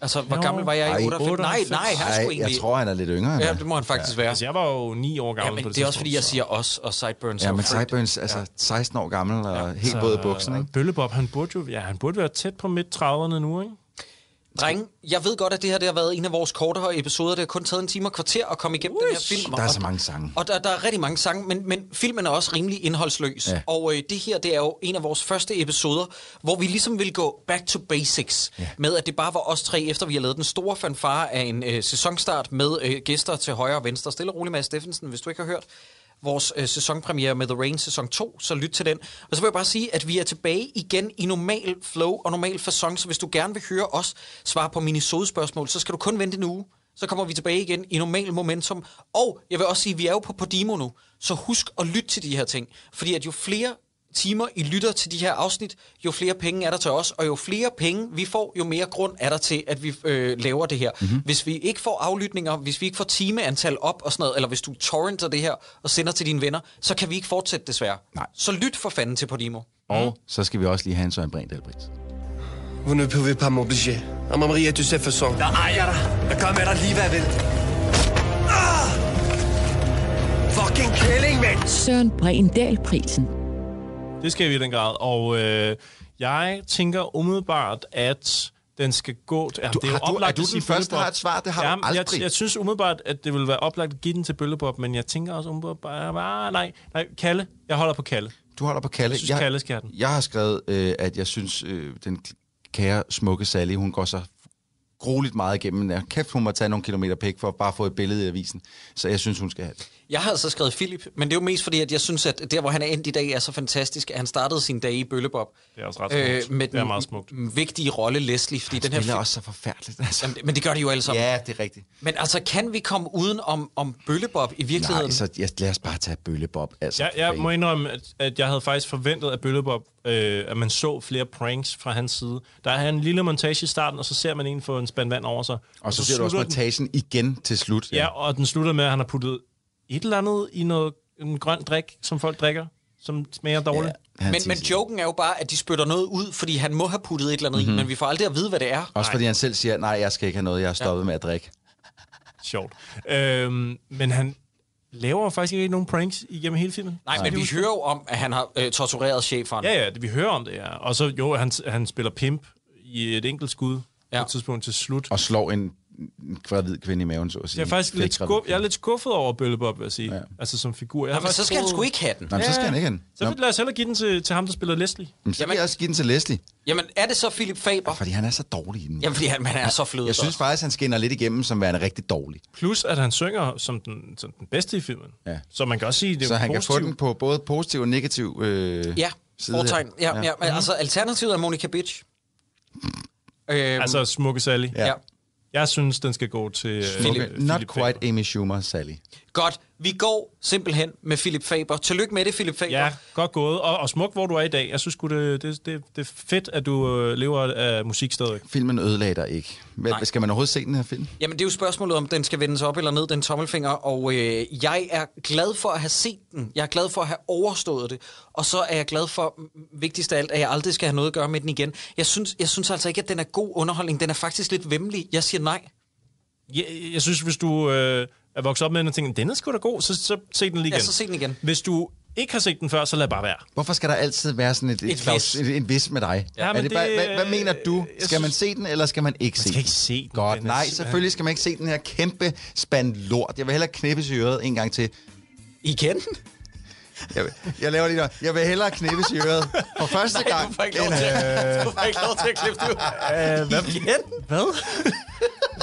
Altså, hvor Jo. gammel var jeg i 98? Nej, 98. nej, han er sgu Ej, jeg egentlig... tror, han er lidt yngre Ja, det må han faktisk være. Altså, jeg var jo ni år Ja, gammel men på det er også fordi, jeg siger os og Sideburns. Ja, men. Sideburns, altså 16 år gammel og helt våd i bukserne, ikke? Bøllebob, han burde jo ja, han burde være tæt på midt 30'erne nu, ikke? Drenge, jeg ved godt, at det her det har været en af vores kortere episoder. Det har kun taget en time og kvarter at komme igennem den her film. Der er Og- så mange sange. Og der, der er rigtig mange sange, men, men filmen er også rimelig indholdsløs. Ja. Og øh, det her, det er jo en af vores første episoder, hvor vi ligesom vil gå back to basics. Ja. Med at det bare var os tre, efter vi har lavet den store fanfare af en øh, sæsonstart med øh, gæster til højre og venstre. Stille og roligt med Steffensen, hvis du ikke har hørt vores øh, sæsonpremiere med The Rain sæson 2, så lyt til den. Og så vil jeg bare sige, at vi er tilbage igen i normal flow og normal façon, så hvis du gerne vil høre os svare på mine spørgsmål, så skal du kun vente en uge. Så kommer vi tilbage igen i normal momentum. Og jeg vil også sige, at vi er jo på Podimo nu, så husk at lytte til de her ting. Fordi at jo flere timer I lytter til de her afsnit, jo flere penge er der til os, og jo flere penge vi får, jo mere grund er der til, at vi øh, laver det her. Mm-hmm. Hvis vi ikke får aflytninger, hvis vi ikke får timeantal op og sådan noget, eller hvis du torrenter det her og sender til dine venner, så kan vi ikke fortsætte desværre. Nej. Så lyt for fanden til Podimo. Og så skal vi også lige have en Søren Brindahl-pris. Vous ne pouvez pas m'obliger. À Maria, tu sais façon. Der ejer dig. Der gør med dig lige, hvad jeg vil. Ah! Fucking kælling, mand! Søren Bregendal-prisen. Det skal vi i den grad. Og øh, jeg tænker umiddelbart, at den skal gå... Til, ja, Du- det er, har du- oplagt er du at sige den første, der har et svar? Det har du Jamen, aldrig. Jeg, jeg synes umiddelbart, at det vil være oplagt at give den til Bøllebob, men jeg tænker også umiddelbart... Ah, nej, nej, Kalle. Jeg holder på Kalle. Du holder på Kalle. Jeg synes, Kalle skal den. Jeg har skrevet, øh, at jeg synes, øh, den kære, smukke Sally, hun går så grueligt meget igennem. Ja, kæft, hun må tage nogle kilometer pæk for at bare få et billede i avisen. Så jeg synes, hun skal have det. Jeg har altså skrevet Philip, men det er jo mest fordi, at jeg synes, at der, hvor han er endt i dag, er så fantastisk, at han startede sin dag i Bøllebob. Det er også ret smukt. Øh, med Det er meget smukt. vigtige rolle Leslie, fordi den her Det er film... også så forfærdeligt. Altså. Jamen, men det gør de jo alle sammen. Ja, det er rigtigt. Men altså, kan vi komme uden om, om Bøllebob i virkeligheden? Nej, så jeg, lad os bare tage Bøllebob. Altså, Jeg, jeg må indrømme, at, at jeg havde faktisk forventet af Bøllebob, øh, at man så flere pranks fra hans side. Der er en lille montage i starten, og så ser man en få en spand vand over sig. Og så ser du også slutter den- montagen igen til slut. Ja, og den slutter med, at han har puttet et eller andet i noget en grøn drik, som folk drikker, som smager dårligt. Han Men, men joken er jo bare, at de spytter noget ud, fordi han må have puttet et eller andet mm-hmm. i, men vi får aldrig at vide, hvad det er. Også fordi han selv siger, nej, jeg skal ikke have noget, jeg har stoppet ja. med at drikke. Sjovt. Øhm, men han laver faktisk ikke nogen pranks igennem hele filmen. Nej, men vi hører jo om, at han har øh, tortureret cheferen. Ja, ja, det, vi hører om det, ja. Og så jo, han, han spiller pimp i et enkelt skud ja. Ja. på et tidspunkt til slut. Og slår en en gravid kvinde i maven, så at sige. Jeg er faktisk lidt, skuff, jeg er lidt skuffet over Bøllebob, vil jeg sige. Ja. Altså som figur. Jeg har Jamen, så skal han troet- sgu ikke have den. Nej, men så skal han ikke have den. Så Nå, vil, lad os hellere give den til, til ham, der spiller Leslie. men så vil Jamen- jeg også give den til Leslie, Jamen, er det så Philip Faber? fordi han er så dårlig i den. Jamen, fordi han, han er så flødet Jeg synes faktisk, han skinner lidt igennem som værende rigtig dårlig. Plus, at han synger som den, som den bedste i filmen. Ja. Så man kan også sige, det er Så han kan positivt. få den på både positiv og negativ øh, Ja, side. fortegn. Ja, ja. ja. Men, altså, alternativet er Monica Bitch. Øhm, Altså, Smukke Sally. Ja. ja. Jeg synes, den skal gå til... øh, Okay. Philip Not Faber. quite Amy Schumer, Sally. Godt. Vi går simpelthen med Philip Faber. Tillykke med det, Philip Faber. Ja, godt gået. Og, og smuk, hvor du er i dag. Jeg synes det, det, det, det er fedt, at du øh, lever af musik stadig. Filmen ødelagde dig ikke. Men, Nej. skal man overhovedet se den her film? Jamen, det er jo spørgsmålet, om den skal vendes op eller ned, den tommelfinger. Og øh, jeg er glad for at have set den. Jeg er glad for at have overstået det. Og så er jeg glad for, vigtigst af alt, at jeg aldrig skal have noget at gøre med den igen. Jeg synes, jeg synes altså ikke, at den er god underholdning. Den er faktisk lidt vemmelig. Jeg siger nej. Jeg, jeg synes, hvis du øh, er vokset op med den og tænker, den er sgu da god, så, så se den lige igen. Ja, så se den igen. Hvis du ikke har set den før, så lad bare være. Hvorfor skal der altid være sådan et, et, Et vis. et, et vis med dig? Ja, er men det det- bare, hvad, hvad mener du? Skal man se den, eller skal man ikke se skal den? ikke se den. Godt, Den nej, selvfølgelig skal man ikke se den her kæmpe spand lort. Jeg vil hellere knippes i øret en gang til. Igen? Jeg, vil- jeg laver lige noget. Jeg vil hellere knippes i øret for første Nej, gang. du får ikke lov end, til, øh, du får ikke lov til at klippe det ud. Øh, hvad? Igen? Hvad?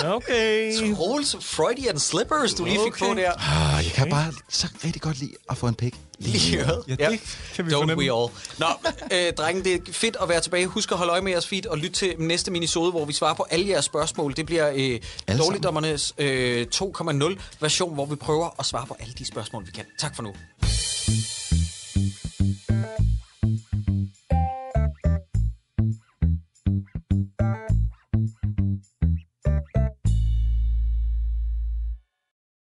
Okay. Troels Freudian slippers, du lige fik okay. på der. Ah, jeg kan bare så rigtig godt lide at få en pik. Lige ja, det kan vi Don't fornemme. we all. Nå, øh, drenge, det er fedt at være tilbage. Husk at holde øje med jeres feed og lyt til næste minisode, hvor vi svarer på alle jeres spørgsmål. Det bliver øh, Dårligdommernes øh, 2.0 version, hvor vi prøver at svare på alle de spørgsmål, vi kan. Tak for nu.